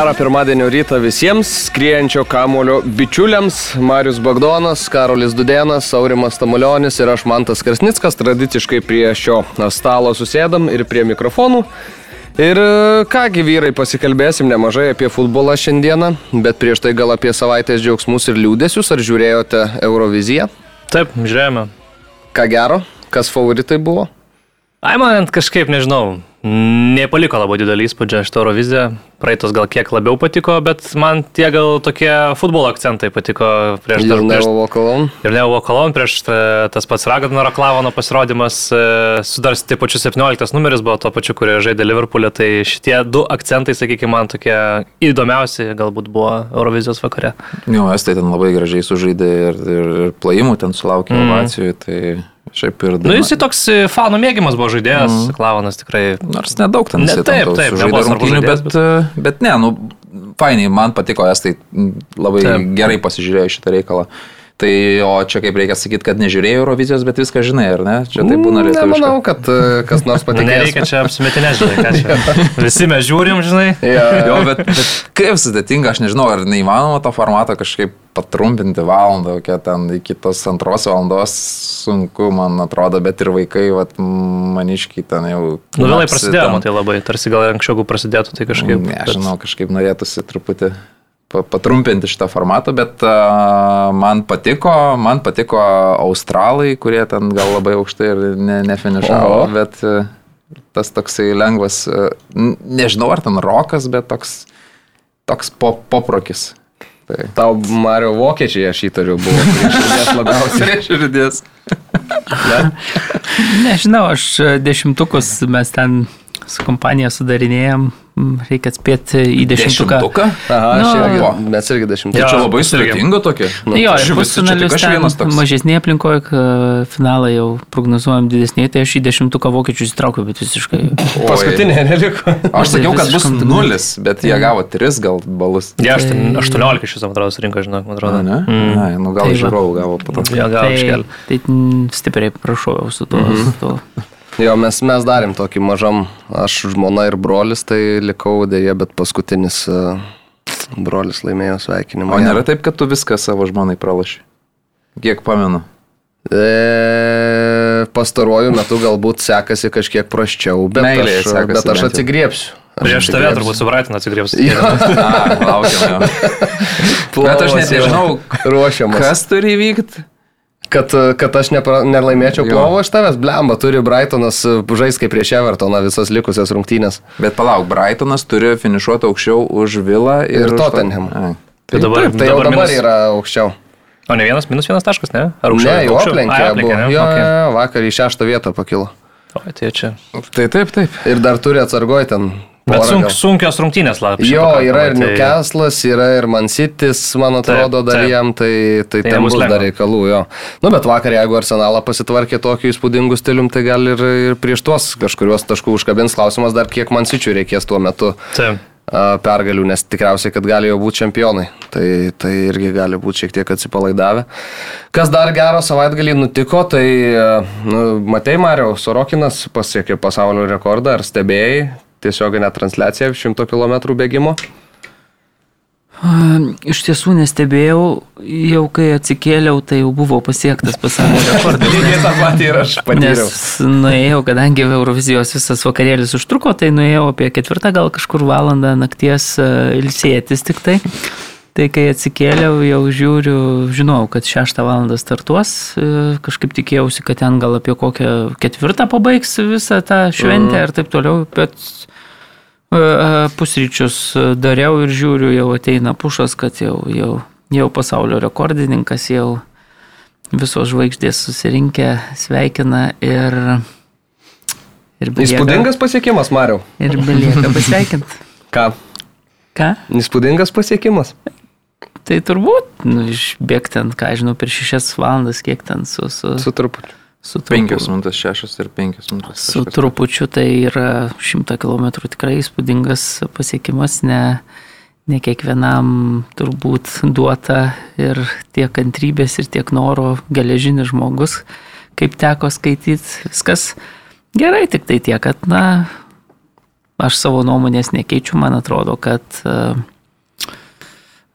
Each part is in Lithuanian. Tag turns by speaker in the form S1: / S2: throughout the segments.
S1: Gerą pirmadienio rytą visiems, skriejančio kamulio bičiuliams. Marius Bagdonas, Karolis Dudenas, Aurimas Tamulionis ir aš Mantas Krasnickas. Tradiciškai prie šio stalo susėdam ir prie mikrofonų. Ir e, kągi vyrai, pasikalbėsim nemažai apie futbolą šiandieną, bet prieš tai gal apie savaitės džiaugsmus ir liūdėsius. Ar žiūrėjote Euroviziją?
S2: Taip, žiūrėjome.
S1: Ką gero, kas favoritai buvo?
S2: Ai, man kažkaip, nežinau, nepaliko labai didelį įspūdį šitą Euroviziją. Praeitos gal kiek labiau patiko, bet man tie gal tokie futbolo akcentai patiko
S1: prieš dar prieš... Vokalon.
S2: Ir Leo Vokalon, prieš tas pats Ragnaro Klavono pasirodymas, e, sudars taip pačiu 17 numeris buvo to pačiu, kurie žaidė Liverpoolė, tai šitie du akcentai, sakykime, man tokie įdomiausi galbūt buvo Eurovizijos vakare.
S3: Jo, estai ten labai gražiai sužaidė ir, ir, ir plojimų ten sulaukė mm. ovacijų, tai Šiaip ir...
S2: Nu, jisai toks e, fanų mėgiamas buvo žaidėjas, mm. Klavonas tikrai.
S3: Nors nedaug ten
S2: ne, taip, taip,
S3: žaidė rungtynių, bet, bet, bet ne, nu, fainiai, man patiko, estai labai taip. gerai pasižiūrėjo šitą reikalą. Tai o čia kaip reikia sakyti, kad nežiūrėjai Eurovizijos, bet viską žinai, ar ne? Čia tai būna lietuviškai.
S1: Nemanau, kad e, kas nors patikės.
S2: Nereikia čia apsimetinę, žinai, ką čia. Visi mes žiūrim, žinai.
S3: Ja. Jo, bet, bet kaip sudėtinga, aš nežinau, ar neįmanoma to formato kažkaip patrumpinti valandą, kokią ten iki tos antros valandos sunku, man atrodo, bet ir vaikai, vat, maniškiai ten jau...
S2: Nu, vėlai prasidėjo, man tai labai, tarsi gal anksčiau prasidėtų, tai kažkaip...
S3: Ne, aš žinau, kažkaip norėtųsi truputį patrumpinti šitą formatą, bet man patiko, man patiko australai, kurie ten gal labai aukštai ir ne, nefinišavo, Oho. bet tas toksai lengvas, nežinau ar ten rokas, bet toks, toks pop, poprokis.
S1: Tai. Tau Mario vokiečiai, aš įtariu, buvo prieš širdės labiausiai.
S3: prieš širdės.
S4: ne? Nežinau, aš dešimtukus mes ten su kompanija sudarinėjom reikia atspėti į dešimtuką.
S3: Dešimtuką?
S1: Aha, nu, irgi, mes irgi dešimtuką.
S3: Tai čia labai sudėtinga tokia.
S4: Nu, jo, ir pusfinalius ten mažesnėje aplinkoje, finalą jau prognozuojam didesnėje, tai aš į dešimtuką vokiečių įsitraukiau, bet visiškai.
S1: Paskutinė neliko.
S3: Aš sakiau, kad bus nulis, bet jie gavo tris gal balus.
S2: Ne, aš ten 18 šis, man atrodo, rinko, žinok, man atrodo.
S3: Ne? Mm. Ai, nu gal tai žiūrovų gavo po to.
S2: Jo, gal iškel.
S4: Tai, tai stipriai prašau su tuo. Mm -hmm.
S1: Jo, mes, mes darėm tokį mažam, aš žmona ir brolis, tai likau dėje, bet paskutinis uh, brolis laimėjo sveikinimą.
S3: O nėra taip, kad tu viską savo žmonai pralaši? Kiek pamenu?
S1: E, pastaruoju metu galbūt sekasi kažkiek prasčiau, bet Meilė, aš, sekasi, bet aš atsigriepsiu.
S2: Prieš tave turbūt su Brighton atsigriebs.
S3: Laukiam jo. bet aš net nežinau, ruošiamas. Kas turi įvykti?
S1: Kad, kad aš nepra, nelaimėčiau plovo iš tavęs, blemba, turi Brightonas e, žais kaip prieš Evertoną visas likusias rungtynės.
S3: Bet palauk, Brightonas turi finišuoti aukščiau už Vilą
S1: ir, ir Tottenham. Tai, dabar, taip, tai jau dabar, dabar minus... yra aukščiau.
S2: O ne vienas minus vienas taškas, ne?
S1: Ar aukščiau? Ne, jau aplenkė. aplenkė jo, okay. vakar į šeštą vietą pakilo.
S2: O, tai čia.
S3: Tai taip, taip.
S1: Ir dar turi atsargoj ten
S2: Bet sunk, sunkios rungtynės lapkričio.
S1: Jo, yra ir tai... Newcastle'as, yra ir Mancitis, man atrodo, taip, dar taip. jam, tai, tai, tai ten bus dar reikalų, jo. Nu, bet vakar, jeigu Arsenalą pasitvarkė tokiu įspūdingu stilium, tai gal ir, ir prieš tuos kažkuriuos taškų užkabins klausimas dar, kiek Mancičių reikės tuo metu. Taip pergalių, nes tikriausiai, kad gali jau būti čempionai. Tai, tai irgi gali būti šiek tiek atsipalaidavę. Kas dar gero savaitgalį nutiko, tai nu, Matei Mario Sorokinas pasiekė pasaulio rekordą, ar stebėjai, tiesioginę transliaciją 100 km bėgimo?
S4: Iš tiesų nestebėjau, jau kai atsikėliau, tai jau buvo pasiektas pasaulio rekordas.
S1: Lygiai tą patį ir aš patyriau.
S4: Nes nuėjau, kadangi Eurovizijos visas vakarėlis užtruko, tai nuėjau apie ketvirtą gal kažkur valandą nakties ilsėtis tik tai. Tai kai atsikėliau, jau žiūriu, žinau, kad 6 val. startuos, kažkaip tikėjausi, kad ten gal apie kokią ketvirtą pabaigs visą tą šventę mm. ir taip toliau, bet pusryčius dariau ir žiūriu, jau ateina pušas, kad jau, jau, jau pasaulio rekordininkas, jau visos žvaigždės susirinkę sveikina ir...
S1: ir belieka, Įspūdingas pasiekimas, Mariau.
S4: Ir belieka pasveikinti.
S1: Ką?
S4: Ką?
S1: Įspūdingas pasiekimas.
S4: Tai turbūt, nu, išbėgti ten, ką žinau, per šešias valandas, kiek ten su... Su,
S1: su trupučiu.
S3: Su trupu, 5 minutės 6 ir 5 minutės.
S4: Su trupučiu tai yra 100 km tikrai įspūdingas pasiekimas, ne, ne kiekvienam turbūt duota ir tiek kantrybės, ir tiek noro geležinis žmogus, kaip teko skaityti, viskas gerai, tik tai tiek, kad, na, aš savo nuomonės nekeičiu, man atrodo, kad uh,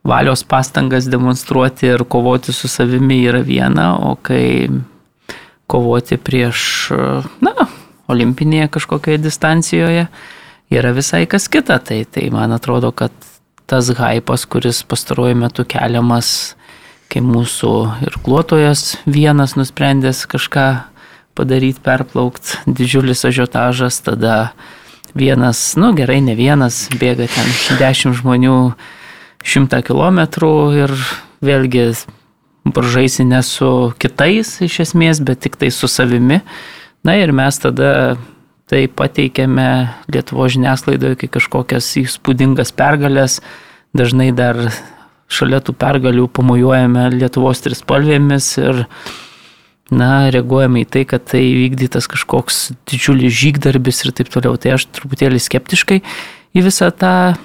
S4: valios pastangas demonstruoti ir kovoti su savimi yra viena, o kai kovoti prieš, na, olimpinėje kažkokioje distancijoje yra visai kas kita. Tai, tai man atrodo, kad tas hypas, kuris pastaruoju metu keliamas, kai mūsų ir kluotojas vienas nusprendęs kažką padaryti, perplaukti, didžiulis ažiotažas, tada vienas, nu gerai, ne vienas, bėga ten dešimt žmonių šimtą kilometrų ir vėlgi varžaisi ne su kitais iš esmės, bet tik tai su savimi. Na ir mes tada tai pateikėme Lietuvo žiniasklaidoje kaip kažkokias įspūdingas pergalės, dažnai dar šalia tų pergalių pamojuojame Lietuvos trispalvėmis ir na, reaguojame į tai, kad tai vykdytas kažkoks didžiulis žygdarbis ir taip toliau. Tai aš truputėlį skeptiškai į visą tą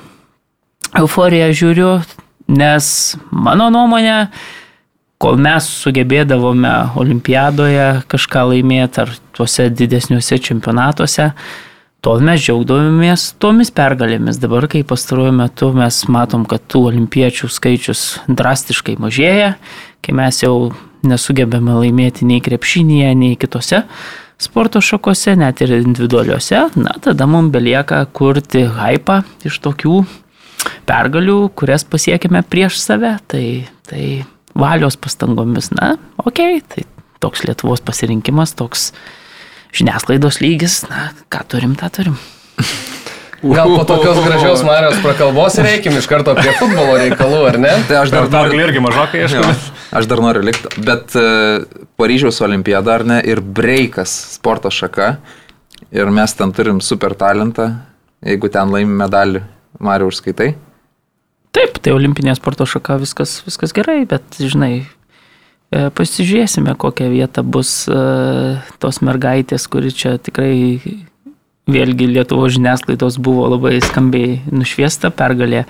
S4: euforiją žiūriu, nes mano nuomonė, kol mes sugebėdavome olimpiadoje kažką laimėti ar tuose didesniuose čempionatuose, tol mes džiaugdavomės tomis pergalėmis. Dabar, kai pastaruoju metu mes matom, kad tų olimpiečių skaičius drastiškai mažėja, kai mes jau nesugebame laimėti nei krepšinėje, nei kitose sporto šakose, net ir individualiuose, na tada mums belieka kurti hypą iš tokių pergalių, kurias pasiekime prieš save, tai, tai valios pastangomis, na, okei, okay, tai toks Lietuvos pasirinkimas, toks žiniasklaidos lygis, na, ką turim, tą turim.
S1: Gal po tokios gražios Marijos prakalbos reikim iš karto prie futbolo reikalų, ar ne?
S3: Tai aš dar
S2: noriu irgi mažokai ieškoti.
S3: Aš dar noriu likti, bet uh, Paryžiaus olimpiada ar ne ir breikas sporto šaka ir mes ten turim super talentą, jeigu ten laimim medalį, Marijau užskaitai?
S4: Taip, tai olimpinė sporto šaka viskas, viskas gerai, bet žinai, e, pasižiūrėsime, kokią vietą bus e, tos mergaitės, kuri čia tikrai vėlgi Lietuvo žiniasklaidos buvo labai skambiai nušviesta, pergalė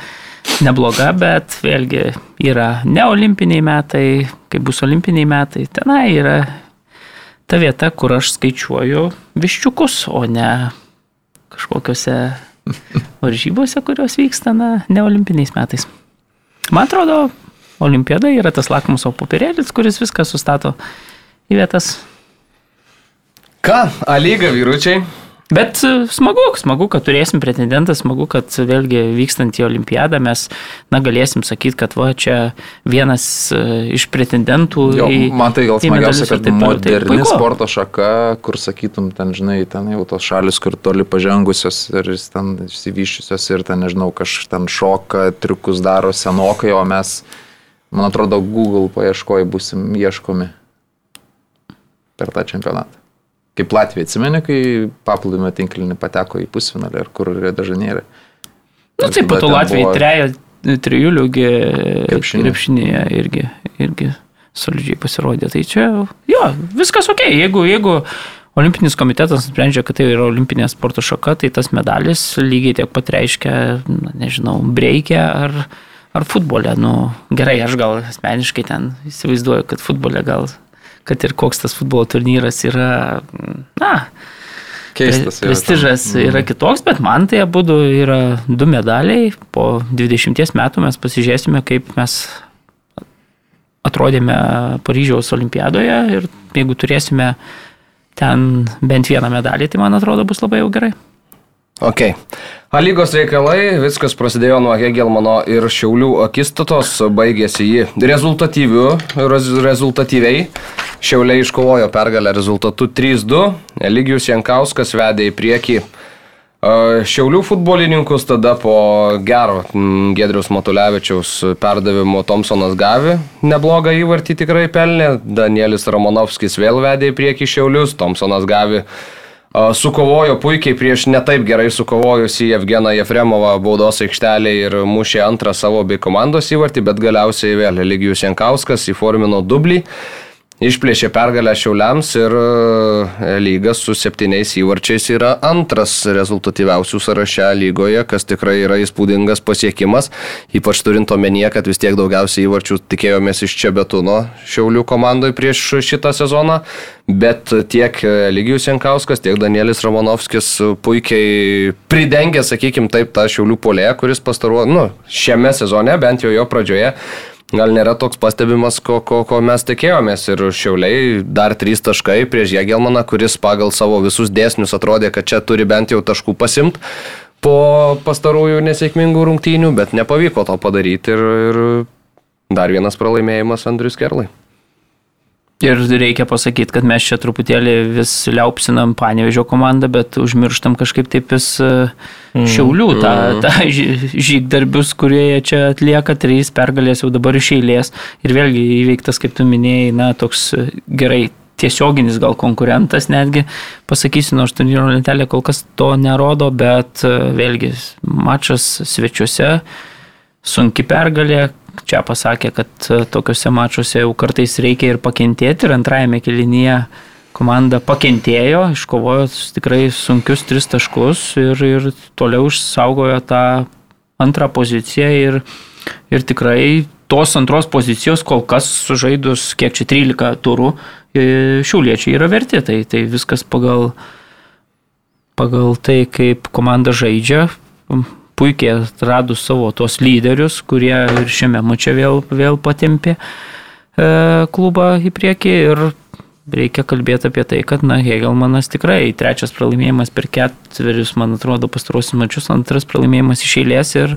S4: nebloga, bet vėlgi yra ne olimpiniai metai, kai bus olimpiniai metai, tenai yra ta vieta, kur aš skaičiuoju viščiukus, o ne kažkokiose varžybose, kurios vyksta na, ne olimpiniais metais. Man atrodo, olimpiada yra tas lakmuso popierėlis, kuris viską sustato į vietas.
S1: Ką, A lyga vyručiai?
S4: Bet e, smagu, smagu, kad turėsim pretendentą, smagu, kad vėlgi vykstant į olimpiadą mes na, galėsim sakyti, kad va čia vienas e, iš pretendentų.
S3: Jo, į, man tai gal smagiausia, kad tai moderni tai sporto šaka, kur sakytum, ten žinai, ten jau tos šalis, kur toli pažengusios ir ten išsivyščiusios ir ten, nežinau, kažkas ten šoka, triukus daro senokai, o mes, man atrodo, Google paieškoje busim ieškomi per tą čempionatą. Kaip Latvija atsimeni, kai paplūdimio tinklinį pateko į pusfinalį ir kur yra dažanėlė.
S4: Na, nu, taip, po to Latvija buvo... treja, trijulių krepšinėje irgi, irgi solidžiai pasirodė. Tai čia, jo, viskas ok. Jeigu, jeigu Olimpinis komitetas sprendžia, kad tai yra olimpinė sporto šaka, tai tas medalis lygiai tiek pat reiškia, na, nežinau, breikė ar, ar futbole. Nu, gerai, aš gal asmeniškai ten įsivaizduoju, kad futbole gal kad ir koks tas futbolo turnyras yra, na,
S3: keistas.
S4: Prestižas yra, yra kitoks, bet man tai abu yra du medaliai. Po 20 metų mes pasižiūrėsime, kaip mes atrodėme Paryžiaus olimpiadoje ir jeigu turėsime ten bent vieną medalį, tai man atrodo bus labai jau gerai.
S1: Ok. A lygos reikalai, viskas prasidėjo nuo Hegelmano ir Šiaulių akistatos, baigėsi jį rezultatyviu, rez, rezultatyviai. Šiauliai iškovojo pergalę rezultatu 3-2, Eligijus Jankauskas vedė į priekį Šiaulių futbolininkus tada po gero Gedrius Matulevičiaus perdavimo Thompsonas gavė neblogą įvartį tikrai pelnė, Danielis Romanovskis vėl vedė į priekį Šiaulius, Thompsonas gavė Sukovojo puikiai prieš netaip gerai sukovojusi Evgeną Jefremovą baudos aikštelėje ir mušė antrą savo bei komandos įvartį, bet galiausiai vėl Ligijus Jankauskas įformino dublį. Išplėšė pergalę Šiauliams ir e, lygas su septyniais įvarčiais yra antras rezultatyviausių sąraše lygoje, kas tikrai yra įspūdingas pasiekimas, ypač turint omenyje, kad vis tiek daugiausiai įvarčių tikėjomės iš čia Betuno Šiaulių komandoje prieš šitą sezoną, bet tiek Lygijus Jankauskas, tiek Danielis Romanovskis puikiai pridengė, sakykime taip, tą Šiaulių polėje, kuris pastaruo, nu, šiame sezone, bent jau jo pradžioje, gal nėra toks pastebimas, ko, ko, ko mes tikėjomės. Ir šiauliai dar trys taškai prieš Jėgelmaną, kuris pagal savo visus dėsnius atrodė, kad čia turi bent jau taškų pasimti po pastarųjų nesėkmingų rungtynių, bet nepavyko to padaryti ir, ir dar vienas pralaimėjimas Andrius Kerlai.
S4: Ir reikia pasakyti, kad mes čia truputėlį vis liaupsinam Panevežio komandą, bet užmirštam kažkaip taip vis e, mm. šiaulių tą, mm. tą žygdarbius, kurie jie čia atlieka, trys pergalės jau dabar iš eilės. Ir vėlgi įveiktas, kaip tu minėjai, na, toks e, gerai tiesioginis gal konkurentas netgi, pasakysiu, nors turnyro lentelė kol kas to nerodo, bet e, vėlgi mačas svečiuose, sunki pergalė, čia pasakė, kad e, tokiuose mačiuose jau kartais reikia ir pakentėti ir antrajame kelinyje komanda pakentėjo, iškovojo tikrai sunkius tris taškus ir, ir toliau išsaugojo tą antrą poziciją ir, ir tikrai tos antros pozicijos kol kas sužaidus kiek čia 13 turų šiuliečiai yra verti, tai, tai viskas pagal, pagal tai, kaip komanda žaidžia, puikiai atrado savo tos lyderius, kurie ir šiame mače vėl, vėl patempė e, klubą į priekį ir reikia kalbėti apie tai, kad, na, Hegelmanas tikrai trečias pralaimėjimas per ketverius, man atrodo, pastarosius mačius, antras pralaimėjimas iš eilės ir,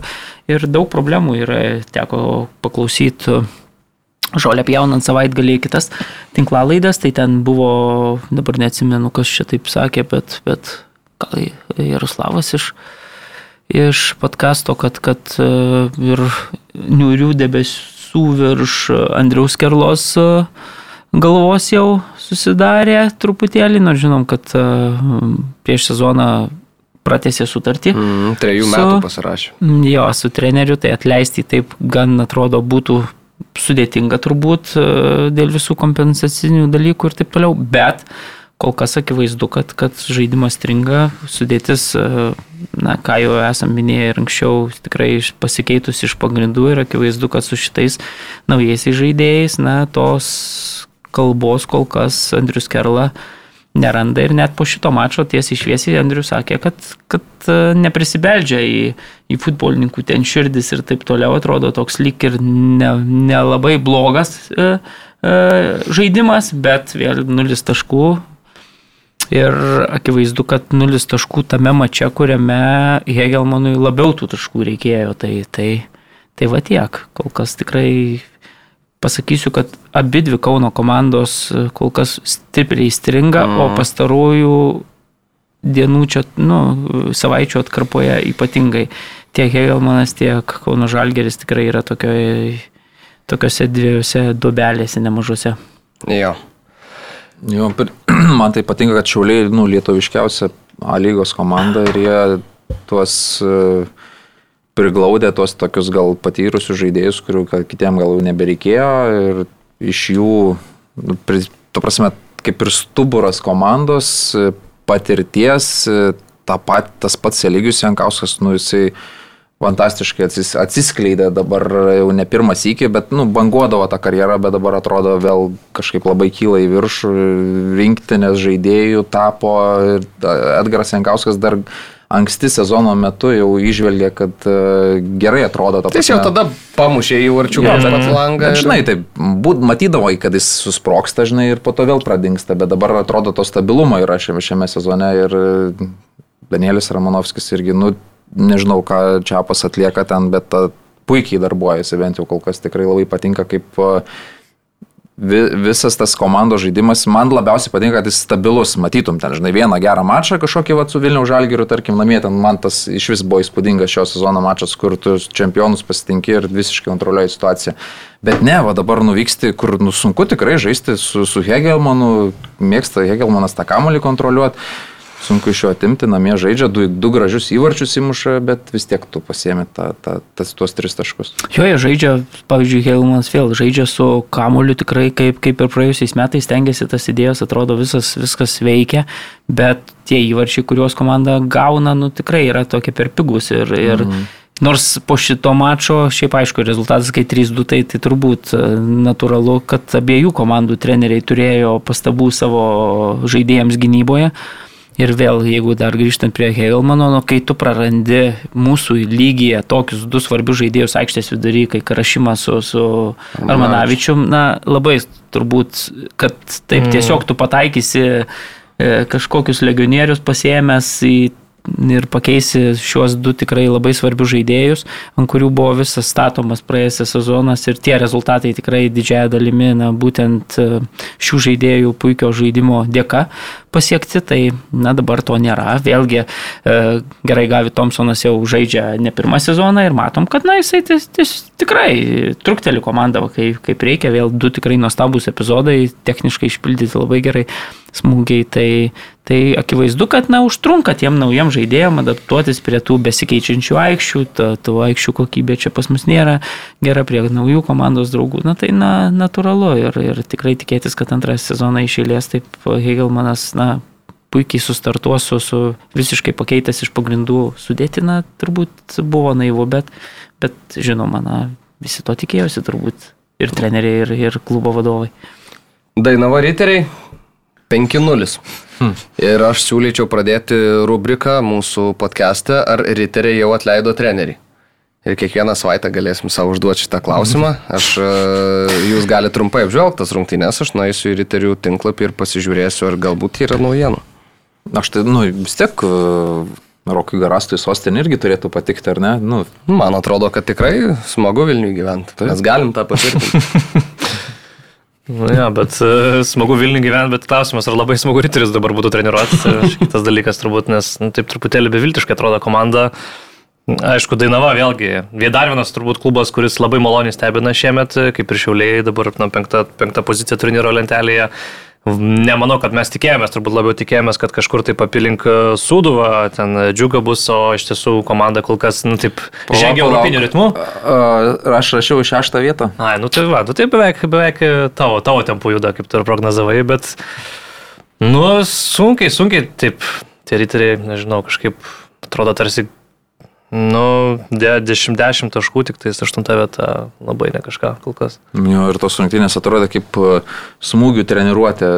S4: ir daug problemų yra, teko paklausyti žolę pjaunant savaitgalį kitas tinklalaidas, tai ten buvo, dabar neatsimenu, kas čia taip sakė, bet, bet gal Jaroslavas iš iš podkasto, kad, kad e, ir niurių debesų virš Andriaus Kerlos e, galvos jau susidarė truputėlį, nors žinom, kad e, prieš sezoną pratęsė sutartį.
S1: Mm, trejų su, metų pasirašė.
S4: Jo, su treneriu, tai atleisti taip gan atrodo būtų sudėtinga turbūt dėl visų kompensacinių dalykų ir taip toliau, bet kol kas akivaizdu, kad, kad žaidimas stringa, sudėtis, e, na, ką jau esam minėję ir anksčiau, tikrai pasikeitus iš pagrindų ir akivaizdu, kad su šitais naujaisiais žaidėjais, na, tos kalbos kol kas Andrius Kerla neranda ir net po šito mačo tiesiai šviesiai Andrius sakė, kad, kad e, neprisibeldžia į, į futbolininkų ten širdis ir taip toliau. Atrodo toks lyg ir nelabai ne, ne blogas e, e, žaidimas, bet vėl nulis taškų Ir akivaizdu, kad nulis taškų tame mače, kuriame Hegelmanui labiau tų taškų reikėjo. Tai, tai, tai va tiek. Kol kas tikrai pasakysiu, kad abi dvi Kauno komandos kol kas stipriai stringa, mm. o pastarųjų dienų čia, nu, savaičių atkarpoje ypatingai tiek Hegelmanas, tiek Kauno Žalgeris tikrai yra tokioje, tokiose dviejose dubelėse nemažose.
S1: Jo.
S3: Jo, man tai patinka, kad Šiauliai, nu, lietuviškiausia A lygos komanda ir jie tuos uh, priglaudė tuos tokius gal patyrusius žaidėjus, kurių kitiem gal nebereikėjo ir iš jų, nu, tu prasme, kaip ir stuburas komandos, patirties, ta pat, tas pats Eligius Jankauskas, nu, jisai fantastiškai atsis, atsiskleidė dabar jau ne pirmas iki, bet nu, banguodavo tą karjerą, bet dabar atrodo vėl kažkaip labai kyla į viršų, rinktinės žaidėjų tapo ir Edgaras Jankauskas dar anksti sezono metu jau išvelgė, kad uh, gerai atrodo
S1: prasme. Jis jau tada pamušė į varčių yeah. pat langą.
S3: Bet, žinai, taip, būt, matydavo, kad jis susproksta, žinai, ir po to vėl pradingsta, bet dabar atrodo to stabilumo yra šiame, šiame sezone ir Danielis Ramonovskis irgi, nu, nežinau, ką Čiapas atlieka ten, bet ta, puikiai darbuojasi, bent jau kol kas tikrai labai patinka, kaip visas tas komandos žaidimas, man labiausiai patinka, kad jis stabilus, matytum ten, žinai, vieną gerą mačą kažkokį va, su Vilniaus Žalgiriu, tarkim, namie ten man tas iš vis buvo įspūdingas šio sezono mačas, kur tu čempionus pasitinki ir visiškai kontroliuoji situaciją. Bet ne, va dabar nuvyksti, kur nu, sunku tikrai žaisti su, su Hegelmanu, mėgsta Hegelmanas tą kamolį kontroliuoti sunku iš jo atimti, namie žaidžia, du, du gražius įvarčius įmuša, bet vis tiek tu pasiemi ta, ta, tas, tuos tris taškus.
S4: Jo, jie žaidžia, pavyzdžiui, Helmanas vėl žaidžia su kamuoliu tikrai kaip, kaip ir praėjusiais metais tengiasi tas idėjas, atrodo visas, viskas veikia, bet tie įvarčiai, kuriuos komanda gauna, nu tikrai yra tokie per pigus ir, ir mm. Nors po šito mačo, šiaip aišku, rezultatas, kai 3-2, tai, tai turbūt e, natūralu, kad abiejų komandų treneriai turėjo pastabų savo žaidėjams gynyboje. Ir vėl, jeigu dar grįžtant prie Heilmano, nu, kai tu prarandi mūsų lygyje tokius du svarbius žaidėjus aikštės vidury, kai Karašymas su, su Armanavičium, na, labai turbūt, kad taip mm. tiesiog tu pataikysi e, kažkokius legionierius pasiemęs į ir pakeisi šiuos du tikrai labai svarbius žaidėjus, ant kurių buvo visas statomas praėjusias sezonas ir tie rezultatai tikrai didžiaja dalimi, na, būtent e, šių žaidėjų puikio žaidimo dėka pasiekti, tai, na, dabar to nėra. Vėlgi, e, gerai Gavi Thompsonas jau žaidžia ne pirmą sezoną ir matom, kad, na, jisai tis, tis, tikrai trukteli komandą, kaip, kaip reikia, vėl du tikrai nuostabus epizodai, techniškai išpildyti labai gerai smūgiai, tai, tai akivaizdu, kad na, užtrunka tiem naujiem žaidėjim adaptuotis prie tų besikeičiančių aikščių, tų aikščių kokybė čia pas mus nėra gera prie naujų komandos draugų, na tai na, natūralu ir, ir tikrai tikėtis, kad antrą sezoną iš eilės taip Hegelmanas, na, puikiai sustartuos su, su visiškai pakeitęs iš pagrindų sudėtina, turbūt buvo naivu, bet, bet žinoma, na, visi to tikėjosi turbūt ir treneriai, ir, ir klubo vadovai.
S1: Dainava riteriai, 5-0. Hmm. Ir aš siūlyčiau pradėti rubriką mūsų podcast'e, ar riteriai jau atleido trenerį. Ir kiekvieną savaitę galėsim savo užduoti šitą klausimą. Aš, e, jūs galite trumpai apžvelgti tas rungtynės, aš nueisiu į riterių tinklapį ir pasižiūrėsiu, ar galbūt yra naujienų.
S3: Aš tai, nu, vis tiek e, Rokui Garastui sostinė irgi turėtų patikti, ar ne? Nu.
S1: Man atrodo, kad tikrai smagu Vilniui gyventi. Mes galim tą patvirtinti.
S2: Nu, ja, bet uh, smagu Vilnių gyventi, bet klausimas, ar labai smagu Ryteris dabar būtų treniruotis. Kitas dalykas turbūt, nes nu, taip truputėlį beviltiškai atrodo komanda. Aišku, Dainava vėlgi, dar vienas turbūt klubas, kuris labai maloniai stebina šiemet, kaip ir Šiauliai, dabar na, penkta, penkta pozicija turnyro lentelėje. Nemanau, kad mes tikėjomės, turbūt labiau tikėjomės, kad kažkur taip apilink e, Sūduvą, ten džiuga bus, o iš tiesų komanda kol kas, nu taip, žengia europiniu ritmu.
S3: Aš rašiau šeštą vietą.
S2: Ai, nu tai va, nu tai beveik, beveik tavo, tavo tempu juda, kaip tu ir prognozavai, bet, nu, sunkiai, sunkiai, taip, tie riteriai, nežinau, kažkaip atrodo tarsi Nu, 10, 10 taškų, tik tais 8 vieta, labai ne kažką kol kas.
S3: Jo, ir tos rungtynės atrodo kaip e, smūgių treniruotė.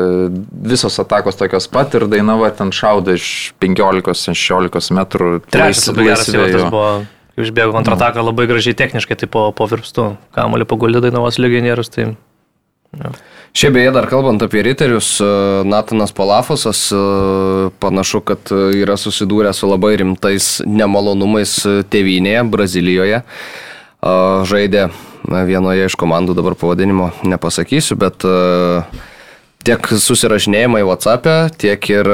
S3: Visos atakos tokios pat ir Dainava ten šaudo iš 15-16 metrų.
S2: Trečias labai geras įvartis buvo. Išbėgo kontrataką mm. labai gražiai techniškai, tai po, po virpstų. Kamuolį paguldė Dainavos legionierius. Tai,
S1: ja. Šiaip beje, dar kalbant apie riterius, e, Natanas Palafosas e, panašu, kad yra susidūrę su labai rimtais nemalonumais tėvynėje, Brazilijoje. E, žaidė vienoje iš komandų, dabar pavadinimo nepasakysiu, bet tiek susirašinėjimai WhatsApp'e, tiek ir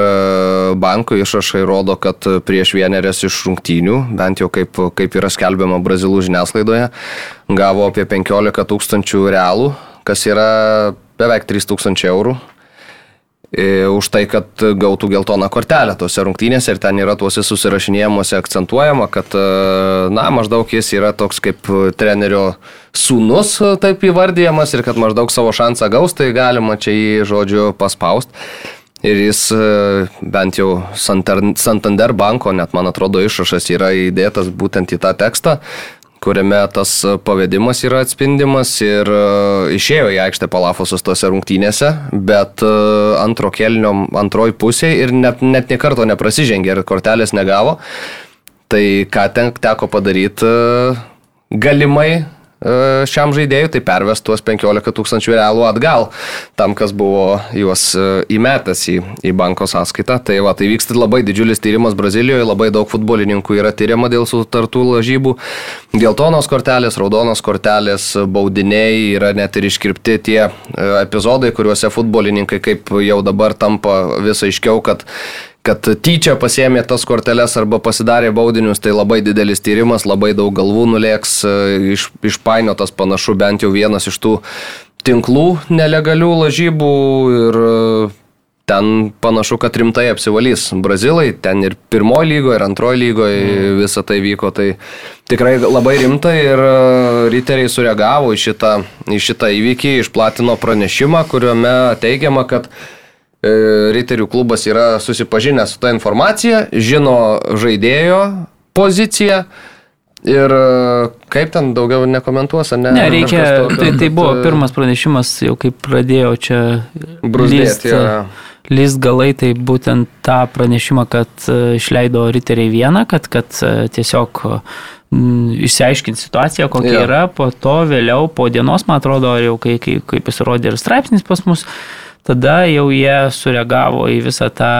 S1: bankų išrašai rodo, kad prieš vienerias iš rungtynių, bent jau kaip, kaip yra skelbiama brazilų žiniasklaidoje, gavo apie 15 tūkstančių realų, kas yra beveik 3000 eurų e, už tai, kad gautų geltoną kortelę tose rungtynėse ir ten yra tuose susirašinėjimuose akcentuojama, kad, e, na, maždaug jis yra toks kaip trenerio sūnus, taip įvardyjamas ir kad maždaug savo šansą gaus, tai galima čia jį, žodžiu, paspaust. Ir jis e, bent jau Santander banko, net man atrodo, išrašas yra įdėtas būtent į tą tekstą, kuriame tas pavedimas yra atspindimas ir e, išėjo į aikštę Palafosas tose rungtynėse, bet e, antro kelnio antroji pusė ir net, net niekarto neprasižengė ir kortelės negavo. Tai ką ten teko padaryti, e, galimai E, šiam žaidėjui, tai perves tuos 15 tūkstančių realų atgal tam, kas buvo juos e, įmetęs į, į banko sąskaitą. Tai va, tai vyksta labai didžiulis tyrimas Brazilijoje, labai daug futbolininkų yra tyriama dėl sutartų lažybų. Geltonos kortelės, raudonos kortelės, baudiniai yra net ir iškirpti tie e, epizodai, kuriuose futbolininkai kaip jau dabar tampa vis aiškiau, kad kad tyčia pasėmė tas korteles arba pasidarė baudinius, tai labai didelis tyrimas, labai daug galvų nulėks, e, iš, išpainiotas panašu bent jau vienas iš tų tinklų nelegalių lažybų ir e, ten panašu, kad rimtai apsivalys Brazilai, ten ir pirmoji lygoje, ir antroji lygoje mm. visą tai vyko, tai tikrai labai rimtai ir e, riteriai sureagavo į šitą, į šitą įvykį, išplatino pranešimą, kuriuome teigiama, kad riterių klubas yra susipažinęs su tą informacija, žino žaidėjo poziciją. Ir e, kaip ten daugiau nekomentuos, ar ne?
S4: Ne, reikia, tokio, tai, tai buvo pirmas pranešimas, jau kaip pradėjo čia
S1: bruzdėti. Ja
S4: list galai tai būtent tą pranešimą, kad e, išleido riteriai vieną, kad, kad e, tiesiog išsiaiškinti situaciją, kokia ja. yra, po to vėliau, po dienos, man atrodo, jau kai, kai, kai pasirodė ir straipsnis pas mus, tada jau jie sureagavo į visą tą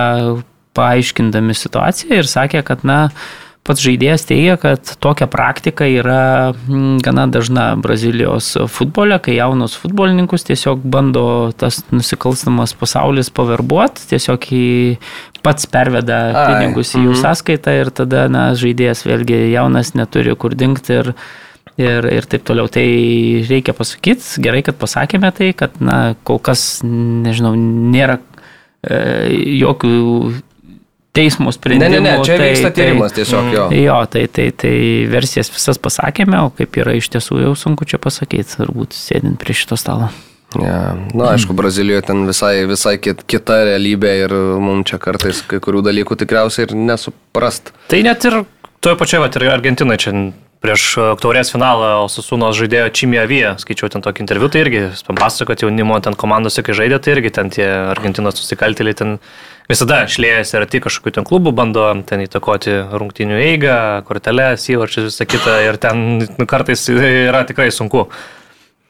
S4: paaiškindami situaciją ir sakė, kad, na, Pats žaidėjas teigia, kad tokia praktika yra mm, gana dažna Brazilijos futbole, kai jaunus futbolininkus tiesiog bando tas nusikalstamas pasaulis paverbuoti, tiesiog į pats perveda pinigus į jų mhm. sąskaitą ir tada na, žaidėjas vėlgi jaunas neturi kur dingti ir, ir, ir taip toliau. Tai reikia pasakyti, gerai, kad pasakėme tai, kad na, kol kas, nežinau, nėra e, jokių teismo sprendimų.
S1: Ne, ne, ne, čia tai, vyksta tai- tyrimas tai, tiesiog jo.
S4: Jo, tai, tai, tai versijas visas pasakėme, o kaip yra iš tiesų jau sunku čia pasakyti, turbūt sėdint prie šito stalo.
S1: Ja, na, aišku, Brazilijoje ten visai, visai kit, kita realybė ir mums čia kartais kai kurių dalykų tikriausiai ir nesuprast.
S2: Tai net ir toje pačioje, ir Argentinai čia prieš taurės finalą Osasunos žaidėjo Čimija Vyja, skaičiau ten tokį interviu, tai irgi, pasakoju, kad jaunimo ten komandose, kai žaidė, tai irgi ten tie Argentinos nusikaltėliai ten visada šlėjasi ir tik kažkokių ten klubų bando ten įtakoti rungtinių eigą, korteles, įvarčius, visą kitą ir ten nu, kartais yra tikrai sunku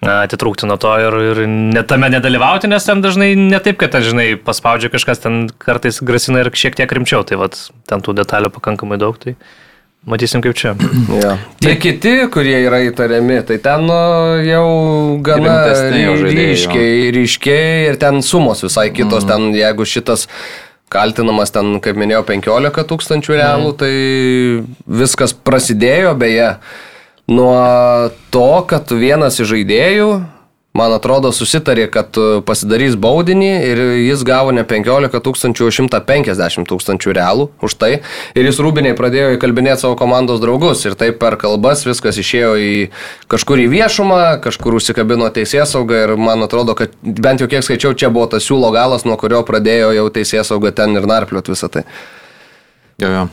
S2: atitrūkti nuo to ir, ir net tame nedalyvauti, nes ten dažnai ne taip, kad ten, žinai, paspaudžia kažkas, ten kartais grasina ir šiek tiek rimčiau, tai vat, ten tų detalių pakankamai daug. Tai... Matysim kaip čia.
S1: Ja. Tie kiti, kurie yra įtariami, tai ten jau gana ryškiai, ryškiai ir ten sumos visai kitos. Mm. Ten jeigu šitas kaltinamas ten, kaip minėjau, 15 tūkstančių realų, mm. tai viskas prasidėjo beje nuo to, kad vienas iš žaidėjų man atrodo, susitarė, kad e, pasidarys baudinį ir jis gavo ne 15 tūkstančių, o 150 tūkstančių realų už tai. Ir jis rūbiniai pradėjo įkalbinėti savo komandos draugus ir taip per kalbas viskas išėjo į kažkur į viešumą, kažkur užsikabino teisės sauga ir man atrodo, kad bent jau kiek skaičiau, čia buvo tas siūlo galas, nuo kurio pradėjo jau teisės sauga ten ir narpliot visą tai.
S3: Jo, jo.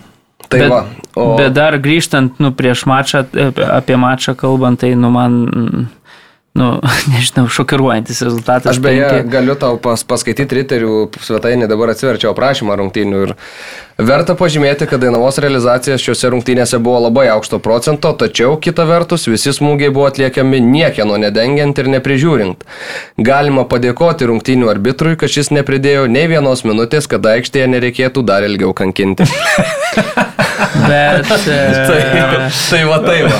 S4: Tai bet, va, o... bet dar grįžtant nu, prieš mačą, apie mačą kalbant, tai nu, man nu, nežinau, šokiruojantis rezultatas.
S1: Aš beje penki. galiu tau pas, paskaityti riterių svetainį, dabar atsiverčiau aprašymą rungtynių ir verta pažymėti, kad Dainavos realizacija šiuose rungtynėse buvo labai aukšto procento, tačiau kita vertus visi smūgiai buvo atliekami niekieno nedengiant ir neprižiūrint. Galima padėkoti rungtynių arbitrui, kad šis nepridėjo nei vienos minutės, kad aikštėje nereikėtų dar ilgiau kankinti.
S4: Bet. tai,
S1: tai va tai va.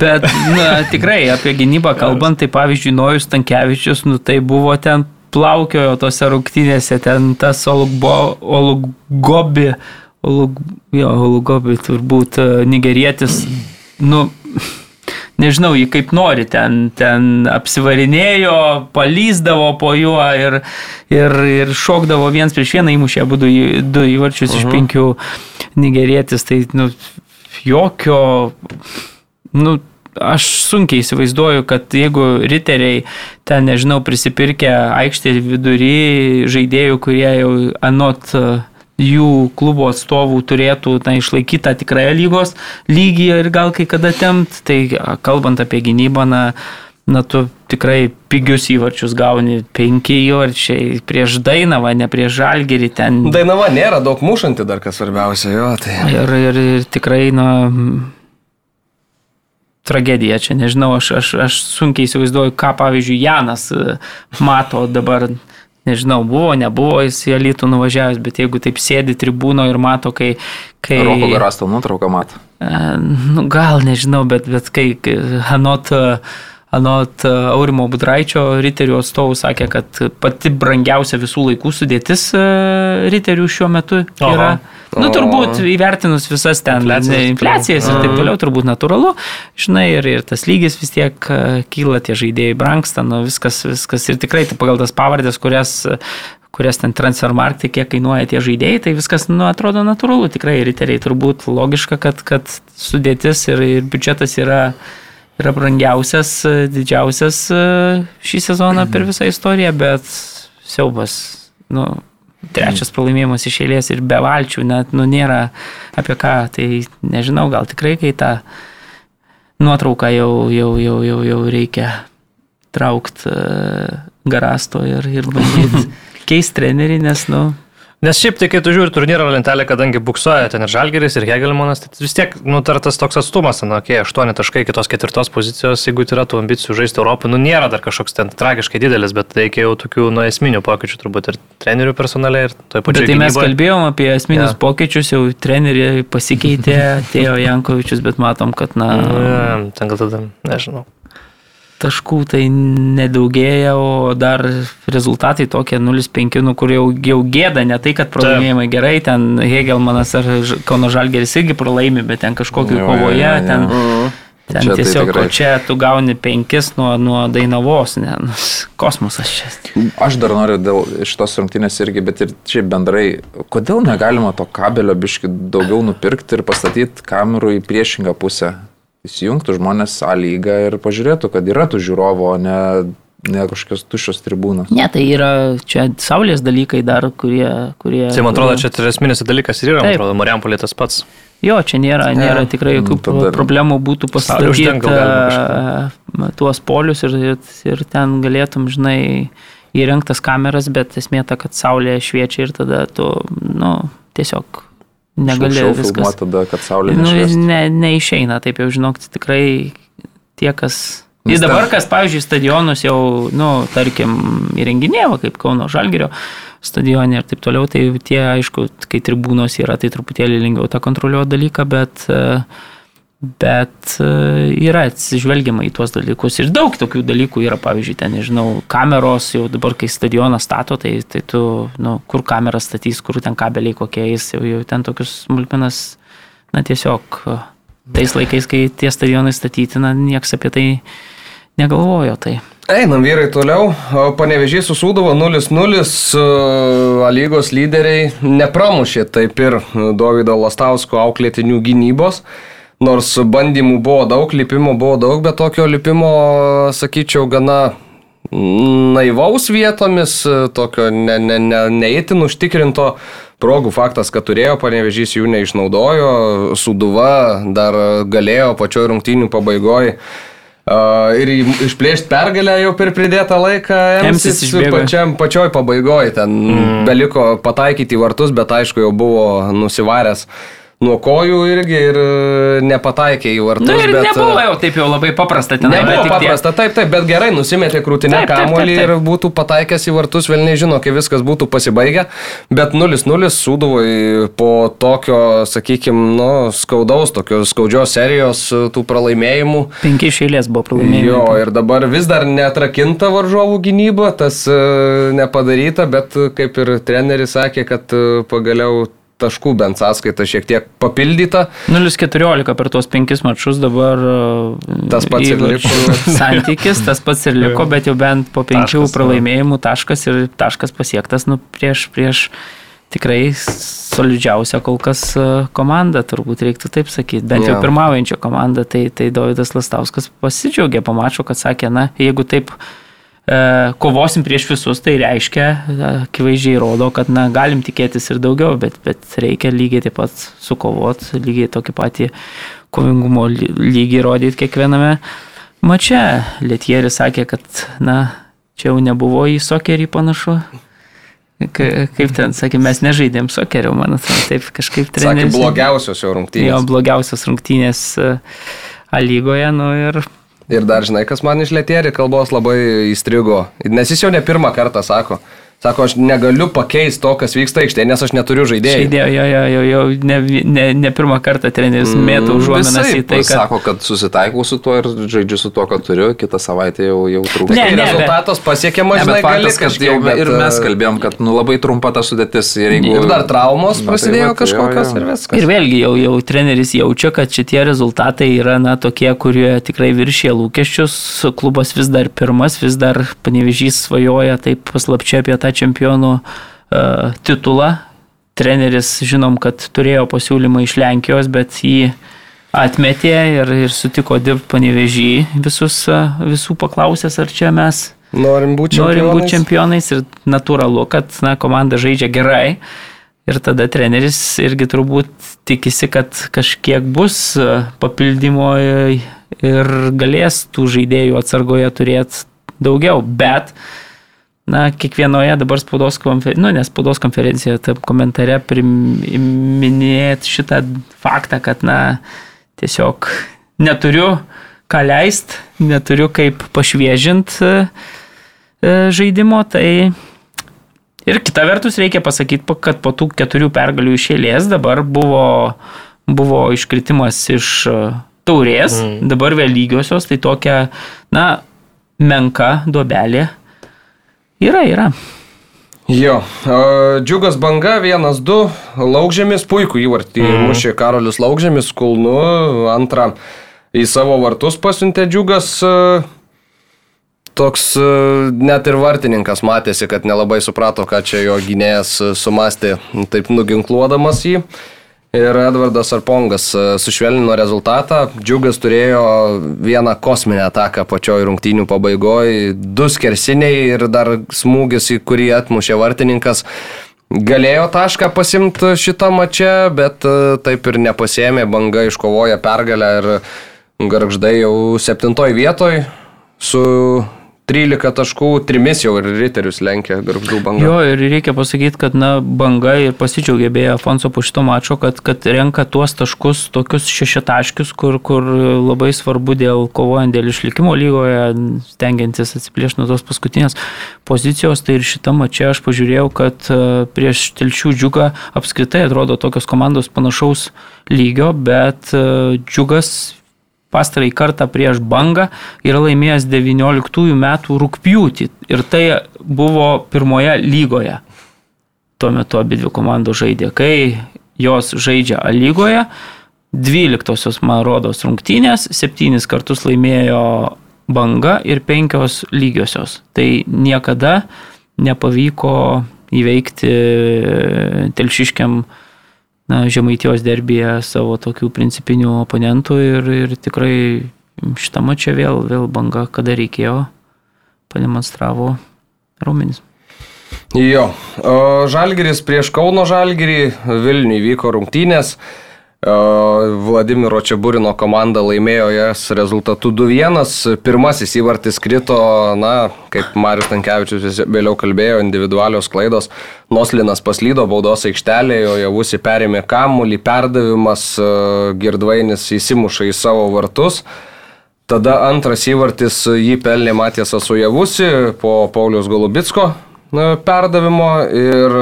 S4: Bet na, tikrai apie gynybą kalbant, tai pavyzdžiui, Nojus Tankievičius, nu, tai buvo ten plaukiojo tose rungtynėse, ten tas Olugbo, Olugobi, Olug, jo, Olugobi turbūt e, nigerietis, nu, nežinau, jį kaip nori, ten, ten apsivarinėjo, palyzdavo po juo ir, ir, ir šokdavo viens prieš vieną, įmušė būdų du įvarčius uh -huh. iš mhm. penkių nigerietis, tai nu, jokio nu, aš sunkiai įsivaizduoju, kad jeigu riteriai ten, nežinau, prisipirkę aikštė vidury žaidėjų, kurie jau anot e, jų klubo atstovų turėtų na, išlaikyti tą tikrąją lygos lygį ir gal kai kada temt, tai kalbant apie gynybą, na, na tu tikrai pigius įvarčius gauni, penki įvarčiai prieš Dainavą, ne prieš Žalgerį ten.
S1: Dainava nėra daug mušanti dar, kas svarbiausia, jo. Tai...
S4: Ir, ir, ir tikrai, na, tragedija čia, nežinau, aš, aš, aš sunkiai įsivaizduoju, ką pavyzdžiui Janas e, mato dabar, nežinau, buvo, nebuvo jis į Alytų nuvažiavęs, bet jeigu taip sėdi tribūno ir mato, kai... kai
S3: Roko Garasto nuotrauką mato.
S4: E, nu, gal nežinau, bet, bet kai Hanot... Anot e, Aurimo Budraičio riterių atstovų sakė, kad pati brangiausia visų laikų sudėtis riterių šiuo metu yra. Aha. Nu, turbūt įvertinus visas ten infliacijas, infliacijas ir taip toliau, turbūt natūralu, žinai, ir, ir tas lygis vis tiek e, kyla, tie žaidėjai brangsta, nu, viskas, viskas ir tikrai tai pagal tas pavardės, kurias kurias ten transfermarkti, kiek kainuoja tie žaidėjai, tai viskas, nu, atrodo natūralu, tikrai riteriai turbūt logiška, kad, kad sudėtis ir, ir biudžetas yra, yra brangiausias, didžiausias e, šį sezoną per visą istoriją, bet siaubas, nu, trečias pralaimėjimas iš eilės ir be valčių, net, nu, nėra apie ką, tai nežinau, gal tikrai, kai tą nuotrauką jau, jau, jau, jau, jau reikia traukti uh, garasto ir, ir bandyti keisti trenerį, nes, nu,
S2: Nes šiaip tai, kai tu žiūri turnyro lentelę, kadangi buksuoja ten ir Žalgeris, ir Hegelmanas, tai vis tiek nutartas toks atstumas, na, okei, okay, 8 taškai kitos ketvirtos pozicijos, jeigu yra tų ambicijų žaisti Europą, nu nėra dar kažkoks ten tragiškai didelis, bet reikia jau tokių, nu, esminių pokyčių turbūt ir trenerių personaliai, ir toje pačioje.
S4: Tai mes kalbėjom apie esminius ja. pokyčius, jau treneriai pasikeitė, atėjo Jankovičius, bet matom, kad, na...
S2: ja, ten gal tada, nežinau
S4: taškų tai nedaugėja, o dar rezultatai tokie 0-5, nu, kur jau, jau gėda, ne tai, kad pralaimėjimai gerai, ten Hegelmanas ar Kauno Žalgeris irgi pralaimi, bet ten kažkokio kovoje, ja, ja, ja. ten... Mhm. Ten čia tai tiesiog, tai čia tu gauni penkis nuo, nuo Dainavos, ne, nu, kosmosas čia.
S3: Aš dar noriu dėl šitos rungtynės irgi, bet ir čia bendrai, kodėl negalima to kabelio biški daugiau nupirkti ir pastatyti kamerų į priešingą pusę? Įsijungtų žmonės A lygą ir pažiūrėtų, kad yra tų žiūrovų, o ne, ne kažkokios tuščios tribūnos.
S4: Ne, tai yra čia saulės dalykai dar, kurie... kurie
S2: tai man atrodo, čia tai esminis dalykas ir yra, Taip. man atrodo, Mariampolė tas pats.
S4: Jo, čia nėra, nėra tikrai jokių Tada... problemų būtų pastatyti tuos polius ir, ir ten galėtum, žinai, įrengtas kameras, bet esmė ta, kad saulė šviečia ir tada tu, nu, tiesiog negali viskas.
S3: tada, kad saulė
S4: nu, ne, neišeina, taip jau žinok, tikrai tie, kas... Ir dabar, kas, pavyzdžiui, stadionus jau, nu, tarkim, įrenginėjo, kaip Kauno Žalgirio stadionė ir taip toliau, tai tie, aišku, kai tribūnos yra, tai truputėlį lengviau tą kontroliuoti dalyką, bet uh, Bet e, yra atsižvelgiama į tuos dalykus. Ir daug tokių dalykų yra, pavyzdžiui, ten, nežinau, kameros, jau dabar, kai stadioną stato, tai, tai tu, nu, kur kamerą statys, kur ten kabeliai kokiais, jau, jau ten tokius smulkmenas, na, tiesiog e, tais laikais, kai tie stadionai statyti, na, nieks apie tai negalvojo. Tai.
S1: Einam vyrai toliau. Panevežys susūdavo 0-0, A lygos lyderiai nepramušė taip ir Davido Lastausko auklėtinių gynybos. Nors bandymų buvo daug, lipimo buvo daug, bet tokio lipimo, sakyčiau, gana naivaus vietomis, tokio ne, ne, ne, neįtin užtikrinto progų faktas, kad turėjo, panevežys jų neišnaudojo, Suduva dar galėjo pačioj rungtynių pabaigoje. Uh, ir išplėšti pergalę jau per pridėtą laiką
S4: Emsis
S1: pačiam, pačioj pabaigoje ten mm. beliko pataikyti į vartus, bet aišku jau buvo nusivaręs nuo kojų irgi ir e, nepataikė į vartus.
S4: Na nu, ir bet, nebuvo jau taip jau labai paprasta ten.
S1: Nebuvo paprasta, tie... taip, taip, bet gerai nusimetė krūtinę kamuolį ir būtų pataikęs į vartus, vėl nežino, kai viskas būtų pasibaigę. Bet 0-0 suduvai po tokio, sakykime, nu, skaudaus, tokios skaudžios serijos e, tų pralaimėjimų.
S4: Penki išėlės buvo pralaimėjimai.
S1: Jo, ir dabar vis dar netrakinta varžovų gynyba, tas nepadaryta, bet kaip ir treneris sakė, kad pagaliau taškų bent sąskaita šiek tiek papildyta.
S4: 0-14 per tuos penkis mačius dabar.
S1: Tas pats ir liko.
S4: Santykis, tas pats ir liko, bet jau bent po penkių taškas, pralaimėjimų taškas ir taškas pasiektas nu, prieš, prieš tikrai solidžiausia kol kas e, komanda, turbūt reiktų taip sakyti, bent jau pirmaujančia komanda, tai, tai Davidas Lastauskas pasidžiaugė, pamačiau, kad sakė, na, jeigu taip E, kovosim prieš visus, tai reiškia, e, akivaizdžiai rodo, kad na, galim tikėtis ir daugiau, bet, bet reikia lygiai taip pat sukovot, lygiai tokį patį kovingumo lygį rodyti kiekviename mače. Lietieris sakė, kad na, čia jau nebuvo į sokerį panašu. Kaip ten, sakė, mes nežaidėm sokerio, man atrodo, taip kažkaip
S1: treneris. Sakė, blogiausios jau rungtynės.
S4: Jo, blogiausios rungtynės e, A lygoje, nu ir
S1: Ir dar žinai, kas man iš lėtėri kalbos labai įstrigo. Nes jis jau ne pirmą kartą sako. Sako, aš negaliu pakeisti to, kas vyksta aikštėje, nes aš neturiu žaidėjų.
S4: Žaidėjo, jo, jo, jo, jo ne, ne, ne pirmą kartą treneris mm, mėtų užuominas į tai,
S3: kad... Sako, kad susitaikau su tuo ir žaidžiu su tuo, ką turiu, kitą savaitę jau, jau trūksta.
S1: Ne, ne, rezultatas bet... pasiekiamas,
S3: žinai, faktas, kažkiek, jau, bet... ir mes kalbėjom, kad nu, labai trumpa ta sudėtis ir jeigu...
S1: Ir dar traumos na, prasidėjo tai, kažkokios jo, jo. ir viskas.
S4: Ir vėlgi jau, jau treneris jaučia, kad šitie rezultatai yra, na, tokie, kurie tikrai viršė lūkesčius, klubas vis dar pirmas, vis dar panevežys svajoja taip paslapčia apie tą čempionų uh, titulą. Treneris žinom, kad turėjo pasiūlymą iš Lenkijos, bet jį atmetė ir, ir sutiko dirbti panevežį visus, visų paklausęs, ar čia mes
S1: norim būti čempionais.
S4: Norim būti čempionais ir natūralu, kad na, komanda žaidžia gerai. Ir tada treneris irgi turbūt tikisi, kad kažkiek bus papildymo ir galės tų žaidėjų atsargoje turėti daugiau. Bet, na, kiekvienoje dabar spaudos konferencijoje, nu, nes spaudos konferencijoje, tam komentare priminėt šitą faktą, kad, na, tiesiog neturiu ką leist, neturiu kaip pašviežint e, e, žaidimo, tai ir kita vertus reikia pasakyti, kad po tų keturių pergalių išėlės dabar buvo, buvo iškritimas iš e, taurės, mm. dabar vėl lygiosios, tai tokia, na, menka duobelė yra, yra.
S1: Jo, džiugas banga 1-2, laukžėmis puikų įvartį mm. mušė Karolis laukžėmis, kulnu, antrą į savo vartus pasiuntė džiugas. Toks net ir vartininkas matėsi, kad nelabai suprato, ką čia jo gynėjas sumastė, taip nuginkluodamas jį ir Edvardas Arpongas e, sušvelnino rezultatą. Džiugas turėjo vieną kosminę ataką pačioj rungtynių pabaigoje, du skersiniai ir dar smūgis, į kurį atmušė vartininkas. Galėjo tašką pasimti šitą mačią, bet e, taip ir nepasėmė, banga iškovoja pergalę ir garždai jau septintoj vietoj su 13 taškų, 3 jau ir riterius lenkia garždų banga.
S4: Jo, ir reikia pasakyti, kad na, banga ir pasidžiaugė beje Afonso po šito mačo, kad, kad renka tuos taškus, tokius šešitaškius, kur, kur labai svarbu dėl kovojant dėl išlikimo lygoje, stengiantis atsiplėšti nuo tos paskutinės pozicijos. Tai ir šitą mačią aš pažiūrėjau, kad e, prieš telšių džiugą apskritai atrodo tokios komandos panašaus lygio, bet e, džiugas pastarąjį kartą prieš bangą yra laimėjęs 19 metų rūpjūtį ir tai buvo pirmoje lygoje. Tuo metu abi dvi komandos žaidė. Kai jos žaidžia A lygoje, 12-osios man rodos rungtynės, 7 kartus laimėjo banga ir 5 lygiosios. Tai niekada nepavyko įveikti telšiškiam na, Žemaitijos derbėje savo tokių principinių oponentų ir, ir tikrai šitą mačią vėl, vėl banga, kada reikėjo, pademonstravo raumenis.
S1: Jo, Žalgiris prieš Kauno Žalgirį, Vilniui vyko rungtynės. Vladimiro Čiaburino komanda laimėjo jas rezultatu 2-1. Pirmasis įvartis krito, na, kaip Marius Tankievičius vėliau kalbėjo, individualios klaidos. Noslinas paslydo baudos aikštelėje, javusi perėmė kamulį, perdavimas, girdvainis įsimuša į savo vartus. Tada antras įvartis jį pelnė Matėsas Sujavusi po Paulius Golubitsko perdavimo ir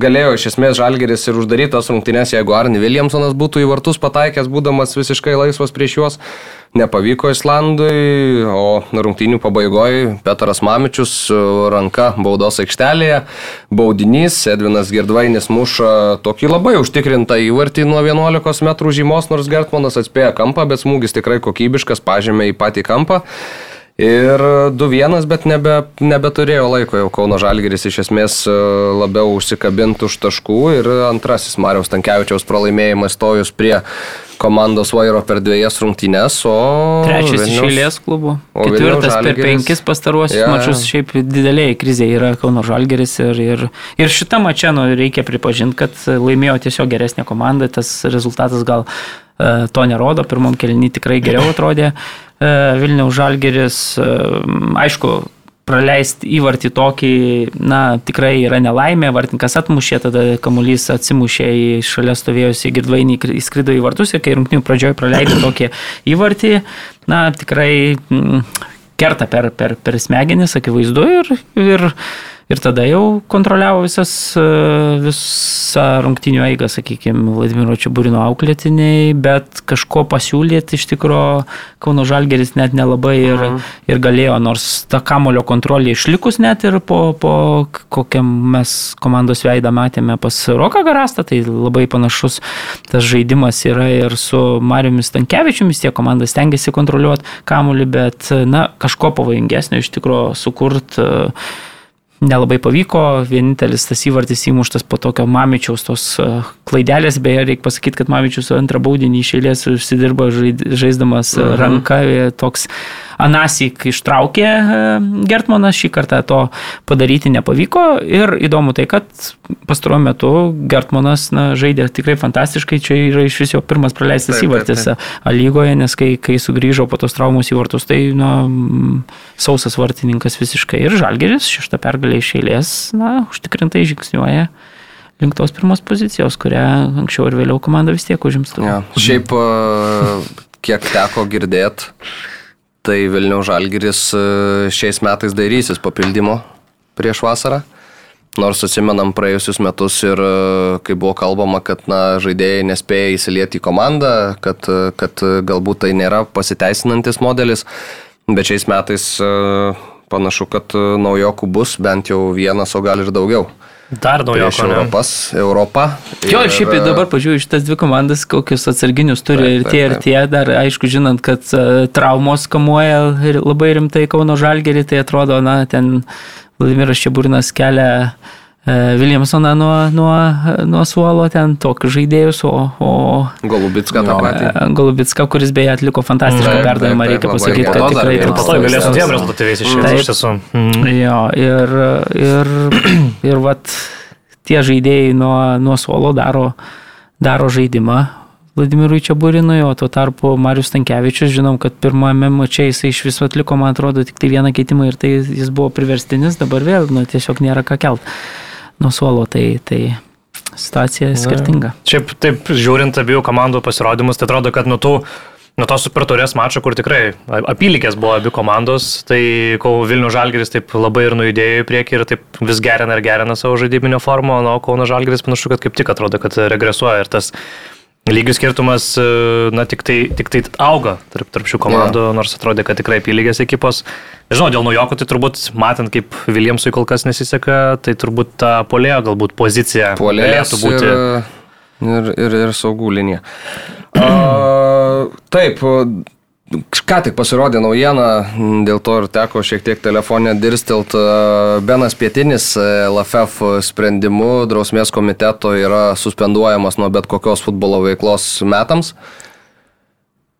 S1: galėjo iš esmės Žalgeris ir uždarytas rungtynės, jeigu Arni Williamsonas būtų į vartus pataikęs, būdamas visiškai laisvas prieš juos. Nepavyko Islandui, o rungtynių pabaigoje Petras Mamičius ranka baudos aikštelėje, baudinys, Edvinas Girdvainis muša tokį labai užtikrintą įvartį nuo 11 m žymos, nors Gertmanas atspėja kampą, bet smūgis tikrai kokybiškas, pažymė į patį kampą. Ir 2-1, bet nebe, nebeturėjo laiko jau Kauno Žalgeris iš esmės e, labiau užsikabinti už taškų ir antrasis Mariaus Tankievičiaus pralaimėjimas stojus prie komandos vairo per dviejas rungtynes, o...
S4: Trečias Vilniaus, iš eilės klubų. Ketvirtas per penkis pastaruosius ja, mačius šiaip dideliai krizė yra Kauno Žalgeris ir, ir, ir šitą mačią nu, reikia pripažinti, kad laimėjo tiesiog geresnė komanda, tas rezultatas gal uh, to nerodo, pirmam kelnį tikrai geriau atrodė. E, Vilniaus Žalgeris, e, aišku, praleisti įvartį tokį, na, tikrai yra nelaimė, vartininkas atmušė, tada kamuolys atsimušė į šalia stovėjusi girdvainį, įskrido į vartus ir kai rungtinių pradžioje praleido tokį įvartį, na, tikrai mm, kerta per, per, per smegenis, akivaizdu, ir, ir Ir tada jau kontroliavo visas, e, visą rungtinių eigą, sakykime, Vladimiro Čiaburino auklėtiniai, bet kažko pasiūlyti iš tikrųjų Kauno Žalgeris net nelabai ir, mhm. ir galėjo, nors ta kamulio kontrolė išlikus net ir po, po kokiam mes komandos veidą matėme pas Roką Garastą, tai labai panašus tas žaidimas yra ir su Mariumis Tankievičiumis, tie komandas tengiasi kontroliuoti kamulį, bet, na, kažko pavojingesnio iš tikrųjų sukurti nelabai pavyko, vienintelis tas įvartis įmuštas po tokio Mamičiaus tos e, klaidelės, beje, reikia pasakyti, kad Mamičius antrą baudinį išėlės užsidirbo žaisdamas mhm. ranka, toks Anasik ištraukė e, Gertmanas, šį kartą to padaryti nepavyko. Ir įdomu tai, kad pastaruoju metu Gertmanas na, žaidė tikrai fantastiškai, čia yra iš vis jo pirmas praleistas įvartis lygoje, nes kai, kai sugrįžo po tos traumos įvartus, tai na, sausas vartininkas visiškai. Ir Žalgeris šeštą pergalę iš eilės, na, užtikrintai žingsniuoja link tos pirmos pozicijos, kurią anksčiau ir vėliau komanda vis tiek užimstų.
S1: Ja, šiaip, kiek teko girdėti, tai Vilnių Žalgiris e, šiais metais dairysis papildymo prieš vasarą. Nors atsimenam praėjusius metus ir e, kai buvo kalbama, kad na, žaidėjai nespėja įsilieti į komandą, kad, e, kad galbūt tai nėra pasiteisinantis modelis, bet šiais metais panašu, kad naujokų bus bent jau vienas, o gal ir daugiau.
S2: Dar daugiau. Prieš
S1: Europas, Europą.
S4: Jo, ir šiaip dabar pažiūrėjau šitas dvi komandas, kokius atsarginius turi taip, ir tie, taip, taip. ir tie, dar aišku, žinant, kad uh, traumos kamuoja labai rimtai Kauno Žalgerį, tai atrodo, na, ten Vladimiras Čiaburinas kelia Viljamsoną nuo, nuo, nuo suolo ten tokius žaidėjus, o... o
S1: Golubitska tą patį.
S4: Golubitska, kuris beje atliko fantastišką mm, perdavimą, reikia pasakyti, kad tikrai...
S2: Ir po to galėsim dviem rezultatyviais iš tiesų.
S4: Mm. Jo, ir, ir, ir vat tie žaidėjai nuo, nuo suolo daro, daro žaidimą. Vladimirui Čiaburinui, o tuo tarpu Marius Tankievičius, žinom, kad pirmame mače jisai iš viso atliko, man atrodo, tik tai vieną keitimą ir tai jis buvo priverstinis, dabar vėl, nu, tiesiog nėra ką kelt nuo suolo, tai, tai situacija skirtinga.
S2: Na, šiaip taip, žiūrint abiejų komandų pasirodymus, tai atrodo, kad nuo tų Nuo to super turės mačo, kur tikrai apylygės buvo abi komandos, tai kol Vilnių Žalgeris taip labai ir nujudėjo į priekį ir taip vis gerina ir gerina savo žaidybinio formą, o Kauno Žalgeris panašu, kad kaip tik atrodo, kad regresuoja ir tas Lygių skirtumas, e, na, tik tai, tik tai auga tarp, tarp šių komandų, ja. nors atrodė, kad tikrai apylygės ekipos. Žinau, dėl naujoko, tai turbūt, matant, kaip Viljamsui kol kas nesiseka, tai turbūt ta polėjo galbūt pozicija
S1: Polėjas galėtų būti. Ir, ir, ir, ir saugų linija. A, taip, Ką tik pasirodė naujiena, dėl to ir teko šiek tiek telefonė dirstelt. Benas Pietinis LFF sprendimu drausmės komiteto yra suspenduojamas nuo bet kokios futbolo veiklos metams.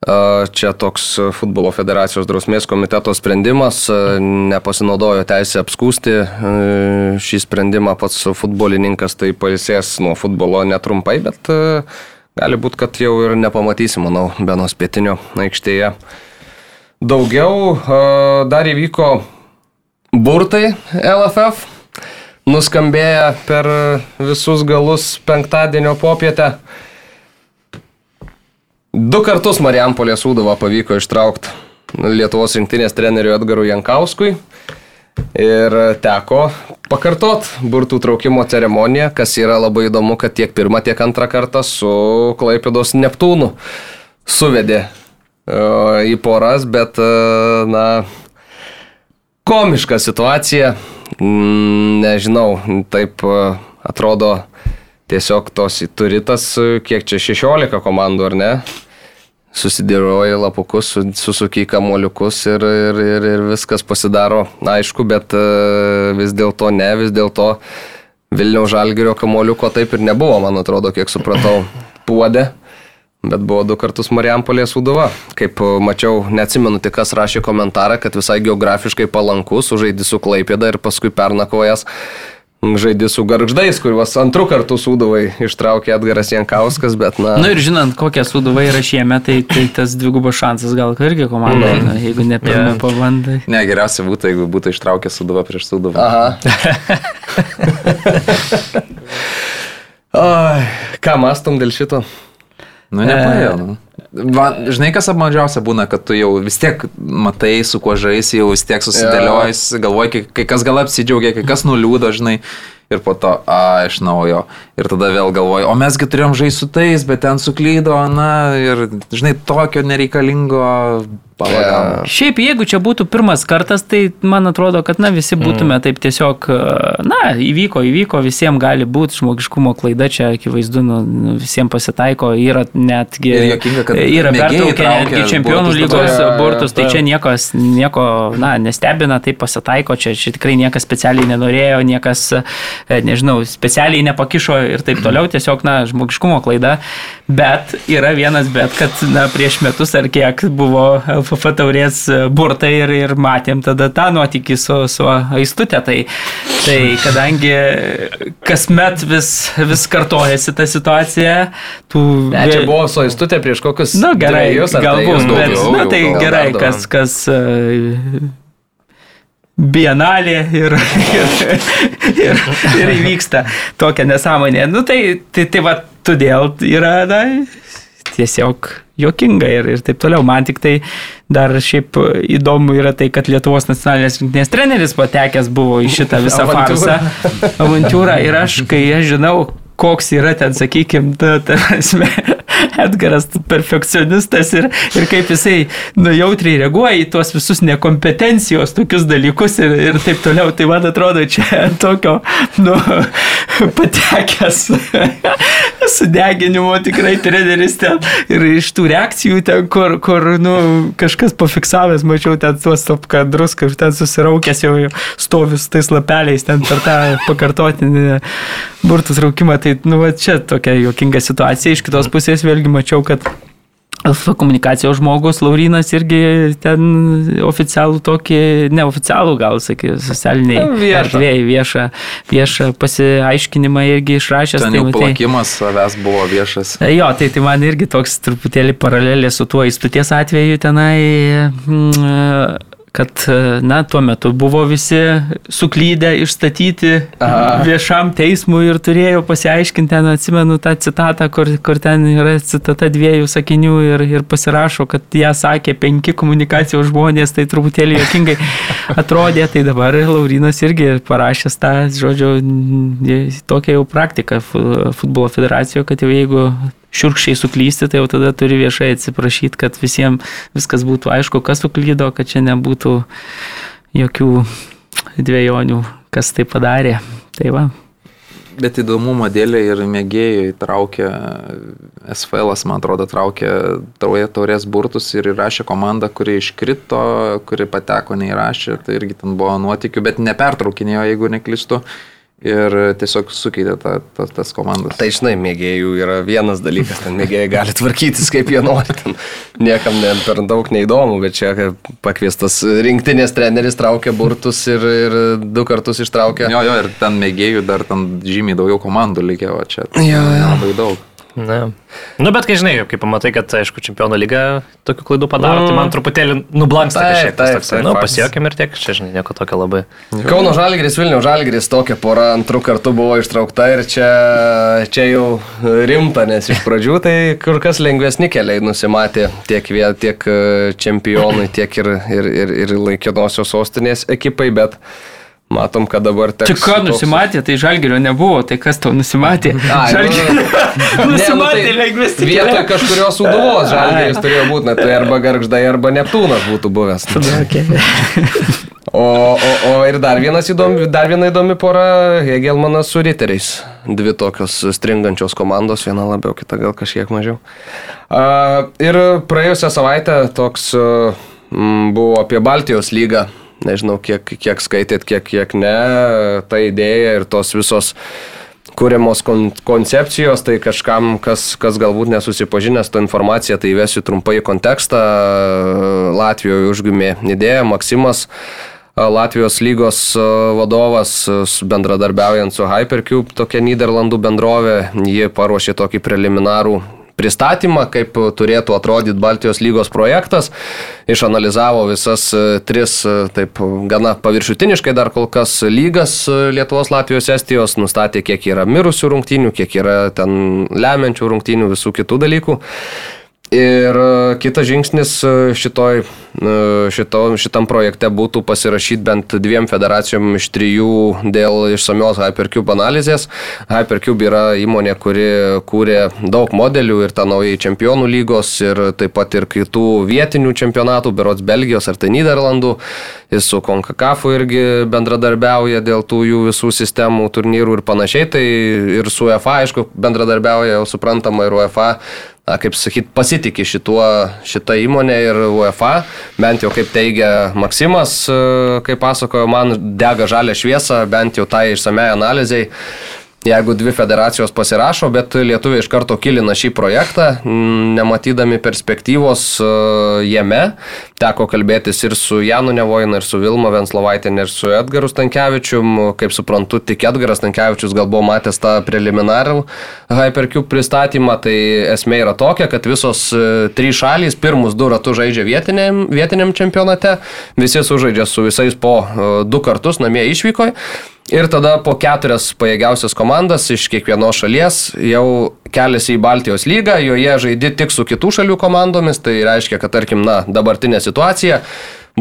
S1: Čia toks futbolo federacijos drausmės komiteto sprendimas, nepasinaudojo teisę apskūsti šį sprendimą pats futbolininkas, tai pailsės nuo futbolo netrumpai, bet gali būti, kad jau ir nepamatysim, manau, Benos pietinio aikštėje. Daugiau dar įvyko burtai LFF, nuskambėję per visus galus penktadienio popietę. Du kartus Marijampolė Sūduvą pavyko ištraukti Lietuvos rinktinės treneriui Edgarui Jankauskui. Ir teko pakartot burtų traukimo ceremoniją, kas yra labai įdomu, kad tiek pirmą, tiek antrą kartą su Klaipėdos Neptūnu suvedė uh, į poras, bet, uh, na, komiška situacija, mm, nežinau, taip uh, atrodo tiesiog tos turi tas, kiek čia 16 komandų ar ne, susidėroji lapukus, susuki kamuoliukus ir, ir, ir, ir viskas pasidaro aišku, bet e, vis dėlto ne, vis dėlto Vilniaus žalgerio kamuoliuko taip ir nebuvo, man atrodo, kiek supratau, puodė. Bet buvo du kartus Marijampolė Sūduva. Kaip mačiau, neatsimenu tik kas rašė komentarą, kad visai geografiškai palankus, sužaidži su Klaipėda ir paskui pernakojas žaidži su garždais, kuriuos antrų kartų sūduvai ištraukė Edgaras Jankauskas, bet na.
S4: Na nu ir žinant, kokie sūduvai yra šiemet, tai, tai tas dvigubas šansas gal irgi komandai, mm. jeigu ne pirmą yeah. pabandai.
S3: Ne, geriausia būtų, jeigu būtų ištraukę sūduvą prieš sūduvą.
S1: Aha. Oi, ką mastom dėl šito?
S3: Nu, nepaėjo. Nu. Va, žinai, kas apmažiausia būna, kad tu jau vis tiek matai, su kuo žaisi, jau vis tiek susidėliojus, yeah. galvoji, kai, kai kas gal apsidžiaugia, kai kas nuliūdo, žinai, ir po to, a, iš naujo. Ir tada vėl galvoji, o mesgi turėjom žaisti su tais, bet ten suklydo, na, ir, žinai, tokio nereikalingo Pavagavo.
S4: Šiaip, jeigu čia būtų pirmas kartas, tai man atrodo, kad, na, visi būtume mm. taip tiesiog, na, įvyko, įvyko, visiems gali būti žmogiškumo klaida, čia akivaizdu, nu, nu visiems pasitaiko, yra netgi...
S3: Ir jokinga, kad
S4: yra pertraukę netgi čempionų lygos burtus, tai čia niekas, nieko, na, nestebina, tai pasitaiko, čia, čia tikrai niekas specialiai nenorėjo, niekas, e, nežinau, specialiai nepakišo ir taip toliau, tiesiog, na, žmogiškumo klaida, bet yra vienas bet, kad, na, prieš metus ar kiek buvo LFF taurės burtai ir, ir matėm tada tą nuotykį su, su aistutė. Tai, tai kadangi kasmet vis, vis kartojasi ta situacija, tų...
S1: Ne, čia buvo su aistutė prieš kokius...
S4: Na nu, gerai, trejus, galbūt, tai bet, na tai gerai, kas... kas uh, bienalė ir, ir, ir, ir įvyksta tokia nesąmonė. Nu, tai, tai, tai va, todėl yra, na, tiesiog jokinga ir, ir taip toliau. Man tik tai dar šiaip įdomu yra tai, kad Lietuvos nacionalinės rinktinės treneris patekęs buvo į šitą visą farsą, avantūrą. Ir aš, kai aš žinau, koks yra ten, sakykime, ta, ta esmė, Edgaras perfekcionistas ir, ir kaip jisai nu, jautriai reaguoja į tuos visus nekompetencijos tokius dalykus ir, ir taip toliau. Tai man atrodo, čia tokio nu, patekęs sudeginimo tikrai treneris ten ir iš tų reakcijų ten, kur, kur nu, kažkas pafiksavęs, mačiau ten tuos top kadrus, kaip ten susiraukęs jau stovis tais lapeliais ten per tą pakartotinį burtus raukimą. Tai nu, va, čia tokia juokinga situacija. Iš kitos pusės vėlgi mačiau, kad Alfa komunikacijos žmogus, Laurinas irgi ten oficialų tokį, neoficialų gal, sakė, socialiniai erdvėjai viešą, viešą pasiaiškinimą irgi išrašęs.
S3: Ten tai, jau plakimas savęs buvo viešas.
S4: Jo, tai, tai man irgi toks truputėlį paralelė su tuo įstuties atveju tenai. Mm, kad, na, tuo metu buvo visi suklydę išstatyti Aha. viešam teismui ir turėjo pasiaiškinti, ten atsimenu tą citatą, kur, kur ten yra citata dviejų sakinių ir, ir pasirašo, kad ją sakė penki komunikacijos žmonės, tai truputėlį jokingai atrodė, tai dabar Laurinas irgi parašęs tą, žodžiu, tokią jau praktiką futbolo federacijoje, kad jau jeigu šiurkščiai suklysti, tai jau tada turi viešai atsiprašyti, kad visiems viskas būtų aišku, kas suklydo, kad čia nebūtų jokių dviejonių, kas tai padarė. Tai va.
S3: Bet įdomumo dėlė ir mėgėjai traukė, SFL, man atrodo, traukė taurės burtus ir įrašė komandą, kuri iškrito, kuri pateko, neįrašė, tai irgi ten buvo nuotikių, bet nepertraukinėjo, jeigu neklistu ir tiesiog sukeitė ta, ta, tas komandas.
S1: Tai žinai, mėgėjų yra vienas dalykas, ten mėgėjai gali tvarkytis kaip jie nori, ten niekam ne, per daug neįdomu, bet čia pakviestas rinktinės treneris traukia burtus ir, ir du kartus ištraukia.
S3: Jo, jo, ir ten mėgėjų dar ten žymiai daugiau komandų likė, o čia jo, jo. labai daug.
S2: Na. Nu, bet kai žinai, kai pamatai, kad, aišku, čempionų lyga tokių klaidų padaro, mm. tai man truputėlį nublanksta kažkiek tas toks. Nu, pasijokim ir tiek, čia, žinai, nieko tokio labai.
S1: Kauno Žalgris, Vilnių Žalgris, tokia pora antrų kartų buvo ištraukta ir čia, čia jau rimta, nes iš pradžių tai kur kas lengvesni keliai nusimatė tiek, tiek e, čempionai, tiek ir, ir, ir, ir laikinosios sostinės ekipai, bet Matom, kad dabar teks.
S4: Čia ką toks... nusimatė, tai žalgerio nebuvo, tai kas tau nusimatė? Žalgerio.
S1: Nu, nusimatė ne, nu, tai lengvesnį. Vietoj kažkurios suduvos žalgeris turėjo būti, na, tai arba garždai, arba Neptūnas būtų buvęs. O, o, o ir dar, įdomi, dar viena įdomi pora, Hegelmanas su Riteriais. Dvi tokios stringančios komandos, viena labiau, kita gal kažkiek mažiau. Uh, ir praėjusią savaitę toks uh, buvo apie Baltijos lygą nežinau, kiek, kiek skaitėt, kiek, kiek ne, ta idėja ir tos visos kūriamos kon koncepcijos, tai kažkam, kas, kas galbūt nesusipažinęs tą informaciją, tai įvesiu trumpai kontekstą. Latvijoje užgimė idėja, Maksimas. Latvijos lygos vadovas, bendradarbiaujant su Hypercube, tokia Niderlandų bendrovė, jie paruošė tokį preliminarų pristatymą, kaip turėtų atrodyti Baltijos lygos projektas, išanalizavo visas e, tris, e, taip gana paviršutiniškai dar kol kas lygas e, Lietuvos, Latvijos, Estijos, nustatė, kiek yra mirusių rungtynių, kiek yra ten lemiančių rungtynių, visų kitų dalykų. Ir e, kitas žingsnis e, šitoj, e, šito, šitam projekte būtų pasirašyti bent dviem federacijom iš trijų dėl išsamios Hypercube analizės. Hypercube yra įmonė, kuri kūrė daug modelių ir tą naujai čempionų lygos ir taip pat ir kitų vietinių čempionatų, berots Belgijos ar tai Niderlandų. Jis su Konkakafu irgi bendradarbiauja dėl tų jų visų sistemų, turnyrų ir panašiai. Tai ir su UEFA, aišku, bendradarbiauja jau suprantama ir UEFA na, kaip sakyt, pasitikė šituo, šitą įmonę ir UEFA, bent jau kaip teigia Maksimas, e, kaip pasakojo, man dega žalę šviesą, bent jau tai išsamei analizai jeigu dvi federacijos pasirašo, bet lietuviai iš karto kilina šį projektą, nematydami perspektyvos e, jame. Teko kalbėtis ir su Janu Nevoinu, ir su Vilma Venslovaitin, ir su Edgaru Stankievičium. Kaip suprantu, tik Edgaras Stankievičius gal buvo matęs tą preliminarų Hypercube pristatymą. Tai esmė yra tokia, kad visos e, trys šalys pirmus du ratus žaidžia vietiniam, vietiniam čempionate, visi sužaidžia su visais po e, du kartus namie išvykoje. Ir tada po keturias pajėgiausias komandas iš kiekvienos šalies jau keliasi į Baltijos lygą, joje žaidi tik su kitų šalių komandomis, tai reiškia, kad tarkim, na, dabartinė situacija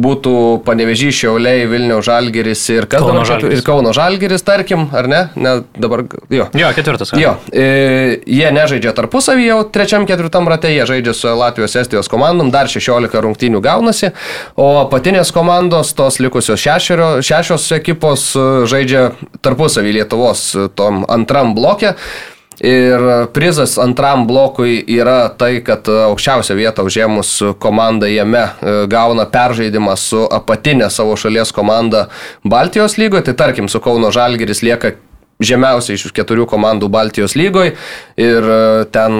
S1: būtų Panevežys, Šiauliai, Vilniaus Žalgeris ir kas Kauno dabar Žalgeris. ir Kauno Žalgeris, tarkim, ar ne? ne dabar,
S2: jo. Jo, ketvirtas.
S1: Jo, e, jie nežaidžia tarpusavį jau trečiam, ketvirtam rate, jie žaidžia su Latvijos, Estijos komandom, dar 16 rungtynių gaunasi, o patinės komandos, tos likusios šešerio, šešios ekipos e, žaidžia tarpusavį Lietuvos e, tom antram blokė. Ir prizas antram blokui yra tai, kad aukščiausią vietą užėmus komanda jame e, gauna peržaidimą su apatinė savo šalies komanda Baltijos lygoje. Tai tarkim, su Kauno Žalgeris lieka žemiausiai iš keturių komandų Baltijos lygoje ir e, ten,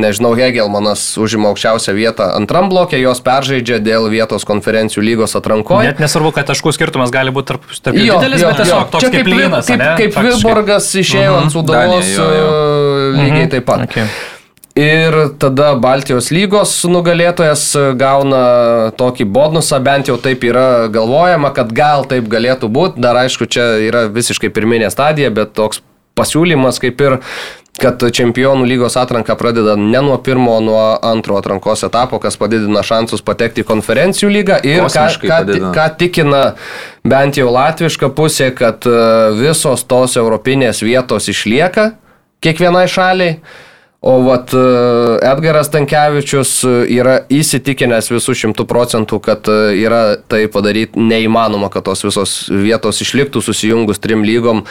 S1: nežinau, Hegelmanas užima aukščiausią vietą antram blokė, jos peržaidžia dėl vietos konferencijų lygos atrankoje.
S2: Net nesvarbu, kad taškų skirtumas gali būti tarp, tarp jo, didelis, jo, bet tiesiog jo. toks Čia kaip, kaip lynas.
S1: Kaip, kaip Vilborgas išėjo uh -huh. ant Sudavos lygiai uh mhm. -huh. taip pat. Okay. Ir tada Baltijos lygos nugalėtojas gauna tokį bonusą, bent jau taip yra galvojama, kad gal taip galėtų būti. Dar aišku, čia yra visiškai pirminė stadija, bet toks pasiūlymas kaip ir kad čempionų lygos atranka pradeda ne nuo pirmo, nuo antro atrankos etapo, kas padidina šansus patekti į konferencijų lygą ir ką, ką, ką tikina bent jau latviška pusė, kad e, visos tos europinės vietos išlieka kiekvienai šaliai. O vat e, Edgaras Tankievičius e, yra įsitikinęs visų šimtų procentų, kad e, yra tai padaryti neįmanoma, kad tos visos vietos išliktų susijungus trim lygom,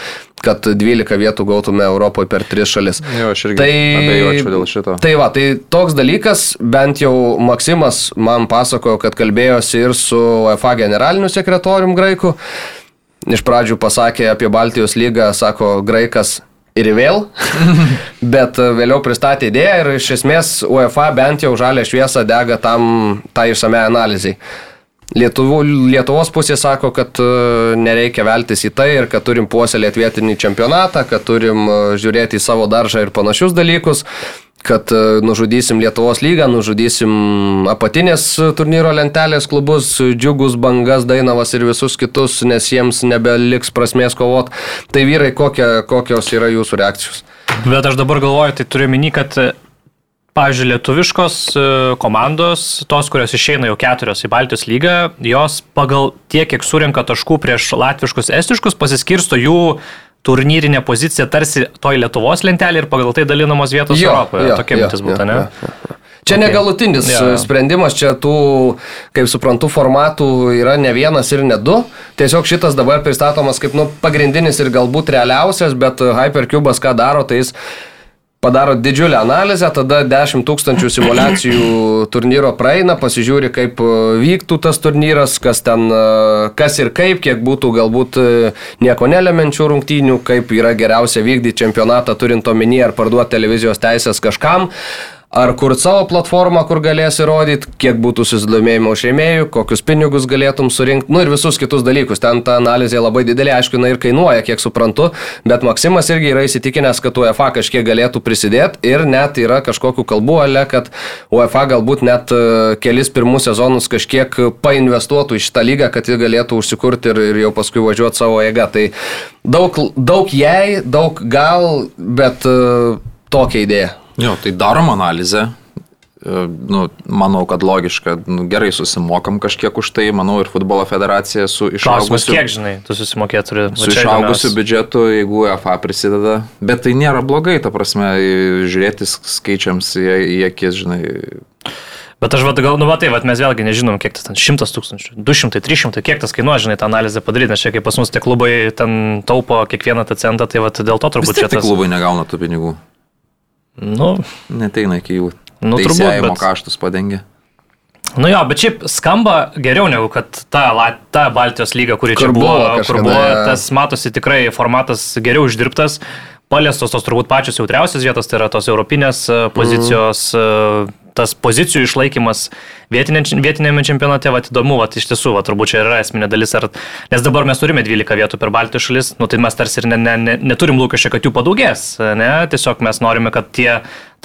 S1: kad 12 vietų gautume Europoje per tris šalis.
S3: Jo, aš irgi tai, abejočiau dėl šito.
S1: Tai va, tai toks dalykas, bent jau Maksimas man pasakojo, kad kalbėjosi ir su UEFA generaliniu sekretorium graiku. Iš pradžių pasakė apie Baltijos lygą, sako graikas, ir vėl, bet e, vėliau pristatė idėją ir iš esmės UEFA bent jau žalę šviesą dega tam tai išsame analizai. Lietuvų, Lietuvos pusė sako, kad e, nereikia veltis į tai ir kad turim puoselėti vietinį čempionatą, kad turim e, žiūrėti į savo daržą ir panašius dalykus kad e, nužudysim Lietuvos lygą, nužudysim apatinės turnyro lentelės klubus, džiugus, bangas, dainavas ir visus kitus, nes jiems nebeliks prasmės kovot. Tai vyrai, kokie, kokios yra jūsų reakcijos?
S2: Bet aš dabar galvoju, tai turiu minį, kad Pavyzdžiui, lietuviškos e, komandos, tos, kurios išeina jau keturios į Baltijos lygą, jos pagal tiek, kiek surinka taškų prieš latviškus, estiškus, pasiskirsto jų turnyrinė pozicija tarsi toj Lietuvos lentelė ir pagal tai dalinamos vietos jo, Europoje. Jo, Tokia mintis būtų, ne? Jo, jo.
S1: Čia okay. negalutinis ja. sprendimas, čia tų, kaip suprantu, formatų yra ne vienas ir ne du. Tiesiog šitas dabar pristatomas kaip nu, pagrindinis ir galbūt realiausias, bet Hypercube'as ką daro, tai jis padaro didžiulę analizę, tada 10 tūkstančių simulacijų turnyro praeina, pasižiūri, kaip e, vyktų tas turnyras, kas ten, e, kas ir kaip, kiek būtų galbūt e, nieko nelemenčių rungtynių, kaip yra geriausia vykdyti čempionatą turint omenyje ar parduoti televizijos teisės kažkam ar kur savo platformą, kur galėsi rodyti, kiek būtų susidomėjimo šeimėjų, kokius pinigus galėtum surinkti, nu ir visus kitus dalykus. Ten ta analizė labai didelė, aišku, jinai ir kainuoja, kiek suprantu, bet Maksimas irgi yra įsitikinęs, kad UEFA kažkiek galėtų prisidėti ir net yra kažkokiu kalbu, ale, kad UEFA galbūt net e, kelis pirmus sezonus kažkiek painvestuotų į šitą lygą, kad ji galėtų užsikurti ir, ir jau paskui važiuoti savo jėgą. Tai daug, daug jai, daug gal, bet uh, tokia idėja.
S3: Jo, tai darom analizę. e, nu, manau, kad logiška, nu, gerai susimokam kažkiek už tai, manau, ir futbolo federacija su išaugusiu...
S2: kiek, žinai, tu susimokėt turi.
S3: Su išaugusiu biudžetu, jeigu UEFA prisideda. Bet tai nėra blogai, ta prasme, žiūrėti skaičiams į, į akis, žinai.
S2: Bet aš vad gal, nu, va, tai, va, mes vėlgi nežinom, kiek tas ten 100 tūkstančių, 200, 300, kiek tas kainuoja, žinai, tą analizę padaryti, nes čia kaip pas mus tie klubai ten taupo kiekvieną tą centą, tai va, dėl to turbūt
S3: čia... Tai tas... klubai negauna tų pinigų.
S2: Nu.
S3: Neteina iki jų.
S2: Nu, turbūt. Bet...
S3: kaštus padengia.
S2: Nu jo, bet šiaip skamba geriau negu kad ta, ta Baltijos lyga, kuri kur čia buvo, buvo kur buvo, tas matosi tikrai formatas geriau uždirbtas, paliestos tos turbūt pačios jautriausios vietos, tai yra tos europinės e, pozicijos. Mm tas pozicijų išlaikymas vietinėme čempionate, va, įdomu, va, iš tiesų, va, turbūt čia yra esminė dalis, ar, nes dabar mes turime 12 vietų per Baltijos šalis, nu, tai mes tarsi ir ne, ne, ne, neturim lūkesčio, kad jų padaugės, ne, tiesiog mes norime, kad tie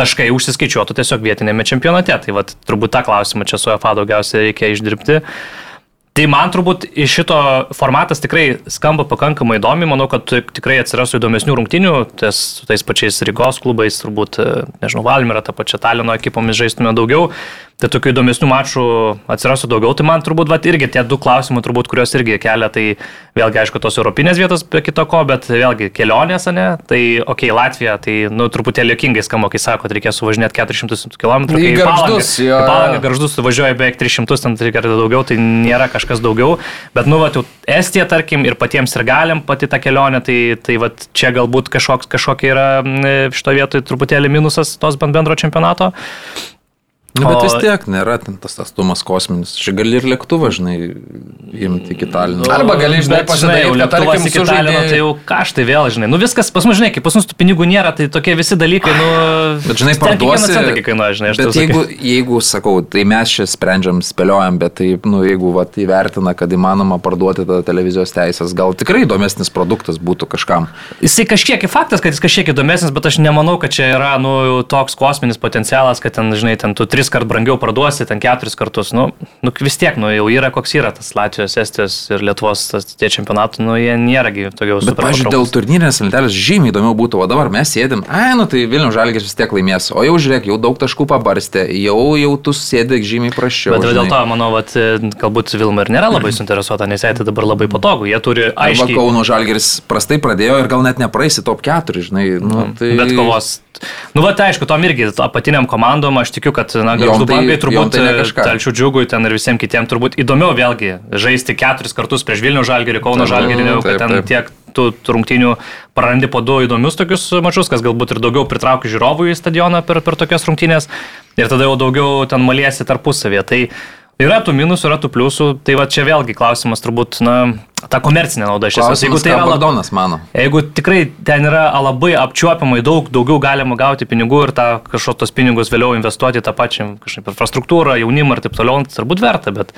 S2: taškai užsiskaičiuotų tiesiog vietinėme čempionate, tai va, turbūt tą klausimą čia su EFA daugiausiai reikia išdirbti. Tai man turbūt iš šito formatas tikrai skamba pakankamai įdomi, manau, kad tikrai atsirastų įdomesnių rungtinių, ties, tais pačiais Rygos klubais, turbūt, nežinau, Valmira, tą pačią Talino ekipomis žaistume daugiau, tai tokių įdomesnių mačų atsirastų daugiau. Tai man turbūt vat, irgi tie du klausimai, turbūt, kuriuos irgi kelia, tai vėlgi, aišku, tos europinės vietos be kito ko, bet vėlgi kelionės, ne? Tai, okei, okay, Latvija, tai, nu, truputėlį jokingai skamba, kai sako, kad reikės suvažinėti 400 km.
S1: Į garždus, jo.
S2: Į palangą garždus suvažiuoja beveik 300, ten reikia daugiau, tai nėra kažkas daugiau. Bet, nu, vat, Estija, tarkim, ir patiems ir galim pati tą kelionę, tai, tai vat, čia galbūt kažkoks, kažkokia yra šito vietoje truputėlį minusas tos bendro čempionato.
S3: Nu, bet o... vis tiek nėra ten tas atstumas kosminis. Čia gali ir lėktuvą, žinai, imti iki Talino.
S1: Nu, Arba gali, žinai, pasidaryti lėktuvas iki Talino,
S2: tai jau kaštai vėl, žinai. Nu viskas, pas mus, žinai, kaip pas mus tų pinigų nėra, tai tokie visi dalykai, nu...
S3: Bet, žinai, parduosi...
S2: Centą, kainuoja, žinai,
S3: bet jeigu, jeigu, sakau, tai mes čia sprendžiam, spėliojam, bet tai, nu, jeigu vat, įvertina, kad įmanoma parduoti tą televizijos teisės, gal tikrai įdomesnis produktas būtų kažkam.
S2: Jisai kažkiek faktas, kad jis kažkiek įdomesnis, bet aš nemanau, kad čia yra, nu, toks kosminis potencialas, kad ten, žinai, ten tu tris kart brangiau parduosi, ten keturis kartus, nu, nu vis tiek, nu, jau yra koks yra tas Latvijos, Estijos ir Lietuvos tas, tie čempionatų, nu, jie nėragi tokios
S3: super. Pavyzdžiui, dėl turnyrinės lentelės žymiai įdomiau būtų, o dabar mes sėdim, ai, nu tai Vilnių žalgės vis tiek laimės, o jau žiūrėk, jau daug taškų pabarstė, jau, jau tu sėdėk žymiai prašiau.
S2: Bet dėl to, manau, vat, galbūt Vilma ir nėra labai suinteresuota, nes jai tai dabar labai patogu, jie turi aiškiai.
S3: Arba Kauno žalgės prastai pradėjo ir gal net nepraeisi top 4, žinai. Nu,
S2: tai... Bet kovos Nu, va, tai aišku, tom irgi apatiniam komandom aš tikiu, kad, na, garždu tai, bankai turbūt, tai Telšių džiugui ten ir visiems kitiems turbūt įdomiau vėlgi žaisti keturis kartus prieš Vilnių žalgerį, Kauno žalgerį, negu kad ten taip. tiek tų rungtinių prarandi po du įdomius tokius mačius, kas galbūt ir daugiau pritraukia žiūrovų į stadioną per, per tokias rungtynės ir tada jau daugiau ten maliesi tarpusavėje. Tai Yra tų minusų, yra tų pliusų, tai va čia vėlgi klausimas turbūt, na, ta komercinė nauda iš esmės.
S3: Jeigu tai yra Bagdonas, mano.
S2: Jeigu tikrai ten yra labai apčiuopiamai daug, daugiau galima gauti pinigų ir tą kažkokios tos pinigus vėliau investuoti tą pačią kažkaip infrastruktūrą, jaunimą ir taip toliau, tai turbūt verta, bet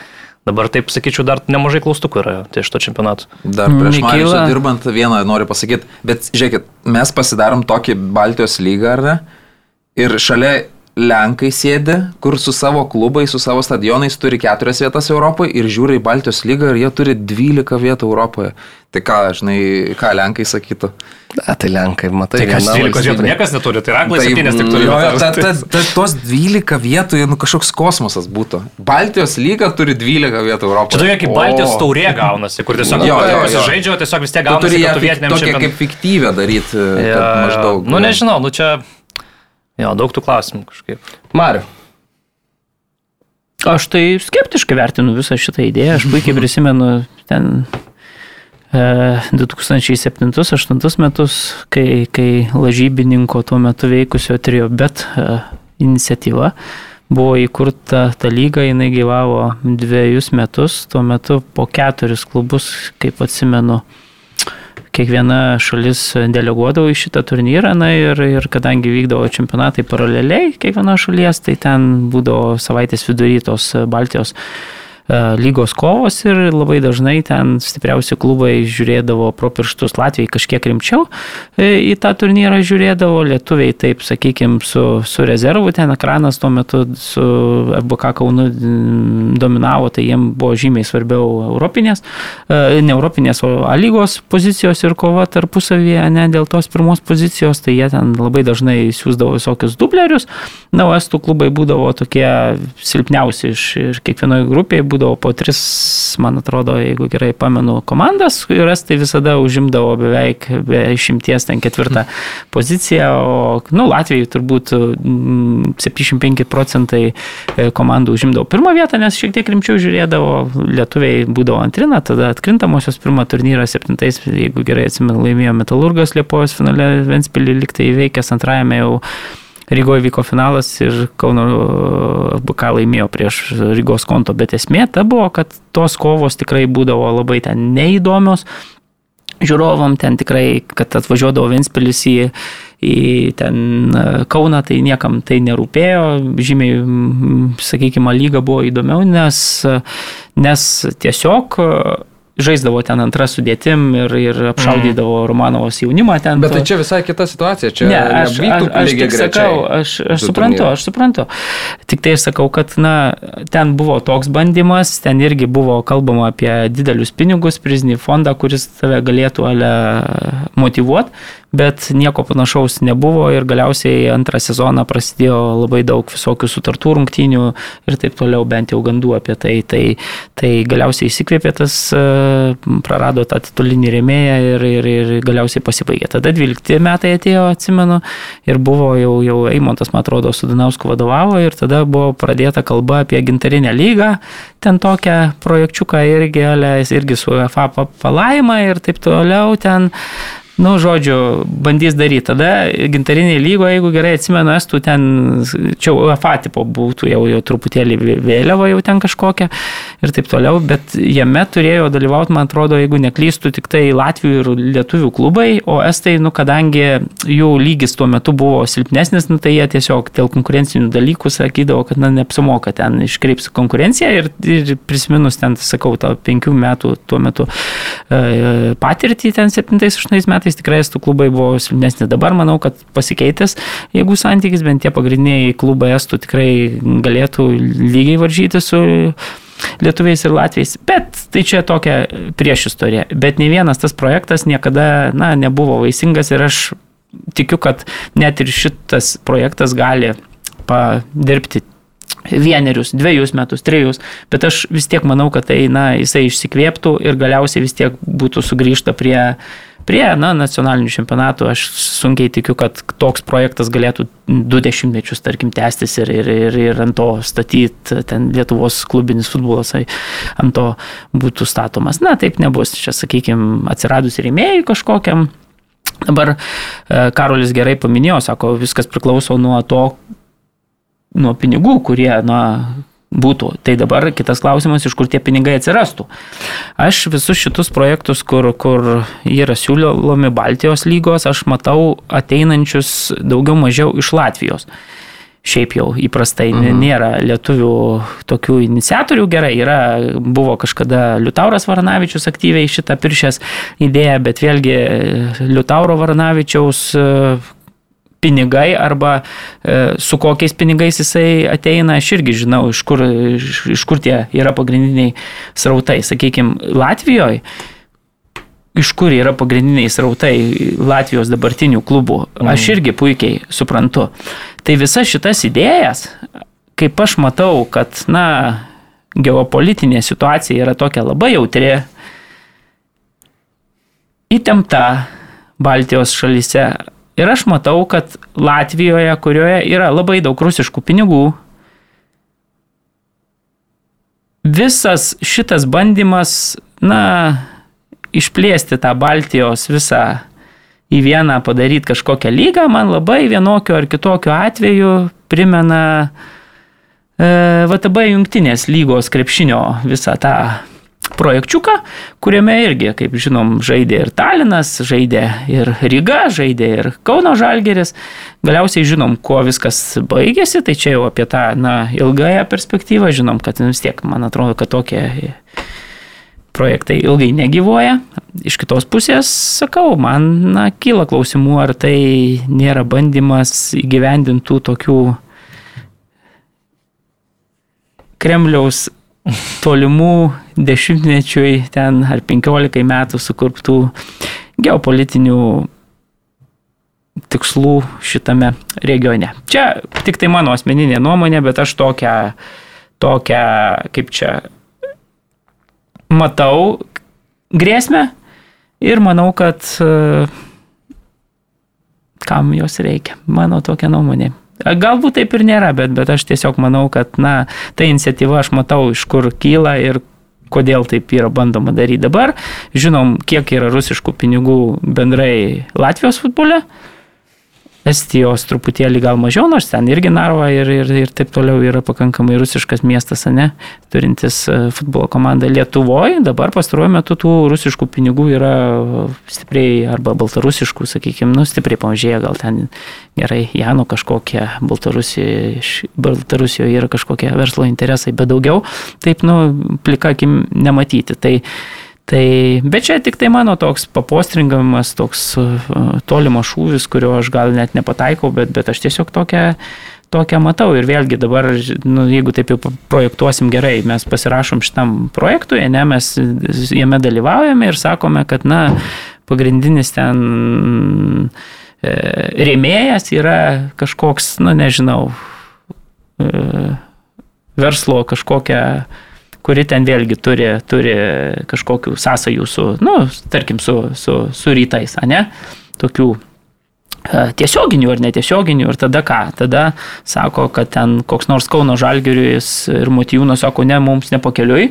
S2: dabar taip sakyčiau, dar nemažai klaustukų yra tai iš to čempionato.
S3: Dar prieš Mariusą dirbant vieną noriu pasakyti, bet žiūrėkit, mes pasidarom tokį Baltijos lygą, ar ne? Ir šalia Lenkai sėdi, kur su savo klubai, su savo stadionais turi keturias vietas Europoje ir žiūri į Baltijos lygą ir jie turi 12 vietų Europoje. Tai ką, žinai, ką Lenkai sakytų?
S1: A, tai Lenkai, matai,
S2: tai kas 12 vietų niekas neturi, tai Anglai tai, 7 tik turi.
S3: Jo, ta, ta, ta, tos 12 vietų, nu kažkoks kosmosas būtų. Baltijos lyga turi 12 vietų Europoje.
S2: Čia tokia kaip Baltijos taurė gaunasi, kur tiesiog jo, jo, jo. žaidžia, tiesiog vis tiek gaunasi. Tu turi ją
S3: vietiniam tokia kaip fiktyvę daryti. Ja, maždaug.
S2: Nu nežinau, nu čia Jo, daug tų klausimų kažkaip.
S1: Mariu.
S4: Aš tai skeptiškai vertinu visą šitą idėją. Aš puikiai prisimenu ten e, 2007-2008 metus, kai, kai lažybininko tuo metu veikusio trio bet e, iniciatyva buvo įkurta ta lyga, jinai gyvavo dviejus metus, tuo metu po keturis klubus, kaip atsimenu, kiekviena šalis deleguodavo į šitą turnyrą, na ir, ir kadangi vykdavo čempionatai paraleliai kiekvieno šalies, tai ten būdavo savaitės vidury tos Baltijos lygos kovos ir labai dažnai ten stipriausi klubai žiūrėdavo pro pirštus, Latvijai kažkiek rimčiau į tą turnyrą žiūrėdavo, lietuviai taip, sakykime, su, su rezervu, ten ekranas tuo metu su FBK Kaunu dominavo, tai jiems buvo žymiai svarbiau europinės, ne europinės, o A lygos pozicijos ir kova tarpusavyje, ne dėl tos pirmos pozicijos, tai jie ten labai dažnai siūsdavo visokius dublerius, na, o estų klubai būdavo tokie silpniausi iš, iš kiekvienoje grupėje, būdavo po tris, man atrodo, jeigu gerai pamenu, komandas ir estai visada užimdavo beveik be išimties ten ketvirtą poziciją, o, nu, Latvijai turbūt 75 procentai e, komandų užimdavo pirmą vietą, nes šiek tiek rimčiau žiūrėdavo, lietuviai būdavo antrina, tada atkrintamosios pirmą turnyrą septintais, jeigu gerai atsimenu, laimėjo Metalurgas Liepojos finale Ventspilį liktai įveikęs antrajame jau Rygoje vyko finalas ir Kauno BK laimėjo prieš Rygos konto, bet esmė ta buvo, kad tos kovos tikrai būdavo labai ten neįdomios. Žiūrovom ten tikrai, kad atvažiuodavo Ventspilis į, į ten Kauną, tai niekam tai nerūpėjo, žymiai, sakykime, lyga buvo įdomiau, nes, nes tiesiog žaisdavo ten antrą sudėtim ir, ir apšaudydavo mm. Romanovos jaunimą ten.
S1: Bet tai čia visai kita situacija, čia
S4: ne, aš, aš, aš tik sakau, aš, aš suprantu, aš suprantu. Tik tai aš sakau, kad na, ten buvo toks bandymas, ten irgi buvo kalbama apie didelius pinigus, prizinį fondą, kuris tave galėtų ale motivuoti bet nieko panašaus nebuvo ir galiausiai antrą sezoną prasidėjo labai daug visokių sutartų rungtynių ir taip toliau, bent jau gandų apie tai. Tai, tai galiausiai įsikvėpė tas, e, prarado tą titulinį rėmėją ir, ir, ir galiausiai pasibaigė. Tada 12 metai atėjo, atsimenu, ir buvo jau, jau Eimontas, man atrodo, su Danausku vadovavo ir tada buvo pradėta kalba apie gintarinę lygą, ten tokią projekčiuką irgi, irgi su UEFA palaima ir taip toliau ten Nu, žodžiu, bandys daryti. Tada gintariniai lygo, jeigu gerai atsimenu, estų ten, čia UEFA tipo būtų jau, jau truputėlį vėliava jau ten kažkokia ir taip toliau, bet jame turėjo dalyvauti, man atrodo, jeigu neklystų, tik tai Latvijų ir Lietuvių klubai, o estai, nu, kadangi jų lygis tuo metu buvo silpnesnis, nu, tai jie tiesiog dėl konkurencinių dalykų sakydavo, kad, na, neapsimoka ten iškreips konkurenciją ir, ir prisiminus ten, sakau, tą penkių metų tuo metu e, patirtį ten 7-8 metais metais tikrai estų klubai buvo silpnesni. Dabar manau, kad pasikeitęs, jeigu santykis, bent tie pagrindiniai klubai estų tikrai galėtų lygiai varžyti su lietuviais ir latviais. Bet tai čia tokia prieš istorija. Bet ne vienas tas projektas niekada na, nebuvo vaisingas ir aš tikiu, kad net ir šitas projektas gali padirbti vienerius, dviejus metus, trejus, bet aš vis tiek manau, kad tai, na, jisai išsikvėptų ir galiausiai vis tiek būtų sugrįžta prie prie na, nacionalinių čempionatų aš sunkiai tikiu, kad toks projektas galėtų du dešimtmečius, tarkim, tęstis ir, ir, ir, ir ant to statyti, ten Lietuvos klubinis futbolas ant to būtų statomas. Na, taip nebus. Čia, sakykime, atsiradus rėmėjai kažkokiam. Dabar e, Karolis gerai paminėjo, sako, viskas priklauso nuo to, nuo pinigų, kurie, na, būtų. Tai dabar kitas klausimas, iš kur tie pinigai atsirastų. Aš visus šitus projektus, kur, kur yra siūlomi Baltijos lygos, aš matau ateinančius daugiau mažiau iš Latvijos. Šiaip jau įprastai mhm. nėra lietuvių tokių iniciatorių, gerai, yra, buvo kažkada Liutauras Varanavičius aktyviai šitą piršęs idėją, bet vėlgi Liutauro Varanavičiaus pinigai arba e, su kokiais pinigais jisai ateina, aš irgi žinau, iš kur, iš, iš kur tie yra pagrindiniai srautai. Sakykime, Latvijoje iš kur yra pagrindiniai srautai Latvijos dabartinių klubų, aš mm. irgi puikiai suprantu. Tai visas šitas idėjas, kaip aš matau, kad, na, geopolitinė situacija yra tokia labai jautri, įtempta Baltijos šalyse, Ir aš matau, kad Latvijoje, kurioje yra labai daug rusiškų pinigų, visas šitas bandymas, na, išplėsti tą Baltijos visą į vieną padaryti kažkokią lygą, man labai vienokiu ar kitokiu atveju primena e, VTB jungtinės lygos krepšinio visą tą projekčiuką, kuriame irgi, kaip žinom, žaidė ir Talinas, žaidė ir Ryga, žaidė ir Kauno Žalgeris. Galiausiai žinom, kuo viskas baigėsi, tai čia jau apie tą na, ilgąją perspektyvą, žinom, kad vis tiek, man atrodo, kad tokie projektai ilgai negyvoja. Iš kitos pusės, sakau, man na, kyla klausimų, ar tai nėra bandymas įgyvendintų tokių Kremliaus tolimų dešimtmečiui ten ar penkiolikai metų sukurptų geopolitinių tikslų šitame regione. Čia tik tai mano asmeninė nuomonė, bet aš tokią, tokią kaip čia, matau grėsmę ir manau, kad kam jos reikia. Mano tokia nuomonė. Galbūt taip ir nėra, bet, bet aš tiesiog manau, kad, na, ta iniciatyva aš matau, iš kur kyla ir kodėl taip yra bandoma daryti dabar. Žinom, kiek yra rusiškų pinigų bendrai Latvijos futbole. Estijos truputėlį gal mažiau, nors ten irgi Narva ir, ir, ir taip toliau yra pakankamai rusiškas miestas, ne, turintis e, futbolo komandą Lietuvoje. Dabar pastaruoju metu tų rusiškų pinigų yra stipriai, arba baltarusiškų, sakykime, nu, stipriai pamažėję, gal ten gerai, Jano kažkokie Baltarusijoje, Baltarusijoje yra kažkokie verslo interesai, bet daugiau taip, nu, plikakim nematyti. Tai, Tai, bet čia tik tai mano toks papostringamas, toks uh, tolimas šūvis, kurio aš gal net nepataikau, bet, bet aš tiesiog tokią, tokią matau. Ir vėlgi dabar, nu, jeigu taip jau projektuosim gerai, mes pasirašom šitam projektui, ne, mes jame dalyvaujame ir sakome, kad, na, pagrindinis ten e, rėmėjas yra kažkoks, nu, nežinau, e, verslo kažkokia kuri ten vėlgi turi, turi kažkokių sąsajų su, nu, tarkim, su, su, su rytais, ne? Tokių e, tiesioginių ar netiesioginių ir tada ką? Tada sako, kad ten koks nors Kauno Žalgirius ir Motijūnas sako, ne, mums nepakeliui.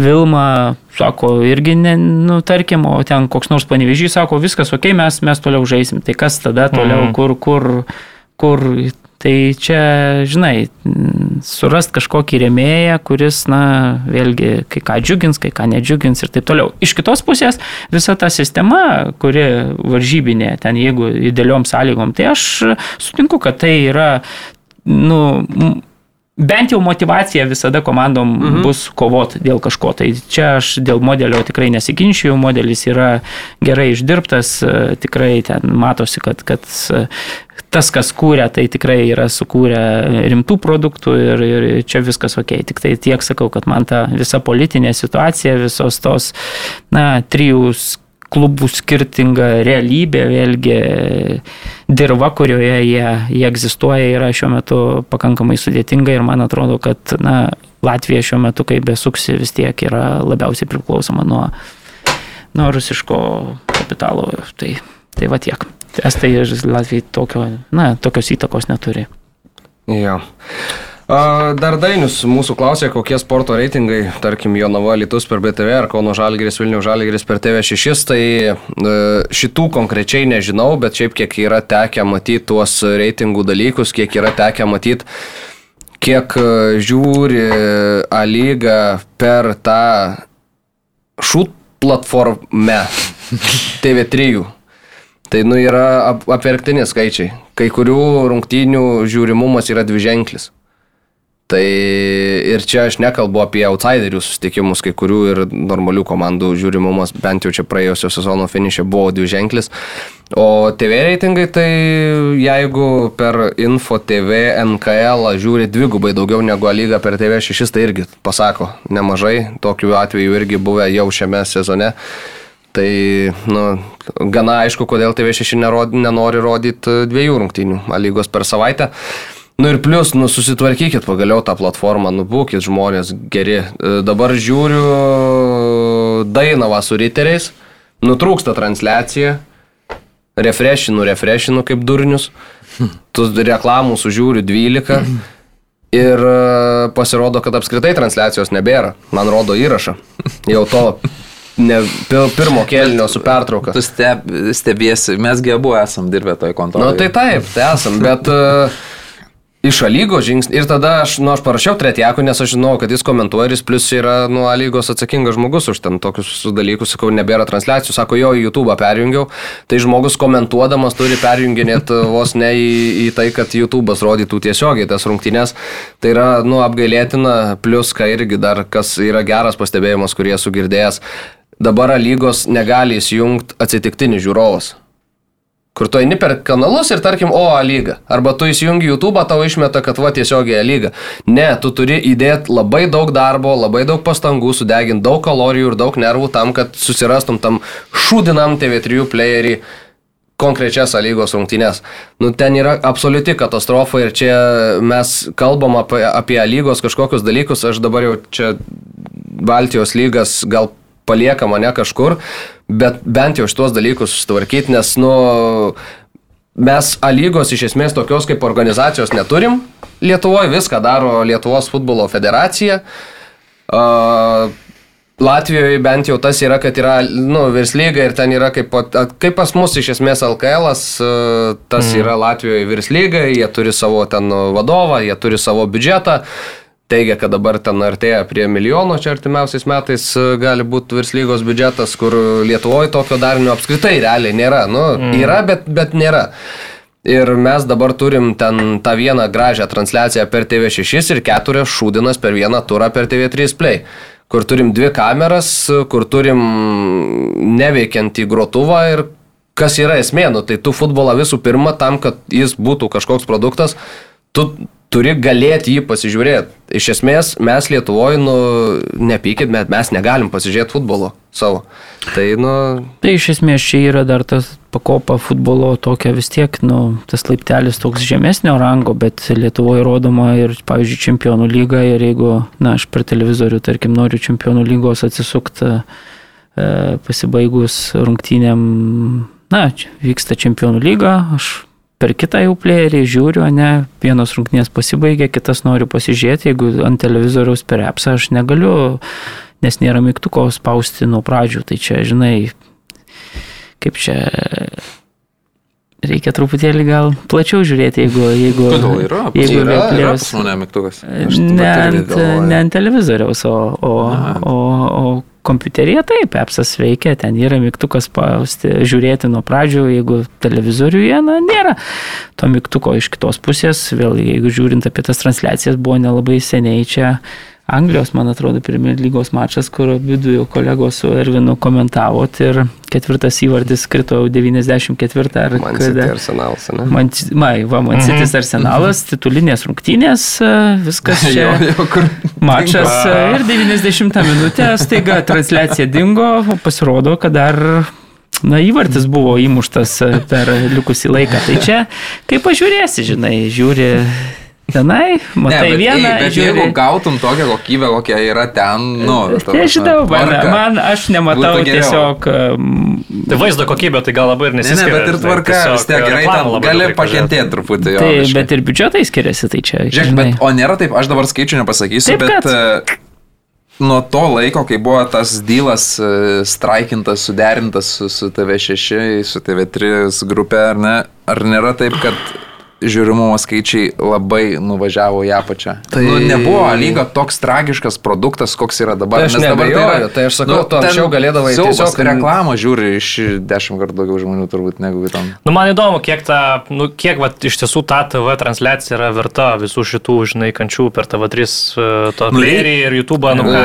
S4: Vilma sako, irgi, ne, nu, tarkim, o ten koks nors panevežys sako, viskas ok, mes, mes toliau žaisim. Tai kas tada toliau, mm. kur, kur, kur Tai čia, žinai, surast kažkokį rėmėją, kuris, na, vėlgi, kai ką džiugins, kai ką nedžiugins ir taip toliau. Iš kitos pusės, visa ta sistema, kuri varžybinė, ten jeigu idealiom sąlygom, tai aš sutinku, kad tai yra, nu, bent jau motivacija visada komandom mhm. bus kovoti dėl kažko. Tai čia aš dėl modelio tikrai nesiginčiu, modelis yra gerai išdirbtas, tikrai ten matosi, kad, kad tas, kas kūrė, tai tikrai yra sukūrę rimtų produktų ir, ir čia viskas ok. Tik tai tiek sakau, kad man ta visa politinė situacija, visos tos, na, trijų klubų skirtinga realybė, vėlgi dirba, kurioje jie, jie egzistuoja, yra šiuo metu pakankamai sudėtinga ir man atrodo, kad na, Latvija šiuo metu, kai besuksi, vis tiek yra labiausiai priklausoma nuo, nuo rusiško kapitalo. Tai, tai va tiek. Estai ir Latvijai tokio, na, tokios įtakos neturi.
S1: Jo. Dar Dainius mūsų klausė, kokie sporto reitingai, tarkim, Jonava Litus per BTV ar Kauno Žalgeris, Vilnių Žalgeris per TV6, tai e, šitų konkrečiai nežinau, bet šiaip kiek yra tekę matyti tuos reitingų dalykus, kiek yra tekę matyti, kiek e, žiūri A lygą per tą šūt platformę TV3. Tai nu yra ap apverktini skaičiai. Kai kurių rungtynių žiūrimumas yra dviženklis. Tai ir čia aš nekalbu apie outsiderių susitikimus, kai kurių ir normalių komandų žiūrimumas, bent jau čia praėjusio sezono finišė buvo dviženklis. O TV reitingai, tai jeigu per Info TV NKL žiūri dvigubai daugiau negu lyga per TV6, tai irgi pasako nemažai, tokių atvejų irgi buvę jau šiame sezone. Tai, nu, gana aišku, kodėl TV6 nerod, nenori rodyti dviejų rungtynių lygos per savaitę. Nu ir plus, nu susitvarkykit pagaliau tą platformą, nu būkit žmonės geri. E, dabar žiūriu Dainavą su riteriais, nutrūksta transliacija, refreshinu, refreshinu kaip durnius, tu reklamų sužiūriu 12 ir e, pasirodo, kad apskritai transliacijos nebėra. Man rodo įrašą. Jau to ne, pirmo kėlinio su pertrauka.
S3: Tu steb, stebėsi, mesgi abu esam dirbę toj kontrolėje.
S1: Na nu, tai taip, tai esam, bet uh, Iš lygos žingsnį. Ir tada aš, nu, aš parašiau Tretiakų, nes aš žinau, kad jis komentuoja ir jis plus yra, nu, lygos atsakingas žmogus už ten tokius dalykus, sakau, nebėra transliacijų, sako, jo, YouTube perjungiau. Tai žmogus komentuodamas turi perjunginėti vos ne į, į tai, kad YouTube'as rodytų tiesiogiai tas rungtynės. Tai yra, nu, apgailėtina, plus, ką irgi dar, kas yra geras pastebėjimas, kurie sugirdėjęs, dabar lygos negali įsijungti atsitiktinis žiūrovas. Kur tu eini per kanalus ir tarkim, o, A lyga. Arba tu įsijungi YouTube, tau išmeta, kad va tiesiogiai A lyga. Ne, tu turi įdėti labai daug darbo, labai daug pastangų, sudeginti daug kalorijų ir daug nervų tam, kad susirastum tam šūdinam TV3 playerį konkrečias lygos rungtynės. Nu, ten yra absoliuti katastrofa ir čia mes kalbam apie, apie lygos kažkokius dalykus, aš dabar jau čia Baltijos lygas gal palieka mane kažkur, bet bent jau šitos dalykus sutvarkyti, nes, nu, mes A lygos iš esmės tokios kaip organizacijos neturim. Lietuvoje viską daro Lietuvos futbolo federacija. Uh, Latvijoje bent jau tas yra, kad yra, nu, virslyga ir ten yra kaip, kaip pas mus iš esmės LKL, tas mm. yra Latvijoje virslyga, jie turi savo ten vadovą, jie turi savo biudžetą teigia, kad dabar ten artėja prie milijono, čia artimiausiais metais e, gali būti virslygos biudžetas, kur Lietuvoje tokio darinio apskritai realiai nėra. Nu, mm. Yra, bet, bet nėra. Ir mes dabar turim ten tą vieną gražią transliaciją per TV6 ir keturias šūdinas per vieną turą per TV3 Play kur turim dvi kameras, kur turim neveikiantį grotuvą ir kas yra esmė, nu, tai tu futbolą visų pirma tam, kad jis būtų kažkoks produktas, tu turi galėti jį pasižiūrėti. Iš esmės, mes Lietuvoje, nu, nepykit, bet mes negalim pasižiūrėti futbolo savo. Tai, nu...
S4: Tai iš esmės čia yra dar tas pakopa futbolo tokia vis tiek, nu, tas laiptelis toks žemesnio rango, bet Lietuvoje rodoma ir, pavyzdžiui, čempionų lyga ir jeigu, na, aš per televizorių, tarkim, noriu čempionų lygos atsisukti e, pasibaigus rungtynėm, na, vyksta čempionų lyga, aš per kitą jau playerį žiūriu, ne, vienos rungtynės pasibaigė, kitas noriu pasižiūrėti, jeigu ant televizoriaus per appsą aš negaliu, nes nėra mygtuko spausti nuo pradžių, tai čia, žinai, kaip čia reikia truputėlį gal plačiau žiūrėti, jeigu... jeigu
S3: Kodėl yra?
S4: Jeigu
S3: yra, yra pas mane mygtukas.
S4: Ne ant, ne ant televizoriaus, o, o, o, o kompiuteryje taip, appsas veikia, ten yra mygtukas spausti, žiūrėti nuo pradžių, jeigu televizoriuje, na, nėra to mygtuko iš kitos pusės, vėl jeigu žiūrint apie tas transliacijas, buvo nelabai seniai čia Anglijos, man atrodo, pirmie lygos mačas, kur vidu jau kolegos su Ervinu komentavot ir ketvirtas įvardis krito jau 94 ar
S1: Man kada. Arsenalas, ne?
S4: Man, mai, va, man City mhm. Arsenalas, titulinės rungtynės, viskas čia. jo, jo, kur... Mačas ir 90 minutę staiga transliacija dingo, pasirodo, kad dar Na, įvartis buvo įmuštas per likusį laiką. Tai čia, kaip pažiūrėsi, žinai, žiūri tenai, matai ne, bet, vieną.
S3: Bet žiūri... jeigu gautum tokią kokybę, kokia yra ten, nu,
S4: nežinau, man, man aš nematau tiesiog.
S2: Tai vaizdo kokybė, tai gal labai ir nesiskiria. Ne,
S3: ne, bet ir tvarka, vis tiek gerai, ten gali pakentėti truputį.
S4: Jo, tai, bet ir biudžetai skiriasi, tai čia.
S3: Žiūrėk, bet, o nėra taip, aš dabar skaičių nepasakysiu, taip, bet... Kad... E, nuo to laiko, kai buvo tas dylas e, straikintas, suderintas su, su TV6, su TV3 grupė, ar ne, ar nėra taip, kad žiūrimumo skaičiai labai nuvažiavo į apačią. Tai nu, nebuvo lyga toks tragiškas produktas, koks yra dabar.
S1: Tai aš dabar tai, yra, tai aš sakau, nu, tu anksčiau galėdavai
S3: tiesiog reklamą žiūri iš dešimt kartų daugiau žmonių turbūt negu tam.
S2: Nu, man įdomu, kiek, ta, nu, kiek va, iš tiesų ta TV transliacija yra verta visų šitų, žinai, kančių per TV3 e, to nu, playerį ir YouTube. Nu, ką,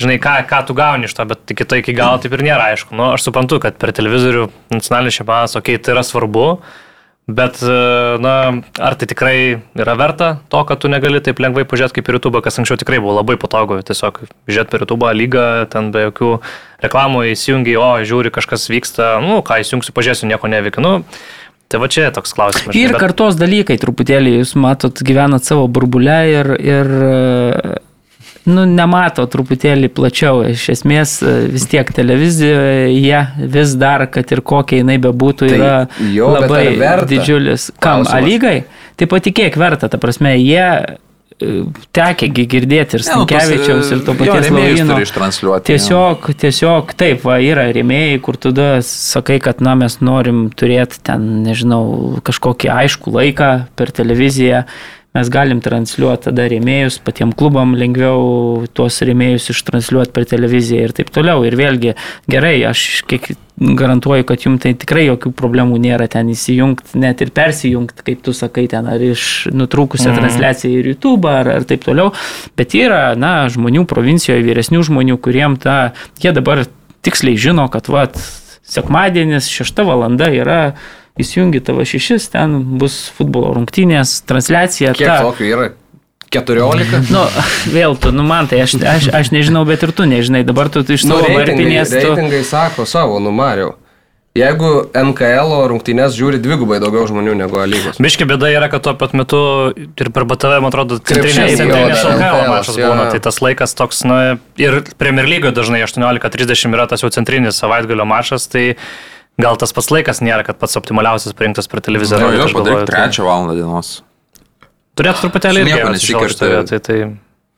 S2: žinai, ką, ką tu gauni iš to, bet kitai iki galo taip ir nėra aišku. Nu, aš suprantu, kad per televizorių nacionalinis čempionatas, okei, okay, tai yra svarbu. Bet, e, na, ar tai tikrai yra verta to, kad tu negali taip lengvai pažiūrėti kaip ir YouTube, kas anksčiau tikrai buvo labai patogu, tiesiog žiūrėti per YouTube lygą, ten be jokių reklamų įsijungi, o žiūri, kažkas vyksta, nu, ką įsijungsiu, pažiūrėsiu, nieko neveikia. Nu, Tai va čia toks klausimas.
S4: Ir bet... kartos dalykai truputėlį, jūs matot, gyvenat savo burbulę ir, ir nu, nemato truputėlį plačiau. Iš esmės vis tiek televizijoje vis dar, kad ir kokia jinai bebūtų, tai yra jo, labai didžiulis. Kam, Klausimas. A lygai? Tai patikėk verta, ta prasme, jie tekia girdėti ir nu, Stankievičiaus, ir to paties
S3: Laurino.
S4: Tiesiog, tiesiog taip, va, yra rėmėjai, kur tada sakai, kad na, mes norim turėti ten, nežinau, kažkokį aišku laiką per televiziją mes galim transliuoti tada rėmėjus, patiem klubam lengviau tuos rėmėjus ištransliuoti per televiziją ir taip toliau. Ir vėlgi, gerai, aš kiek garantuoju, kad jums tai tikrai jokių problemų nėra ten įsijungti, net ir persijungti, kaip tu sakai, ten ar iš nutrūkusią mm. transliaciją į YouTube ar, ar taip toliau. Bet yra, na, žmonių provincijoje, vyresnių žmonių, kuriem ta, jie dabar tiksliai žino, kad, va, sekmadienis, šešta valanda yra įsijungi tavo šešis, ten bus futbolo rungtynės, transliacija.
S1: Kiek ta... tokių yra? 14?
S4: Nu, vėl tu, nu man tai aš, aš, aš nežinau, bet ir tu nežinai, dabar tu iš
S1: nu,
S4: savo
S1: nu, varpinės. Tu... Reitingai sako savo, numariau. Jeigu NKL rungtynės žiūri dvigubai daugiau žmonių negu lygos.
S2: Biški bėda yra, kad tuo pat metu ir per BTV, man atrodo, centrinės LKL mačas būna, tai tas laikas toks, na, ir Premier lygoje dažnai 18.30 yra tas jau centrinis savaitgalio mačas, tai Gal tas pats laikas nėra, kad pats optimaliausias parinktas per televiziją.
S3: Jo, jo, padaryk trečią valandą dienos.
S2: Turėtų truputėlį ilgiau nesikerti. Tai, tai,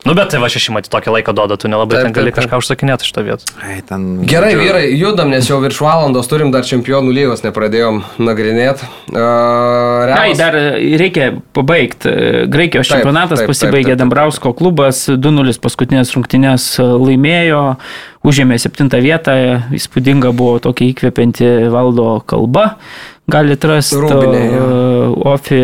S2: Nu, bet tai va šeši matyti tokį laiką duoda, tu nelabai taip, ten gali taip, taip. kažką užsakinėti iš to vietos.
S1: Ten... Gerai, vyrai, judam, nes jau virš valandos turim dar čempionų lygos, nepradėjom nagrinėti. Uh,
S4: realas... Ai, dar reikia pabaigti. Graikijos taip, čempionatas taip, pasibaigė, taip, taip. Dambrausko klubas 2-0 paskutinės rungtynės laimėjo, užėmė septintą vietą, įspūdinga buvo tokia įkvepianti valdo kalba galit rasti. Rūbinė, ofi,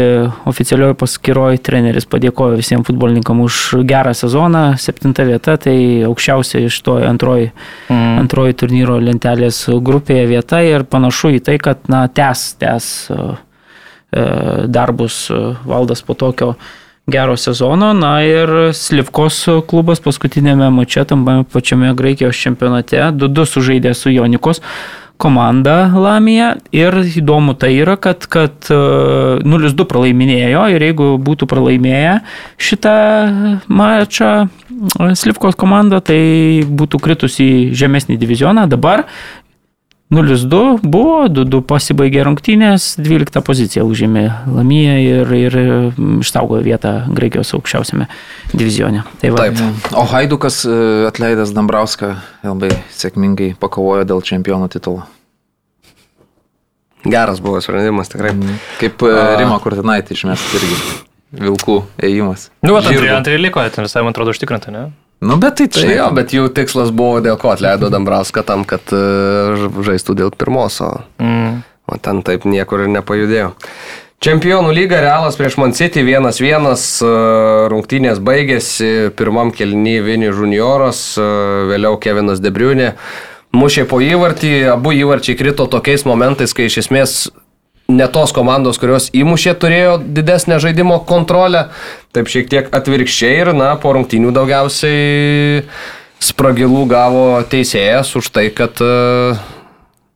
S4: oficialioje paskyroje treneris padėkojo visiems futbolininkam už gerą sezoną, septinta vieta, tai aukščiausia iš to antroji, mm. antroji turnyro lentelės grupėje vieta ir panašu į tai, kad na, tęs, tęs darbus valdas po tokio gero sezono. Na ir Slivkos klubas paskutinėme mače, tam pačiame Graikijos čempionate, 2-2 sužaidė su Jonikos komanda Lamija ir įdomu tai yra, kad, kad 0-2 e, pralaiminėjo ir jeigu būtų pralaimėję šitą mačą e, Slivkos komanda, tai būtų kritus į žemesnį divizioną. Dabar 0-2 buvo, 2-2 pasibaigė rungtynės, 12 poziciją užėmė Lamija ir, ir išsaugojo vietą Graikijos aukščiausiame divizione.
S3: Tai va. Taip. O Haidukas e, atleidęs Dambrauską labai sėkmingai pakovojo dėl čempionų titulo.
S1: Geras buvo sprendimas tikrai. Mm.
S3: Kaip uh, Rimo Kurtinaitį išmest irgi. Vilkų ėjimas.
S2: Nu, antrį, antrį liko, ten visai man atrodo užtikrinta, ne?
S3: Nu, bet tai čia. Tai
S1: jo, bet jų tikslas buvo dėl ko atleido Dambrauską tam, kad uh, žaistų dėl pirmos, o, mm. o ten taip niekur ir nepajudėjo. Čempionų lyga Realas prieš Man City 1-1, e, rungtynės baigėsi, pirmam kelny Vini Junioras, e, vėliau Kevinas Debriunė. Mušė po įvartį, abu įvarčiai krito tokiais momentais, kai iš esmės ne tos komandos, kurios įmušė, turėjo didesnę žaidimo kontrolę. Taip šiek tiek atvirkščiai ir, na, po rungtynių daugiausiai spragilų gavo teisėjas už tai, kad uh,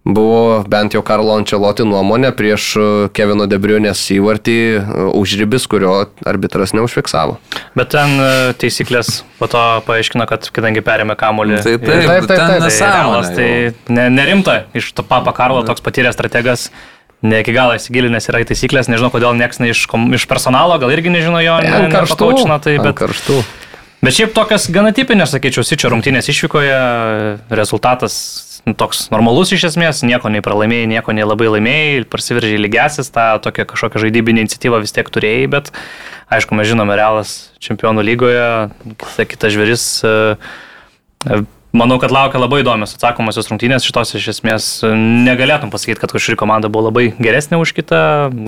S1: buvo bent jau Karlo Ančeloti nuomonė prieš e, Kevino Debriunės įvartį e, užribis, kurio arbitras neužfiksavo.
S2: Bet ten taisyklės po to paaiškino, kad kadangi perėmė kamolį,
S3: tai taip, taip, taip, taip,
S2: taip, tai, realas, tai ne, nerimta iš to papa Karlo toks patyręs strategas ne iki galo įsigilinęs yra į taisyklės, nežinau, kodėl niekas ne iš, iš personalo, gal irgi nežino jo,
S1: ne,
S2: ne tai, bet,
S1: karštų.
S2: Bet šiaip tokias gana tipinės, sakyčiau, Sičio rungtynės išvykoje, rezultatas toks normalus iš esmės, nieko nei pralaimėjai, nieko nei labai laimėjai, prasiveržiai lygiasis, tą tokią kažkokią žaidybinę iniciatyvą vis tiek turėjai, bet aišku, mes žinome, realas čempionų lygoje, kita žvėris Manau, kad laukia labai įdomios atsakomosios rungtynės šitos iš esmės. Negalėtum pasakyti, kad kažkuri komanda buvo labai geresnė už kitą.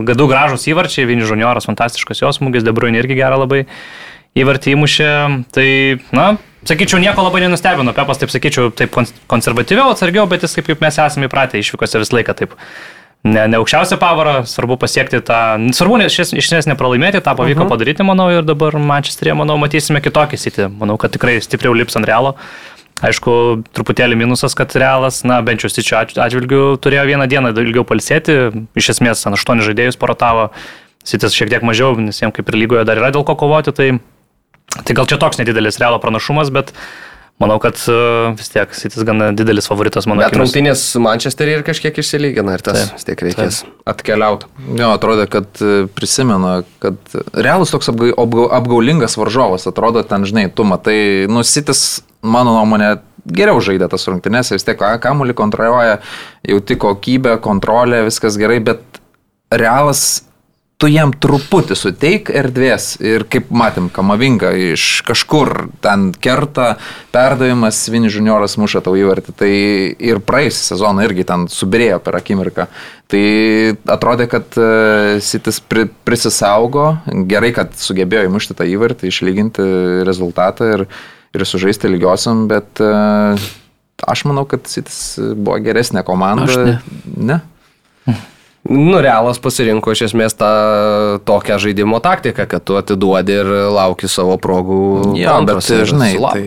S2: Gadu gražus įvarčiai, Vini Žunioras, fantastiškas jos smūgis, Debruin irgi gerą labai įvartį įmušė. Tai, na, sakyčiau, nieko labai nenustebino. Pepas, taip sakyčiau, taip konservatyviau, atsargiau, bet jis kaip, kaip mes esame įpratę išvykose visą laiką taip. Ne, ne aukščiausią pavarą, svarbu pasiekti tą, svarbu iš esmės nepralaimėti, tą pavyko uh -huh. padaryti, manau, ir dabar Manchesterėje, manau, matysime kitokį sitį. Manau, kad tikrai stipriau lips ant realo. Aišku, truputėlį minusas, kad realas, na, bent jau Sičio atžvilgių turėjo vieną dieną ilgiau palsėti, iš esmės, ant aštuonių žaidėjus porotavo, Sitis šiek tiek mažiau, nes jiems kaip ir lygoje dar yra dėl ko kovoti, tai, tai gal čia toks nedidelis realo pranašumas, bet Manau, kad uh, vis tiek Sitis gana didelis favoritas mano.
S1: Bet rungtynės Manchesterį ir kažkiek išsilygina ir tas taip, vis tiek reikės atkeliauti.
S3: Jo, atrodo, kad e, prisimena, kad realus toks apga, apga, apgaulingas varžovas, atrodo, ten, žinai, tu matai, nu, Sitis, mano nuomonė, geriau žaidė tas rungtynės, vis tiek kamuolį kontroliuoja, jau tik kokybė, kontrolė, viskas gerai, bet realas tu jam truputį suteik erdvės ir kaip matėm, kamavinga iš kažkur ten kerta, perdavimas, Vini junioras muša tau įvartį, tai ir praeisį sezoną irgi ten subirėjo per akimirką. Tai atrodė, kad uh, Sitis pri, prisisaugo, gerai, kad sugebėjo įmušti tą įvartį, išlyginti rezultatą ir, ir sužaisti lygiosiam, bet uh, aš manau, kad Sitis buvo geresnė komanda.
S4: Aš ne.
S3: ne?
S1: Nu, realas pasirinko iš esmės tą tokią žaidimo taktiką, kad tu atiduodi ir lauki savo progų.
S3: Ja, bet, žinai, tai...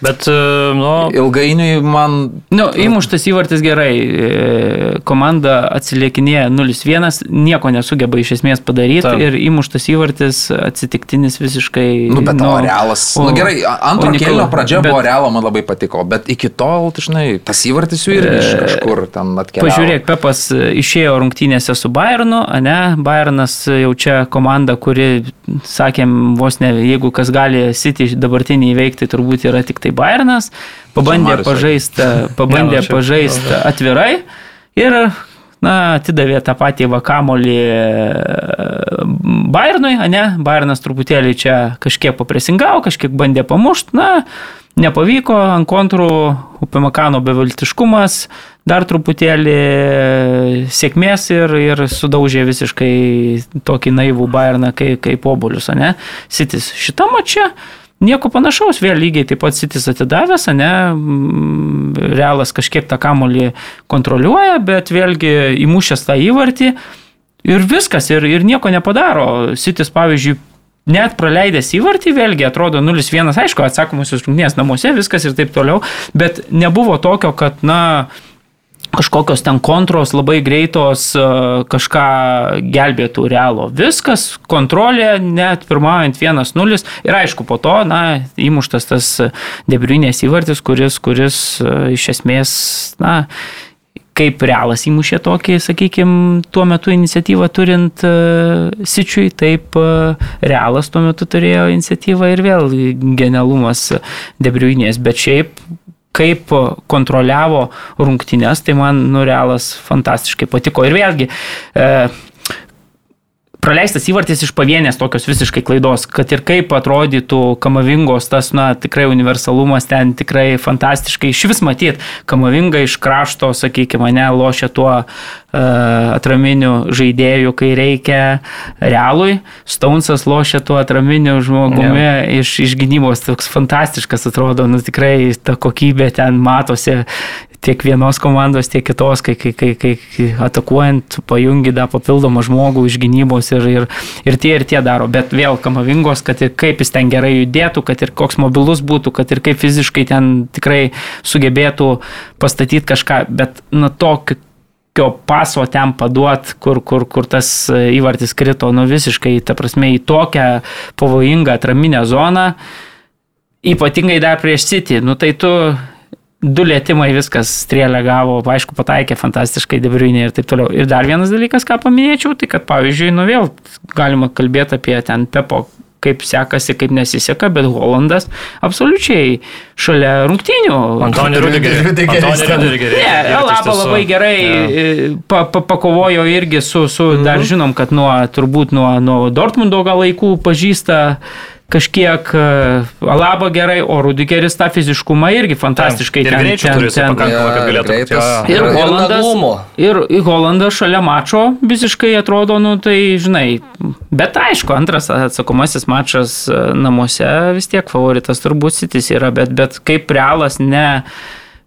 S2: Bet, e, nu...
S3: Ilgainiui man...
S4: Nu, įmuštas įvartis gerai. E, komanda atsiliekinėja 0-1, nieko nesugeba iš esmės padaryti Taip. ir įmuštas įvartis atsitiktinis visiškai...
S3: Nu, bet nu, realas. O, nu, gerai, antro kelio pradžia bet... buvo realo, man labai patiko, bet iki tol, tai, žinai, tas įvartis jų irgi iš e, kažkur ten atkeliavo.
S4: Pažiūrėk, Pepas išėjo rungtynė rungtynėse su Bayernu, ne? Bayernas jau čia komanda, kuri, sakėm, vos ne, jeigu kas gali City dabartinį įveikti, turbūt yra tik tai Bayernas. Pabandė pažaisti, pabandė pažaisti atvirai ir na, atidavė tą patį vakamolį e, Bayernui, ne? Bayernas truputėlį čia kažkiek papresingavo, kažkiek bandė pamušti, na, Nepavyko, ant kontrų Upimakano beviltiškumas, dar truputėlį sėkmės ir, ir sudaužė visiškai tokį naivų Bayerną kaip, kaip obulius, ne? Sitis šitą mačią. Nieko panašaus, vėl lygiai taip pat Sitis atidavęs, ne, realas kažkiek tą kamolį kontroliuoja, bet vėlgi įmušęs tą įvartį ir viskas, ir, ir nieko nepadaro. Sitis, pavyzdžiui, net praleidęs įvartį, vėlgi atrodo 0-1, aišku, atsakomusios rungtynės namuose, viskas ir taip toliau, bet nebuvo tokio, kad, na, kažkokios ten kontros labai greitos e, kažką gelbėtų realo. Viskas, kontrolė, net pirmaujant 1-0 ir aišku, po to, na, įmuštas tas debrinės įvartis, kuris, kuris e, iš esmės, na, kaip realas įmušė tokį, sakykime, tuo metu iniciatyvą turint uh, Sičiui, taip uh, realas tuo metu turėjo iniciatyvą ir vėl genialumas Debriuinės, bet šiaip kaip kontroliavo rungtynės, tai man nurealas fantastiškai patiko. Ir vėlgi, e, praleistas įvartis iš pavienės tokios visiškai klaidos, kad ir kaip atrodytų kamavingos tas, na, tikrai universalumas ten tikrai fantastiškai. Iš vis matyt, kamavinga iš krašto, sakykime, mane lošia tuo uh, atraminiu žaidėju, kai reikia realui, Stonesas lošia tuo atraminiu žmogumi yeah. iš, iš gynybos, toks fantastiškas atrodo, nu tikrai ta kokybė ten matosi tiek vienos komandos, tiek kitos, kai, kai, kai, kai atakuojant pajungi dar papildomą žmogų iš gynybos ir, ir, ir tie ir tie daro. Bet vėl kamavingos, kad ir kaip jis ten gerai judėtų, kad ir koks mobilus būtų, kad ir kaip fiziškai ten tikrai sugebėtų pastatyti kažką, bet nuo to, tokio paso ten paduot, kur, kur, kur tas įvartis krito, nu visiškai, ta prasme, į tokią pavojingą atraminę zoną, ypatingai dar prieš City, nu tai tu du lėtimai viskas strėlę gavo, aišku, pataikė fantastiškai debriuinė ir taip toliau. Ir dar vienas dalykas, ką paminėčiau, tai kad pavyzdžiui, nu vėl galima kalbėti apie ten Pepo kaip sekasi, kaip nesiseka, bet Holandas absoliučiai šalia rungtynių.
S2: Antonio Rudigeris.
S4: Ne, Elaba labai gerai ja. pa, pa, pakovojo irgi su, su mm -hmm. dar žinom, kad nuo, turbūt nuo, nuo Dortmundo gal laikų pažįsta kažkiek e, Alaba gerai, o Rudigeris tą fiziškumą irgi fantastiškai
S2: ten. Ir greičiau turi pakankamai, kad galėtų.
S4: Ir, ir, Holandas, ir, ir Holandas šalia mačo visiškai atrodo, nu tai žinai, bet aišku, antras atsakomasis mačas e, namuose vis tiek favoritas turbūt sitis yra, bet, bet kaip realas ne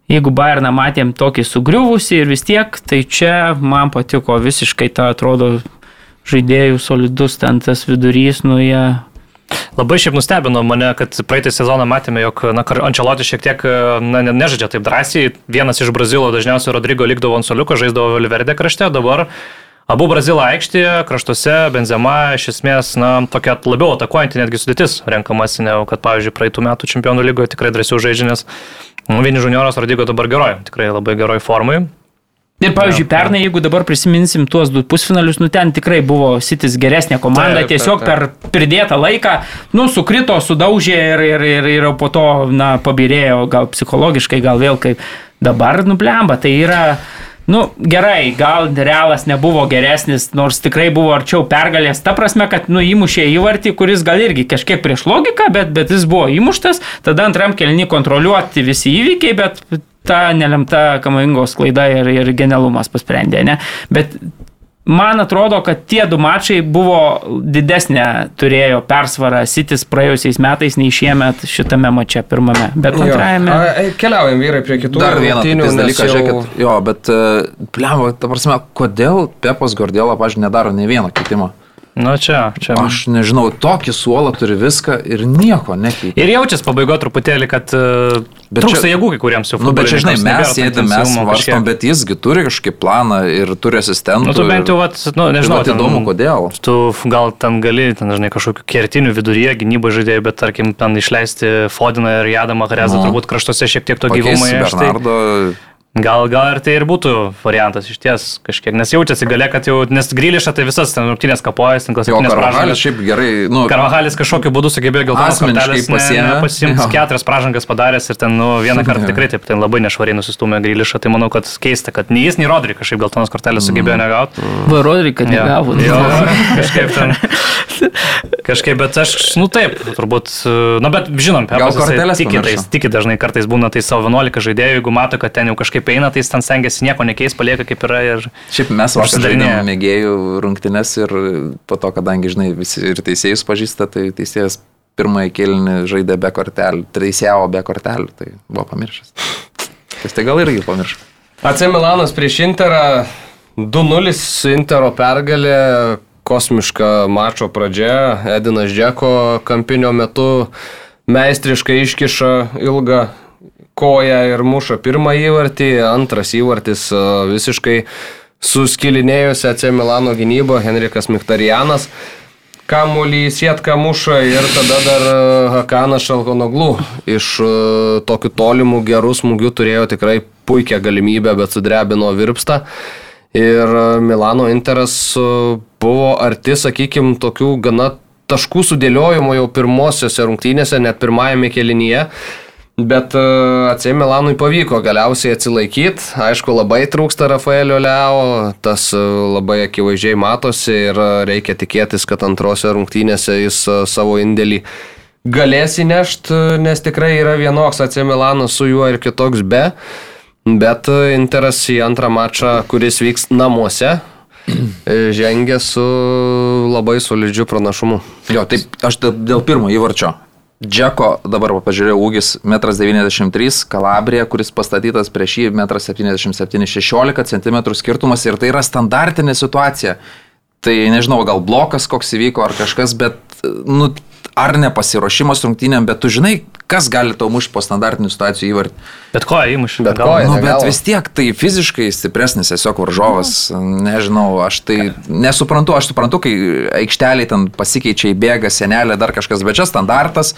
S4: jeigu Bayerną matėm tokį sugriuvusi ir vis tiek, tai čia man patiko visiškai ta atrodo žaidėjų solidus ten tas vidurys, nu jie
S2: Labai šiaip nustebino mane, kad praeitą sezoną matėme, jog Ančelotis šiek tiek na, nežaidžia taip drąsiai. Vienas iš Brazilo dažniausiai Rodrygo likdavo ant soliuko, žaisdavo Valverde krašte, dabar Abu Brazilo aikštėje, kraštuose, Benzema iš esmės, na, tokia labiau atakuojanti netgi sudėtis renkamasi, negu kad, pavyzdžiui, praeitų metų čempionų lygoje tikrai drąsiau žaidžinės. Nu, vieni junioras Rodigo dabar geroj, tikrai labai geroj formai.
S4: Ir, pavyzdžiui, ja, pernai, jeigu dabar prisiminsim tuos du pusfinalius, nu ten tikrai buvo Sitis geresnė komanda, taip, tiesiog taip, taip. per pridėtą laiką, nu, sukrito, sudaužė ir, ir, ir, ir po to, na, pabirėjo, gal psichologiškai, gal vėl kaip dabar nublemba. Tai yra, nu, gerai, gal realas nebuvo geresnis, nors tikrai buvo arčiau pergalės. Ta prasme, kad, nu, įmušė įvartį, kuris gal irgi kažkiek prieš logiką, bet, bet jis buvo įmuštas, tada antram kelni kontroliuoti visi įvykiai, bet ta nelemta kamingos klaida ir, ir genialumas pasprendė, ne? Bet man atrodo, kad tie du mačai buvo didesnė turėjo persvarą Sitis praėjusiais metais nei šiemet šitame mače pirmame. Bet antrajame.
S1: Keliaujam vyrai prie kitų.
S3: Dar vieną dalyką, jau... žiūrėkit, jo, bet, pliam, ta prasme, kodėl Pepas Gordėla, pažiūrėjau, nedaro ne vieno keitimo?
S2: Nu čia, čia.
S3: Aš nežinau, tokį suolą turi viską ir nieko nekeičia.
S2: Ir jaučiasi pabaigo truputėlį, kad uh, trūksta čia, jėgų kai kuriems jau.
S3: Nu, bet čia, žinai, mes sėdėm, mes varstom, bet jisgi turi kažkokį planą ir turi asistentų.
S2: Nu, tu bent jau, vat, nu, nežinau.
S3: Bet įdomu, kodėl.
S2: Tu gal ten gali, ten, žinai, kažkokiu kertiniu viduryje gynybo žaidėjų, bet tarkim, ten išleisti Fodiną ir Jadamą Harezą, nu, turbūt kraštuose šiek tiek to gyvumo.
S3: Bernardo.
S2: Gal, gal ir tai ir būtų variantas iš ties kažkiek, nes jaučiasi gale, kad jau, nes Grylišą tai visas ten rungtynės kapojas, ten
S3: klasikinės pražangas. šiaip gerai,
S2: nu. Karvahalis kažkokiu būdu sugebėjo geltonas kortelės pasiemti, pasiimti keturias pražangas padaręs ir ten, nu, vieną kartą tikrai taip, ten labai nešvariai nusistumė Grylišą, tai manau, kad keista, kad nei jis, nei Rodri kažkaip geltonas kortelės sugebėjo mm. negauti.
S4: Va, Rodri, kad negavo.
S2: Jo, kažkaip ten. Kažkaip, bet aš, nu taip, turbūt, na bet žinom,
S3: Pepas
S2: tiki, tai, tiki dažnai kartais būna tai savo 11 žaidėjų, jeigu mato, kad ten jau kažkaip kažkaip eina, tai jis ten stengiasi nieko nekeis, palieka kaip yra ir...
S3: Šiaip mes užsidarinėjome mėgėjų rungtynes ir po to, kadangi, žinai, visi ir teisėjus pažįsta, tai teisėjas pirmąjį kėlinį žaidė be kortelių, teisėjavo be kortelių, tai buvo pamiršęs. Tai tai gal irgi pamiršau.
S1: AC Milanas prieš Interą 2-0 Intero pergalė, kosmiška mačo pradžia, Edinas Džeko kampinio metu meistriškai iškiša ilgą koją ir muša pirmą įvartį, antras įvartis e, visiškai suskilinėjusi AC Milano gynyba Henrikas Miktarianas. Kamuolį sėtką muša ir tada dar e, Hakanas Šalkonoglu iš e, tokių tolimų gerų smūgių turėjo tikrai puikią galimybę, bet sudrebino virpstą. Ir Milano Interas buvo arti, sakykime, tokių gana taškų sudėliojimo jau pirmosiose rungtynėse, net pirmajame kelinyje. Bet e, AC Milanui pavyko galiausiai atsilaikyti. Aišku, labai trūksta Rafaelio Leo, tas e, labai akivaizdžiai matosi ir e, reikia tikėtis, kad antrose rungtynėse jis savo indėlį galės įnešti, nes tikrai yra vienoks AC Milanas su juo ir kitoks be. Bet Interas į antrą mačą, kuris vyks namuose, žengia su labai solidžiu pranašumu.
S3: Jo, taip, aš dėl pirmo įvarčio Džeko, dabar pažiūrėjau, ūgis 1,93 m, Kalabrija, kuris pastatytas prieš jį 1,77 m, 16 cm skirtumas ir tai yra standartinė situacija. Tai nežinau, gal blokas koks įvyko ar kažkas, bet, nu, ar nepasiruošimas rungtynėm, bet tu žinai, kas gali tau mušti po standartinių situacijų įvartį.
S2: Bet ko įmušti?
S3: Bet ko, nu, bet vis tiek tai fiziškai stipresnis tiesiog varžovas, nežinau, aš tai nesuprantu, aš suprantu, kai aikšteliai ten pasikeičia į bėgą, senelė, dar kažkas, bet čia standartas.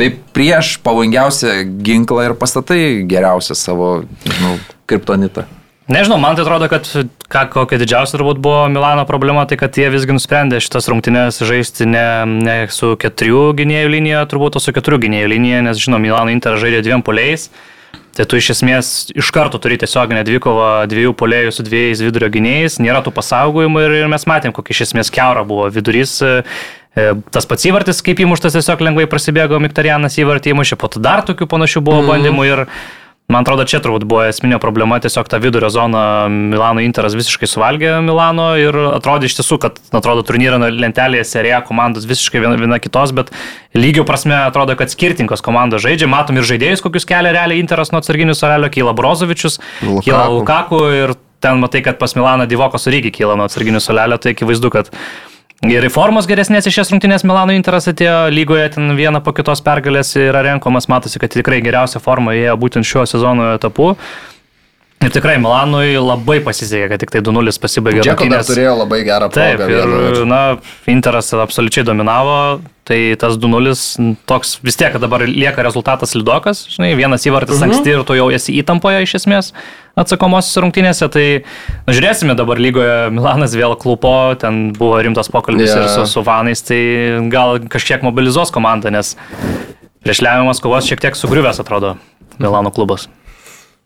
S3: Tai prieš pavojingiausią ginklą ir pastatai geriausią savo, žinau, kriptonitą.
S2: Nežinau, man tai atrodo, kad ką, kokia didžiausia turbūt buvo Milano problema, tai kad jie visgi nusprendė šitas rungtynės žaisti ne, ne su keturių gynėjų linija, turbūt, o su keturių gynėjų linija, nes žinoma, Milano Inter žaidė dviem poliais. Tai tu iš esmės iš karto turi tiesioginę dvikovą dviejų polėjų su dviejais vidurio gynėjais, nėra tų pasaugojimų ir, ir mes matėm, kokia iš esmės keura buvo vidurys. E, tas pats įvartis, kaip įmuštas, tiesiog lengvai prasibėgo Miktarianas įvartį įmušė, po to dar tokių panašių buvo mm. bandymų ir Man atrodo, čia turbūt buvo esminė problema, tiesiog tą vidurio zoną Milano Interas visiškai suvalgė Milano ir atrodė iš tiesų, kad, atrodo, turnyro lentelėje serija komandos visiškai viena, viena kitos, bet lygio prasme atrodo, kad skirtingos komandos žaidžia. Matom ir žaidėjus, kokius kelia realiai Interas nuo atsarginių sorelio, kyla Brozovičius, Lukaku. kyla Lukaku ir ten matai, kad pas Milaną Divokos irgi kyla nuo atsarginių solelio, tai akivaizdu, kad Gerai formos geresnės iš šias rungtynės Milano Interas atėjo lygoje, ten vieną po kitos pergalės yra renkomas, matosi, kad tikrai geriausia forma ėjo būtent šiuo sezono etapu. Ir tikrai Milanui labai pasisekė, kad tik tai 2-0 pasibaigė.
S1: Džeko dar turėjo labai gerą progą.
S2: Taip, ir, na, Interas absoliučiai dominavo, tai tas 2-0 toks vis tiek, kad dabar lieka rezultatas lidokas, žinai, vienas įvartis mhm. anksti ir tu jau esi įtampoje iš esmės atsakomosios rungtynėse, tai nu, žiūrėsime dabar lygoje, Milanas vėl klupo, ten buvo rimtas pokalbis yeah. ir su, su Vanais, tai gal kažkiek mobilizuos komandą, nes prieš lemiamas kovos šiek tiek sugriuvęs atrodo Milano klubas.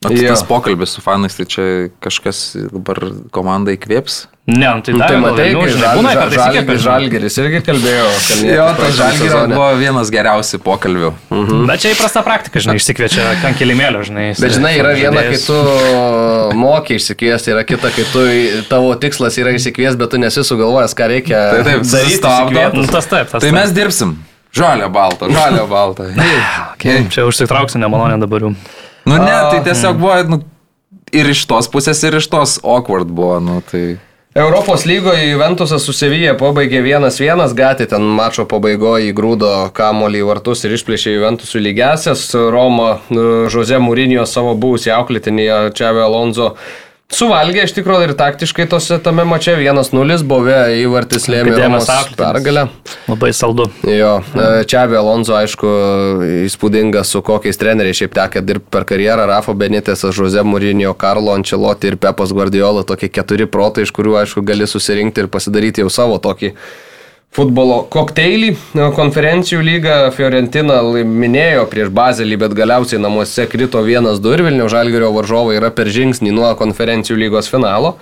S3: O tai tas pokalbis su fanais, tai čia kažkas dabar komandai įkvėps?
S2: Ne, nu, tai,
S1: nu, tai matai, nu, žinai, būna, kad žalgeris, žalgeris irgi kalbėjo.
S3: Jo, tai žalgeris buvo vienas geriausių pokalbių.
S2: Mhm. Bet čia įprasta praktika, žinai, išsikviečia ant kilimėlio, žinai.
S1: Bet žinai, yra viena, kai tu moki išsikviesti, yra kita, kai tu, tavo tikslas yra išsikviesti, bet tu nesi sugalvojęs, ką reikia
S3: tai, taip, daryti.
S2: Nu, tas taip, tas
S3: tai mes dirbsim. Žalio balto, žalio balto.
S2: okay. Čia užsitrauksiu nemalonę dabar jau.
S3: Nu ne, tai tiesiog buvo nu, ir iš tos pusės, ir iš tos awkward buvo. Nu, tai...
S1: Europos lygoje Juventusas su Sevija pabaigė 1-1, Gatė ten mačo pabaigoje įgrūdo kamolį į vartus ir išplėšė Juventusų lygesias. Roma Žoze Mūrinio savo buvusį auklėtinį Čiavę Alonso Suvalgė iš tikrųjų ir taktiškai tose tame mače 1-0 buvę įvartis lėmė pergalę.
S2: Labai saldu.
S1: Jo, e, Čiavi Alonso, aišku, įspūdingas su kokiais treneriais šiaip tekę dirbti per karjerą. Rafa Benitėsas, Jose Mūrinio, Karlo Ančeloti ir Pepas Guardiola, tokie keturi protai, iš kurių, aišku, gali susirinkti ir pasidaryti jau savo tokį futbolo kokteilį. Konferencijų lyga Fiorentina minėjo prieš Bazelį, bet galiausiai namuose krito 1-2 ir Vilnių Žalgirio varžovai yra per žingsnį nuo konferencijų lygos finalo.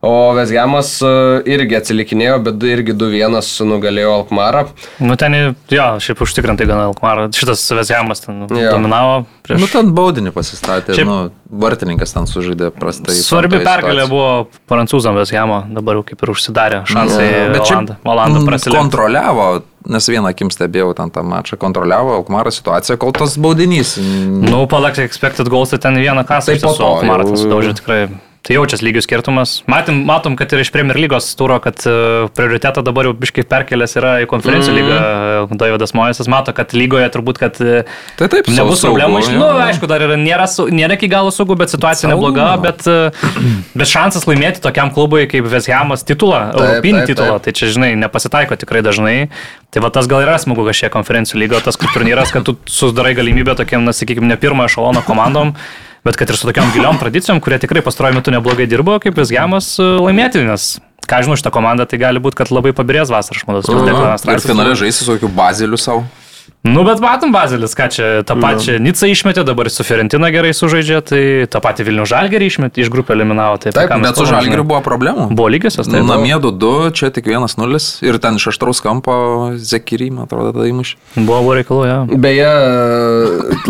S1: O Vesgiamas e, irgi atsilikinėjo, bet irgi 2-1 nugalėjo Alkmarą.
S2: Nu ten, jo, šiaip užtikrintai gana Alkmarą. Šitas Vesgiamas ten jo. dominavo.
S3: Prieš... Nu ten baudinį pasistatė, šiaip... nu, vartininkas ten sužaidė prastai.
S2: Svarbi pergalė buvo prancūzam Vesgiamo, dabar jau kaip ir užsidarė šansai. Ja, bet čia Olandą prasilėjo.
S3: Kontroliavo nes vieną akim stebėjau ten tą mačą, kontroliavo Alkmaro situaciją, kol tas baudinys.
S2: Nu, palak, expected goals, tai ten vieną kasą. Taip, po to. Alkmaras sudaužė tikrai Tai jaučias lygių skirtumas. Matym, matom, kad ir iš Premier lygos turo, kad uh, prioritetą dabar jau biškai perkelęs yra į konferencijų mm. lygą. Uh, Davidas Mojesas mato, kad lygoje turbūt, kad uh,
S3: tai taip,
S2: nebus problemų. Na, nu, aišku, dar yra, nėra, nėra iki galo saugu, bet situacija saugu. nebloga, bet, bet šansas laimėti tokiam klubui kaip Veshamas titulą, taip, europinį taip, titulą, taip. tai čia, žinai, nepasitaiko tikrai dažnai. Tai va tas gal yra smagu kažkiek konferencijų lygo, tas turnyras, kad tu sudarai galimybę tokiam, na, sakykime, ne pirmojo šalono komandom bet kad ir su tokiam giliom tradicijom, kurie tikrai pastaruoju metu neblogai dirbo, kaip Visgiamas e, laimėti, nes ką žinau šitą komandą, tai gali būti, kad labai pabirės vasarą, aš manau, su Deklanas
S3: Raisas. Ir finale žaisi su tokiu baziliu savo.
S2: Nu, bet matom Bazelis, ką čia, tą pačią ja. Nicą išmetė, dabar su Fiorentina gerai sužaidžia, tai tą patį Vilnių Žalgerį išmetė, iš grupę eliminavo. Tai
S3: taip, bet su Žalgeriu buvo problemų.
S2: Buvo lygiosios,
S3: tai. Namie 2-2, čia tik 1-0 ir ten iš aštraus kampo Zekirį, man atrodo, tada įmušė.
S2: Buvo, buvo reikalų, jo.
S1: Ja. Beje,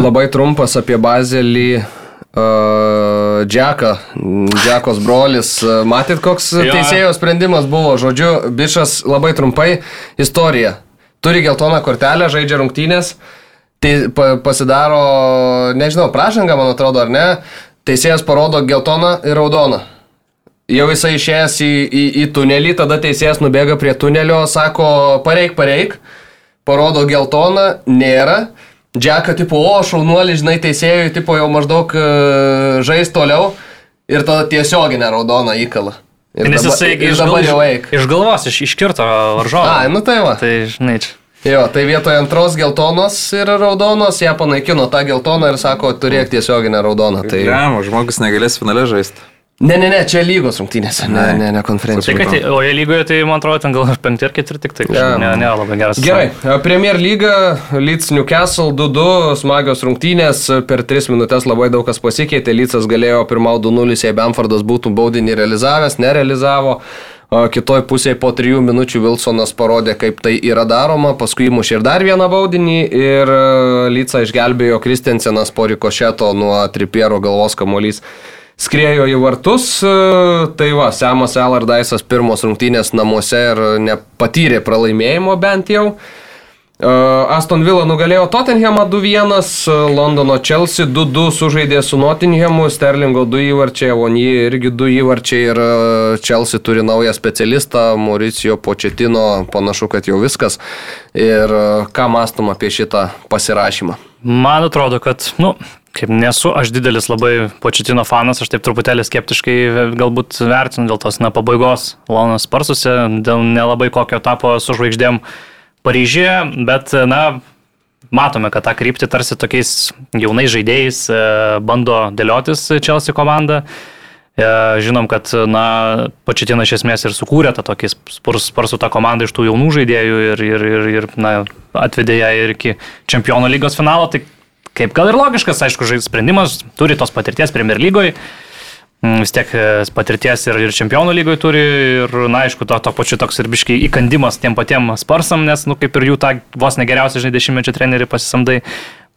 S1: labai trumpas apie Bazelį Džeką, Džekos brolis. Matyt, koks jo. teisėjo sprendimas buvo. Žodžiu, bišas labai trumpai istorija. Turi geltoną kortelę, žaidžia rungtynės, tai pasidaro, nežinau, prašanga, man atrodo, ar ne. Teisėjas parodo geltoną ir raudoną. Jau jisai išėjęs į, į, į tunelį, tada teisėjas nubėga prie tunelio, sako, pareik, pareik, parodo geltoną, nėra. Džeką, tipo, o, šaunuolį, žinai, teisėjui, tipo, jau maždaug uh, žais toliau ir tada tiesioginę raudoną įkalą.
S2: Ir Nes dabar, jisai iš, jau eik. Iš galvos, iš, iškirto varžovą.
S1: A, nu tai va.
S2: Tai, žinai, čia.
S1: Jo, tai vietoje antros geltonos ir raudonos, ją panaikino tą geltoną ir sako, turėk tiesioginę raudoną. Tai...
S3: Ne, žmogus negalės finale žaisti.
S1: Ne, ne, ne, čia lygos rungtynėse, ne, ne, ne konferencijos.
S2: Tai, kad, o jie lygoje, tai man atrodo, ten gal penkti ar ketvirti, tai ja. ne, ne, labai geras.
S1: Gerai, Premier lyga, Leeds Newcastle 2-2, smagios rungtynės, per 3 minutės labai daug kas pasikeitė, Leedsas galėjo pirmau 2-0, jei Bamfordas būtų baudinį realizavęs, nerealizavo. Kitoj pusėje po trijų minučių Wilsonas parodė, kaip tai yra daroma, paskui įmušė ir dar vieną baudinį ir Lyca išgelbėjo Kristensenas po rikošeto nuo tripiero galvos kamuolys skriejo į vartus. E, tai va, Semas Elardaisas pirmos rungtynės namuose ir nepatyrė pralaimėjimo bent jau. E, Aston Villa nugalėjo Tottenhamą 2-1, Londono Chelsea 2-2 sužaidė su Nottinghamu, Sterlingo 2 įvarčiai, Vonjį irgi 2 įvarčiai ir e, Chelsea turi naują specialistą, Mauricio Početino, panašu, kad jau viskas. Ir ką mastom apie šitą pasirašymą?
S2: Man atrodo, kad, nu, Kaip nesu aš didelis labai početino fanas, aš taip truputėlį skeptiškai galbūt vertinu dėl tos, na, pabaigos Lonas Sparsuose, dėl nelabai kokio tapo su žvaigždėm Paryžyje, bet, na, matome, kad tą kryptį tarsi tokiais jaunais žaidėjais e, bando dėliotis Chelsea komanda. E, žinom, kad, na, Pačiatina iš esmės ir sukūrė tą tokį sparsų tą komandą iš tų jaunų žaidėjų ir, ir, ir, ir na, atvedė ją ir iki čempionų lygos finalo. Tai kaip gal ir logiškas, aišku, sprendimas, turi tos patirties Premier lygoje. Mm, vis tiek e, patirties ir, ir čempionų lygoje turi ir, na, aišku, to, to pačiu toks ir biškai įkandimas tiem patiem sparsam, nes, nu, kaip ir jų tą vos negeriausią, žinai, dešimtmečio trenerių pasisamdai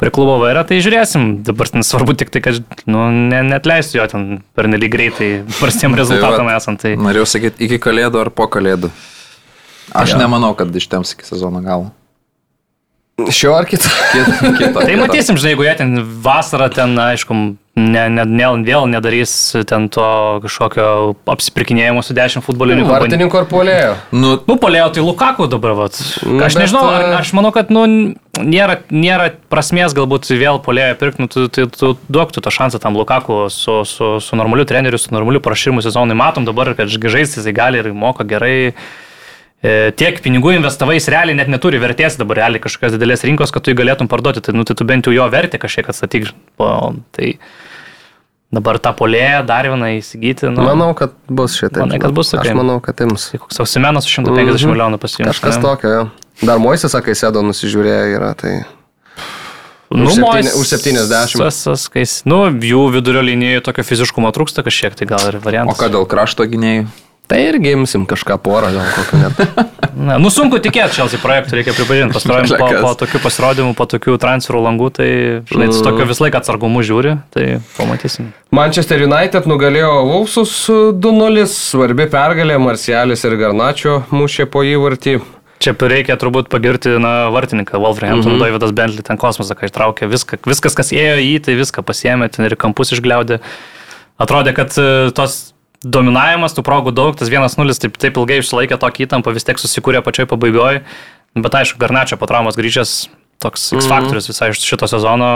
S2: prie klubo vairą, tai žiūrėsim. Dabar svarbu tik tai, kad, nu, ne, net leisiu jo ten per nelik greitai, prastiem tai rezultatam tai esant. Tai...
S3: Norėjau sakyti, iki kalėdų ar po kalėdų. Aš ja. nemanau, kad ištems iki sezono galo.
S1: Šio ar kito?
S2: kito, kito tai matysim, žinai, jeigu jie ten vasarą, ten, aišku, ne, ne, ne, vėl nedarys ten to kažkokio apsipirkinėjimo su dešimt futbolininkų.
S1: Vartininko ar polėjo?
S2: Nu, nu polėjo tai Lukaku dabar, vat. Nu, aš nežinau, ar, aš manau, kad, nu, nėra, nėra prasmės galbūt vėl polėjo pirkti, nu, tu, tu, tu duok tu tą šansą tam Lukaku su, su, su normaliu treneriu, su normaliu prašymu sezonui. Matom dabar, kad žaisti jisai gali ir moka gerai. E, tiek pinigų investavai, jis realiai net neturi vertės dabar realiai kažkokios didelės rinkos, kad tu jį galėtum parduoti, tai, nu, tai tu bent jau jo vertę kažkiek atstatyk. Tai dabar tą polėją dar vieną įsigyti.
S1: Nu, manau, kad bus šitą.
S2: Manau, kad bus,
S1: sakai. Aš manau, kad ims.
S2: Tai koks Ausimenas su 150 mm -hmm. milijonų pasiimti.
S1: Kažkas ne? tokio, jo. Dar Moisės, sakai, sėdo nusižiūrėję yra, tai...
S2: Nu, už, septyni,
S1: už 70.
S2: Sas, kais, nu, jų vidurio linijoje tokio fiziškumo trūksta kažkiek, tai gal ir variantas.
S3: O ką dėl krašto gynėjų?
S1: Tai irgi imsim kažką porą, gal kokį net.
S2: Na, nu sunku tikėti Chelsea projektų, reikia pripažinti. Pastarojim po, po tokių pasirodymų, po tokių transferų langų, tai, žinai, su tokiu vis laik atsargumu žiūri, tai pamatysim.
S1: Manchester United nugalėjo Vulfsus 2-0, svarbi pergalė, Marcialis ir Garnačio mušė po įvartį.
S2: Čia reikia turbūt pagirti na, vartininką Wolverhampton, mm -hmm. Davidas Bentley, ten kosmosą, kai ištraukė viską, viskas, kas ėjo į jį, tai viską pasiemė, ten ir kampus išgliaudė. Atrodė, kad e, tos dominavimas, tų progų daug, tas 1-0 taip, taip ilgai išsilaikė tokį įtampą, vis tiek susikūrė pačioj pabaigoje. Bet aišku, Garnačio po traumos grįžęs toks X mhm. faktorius mm visai iš šito sezono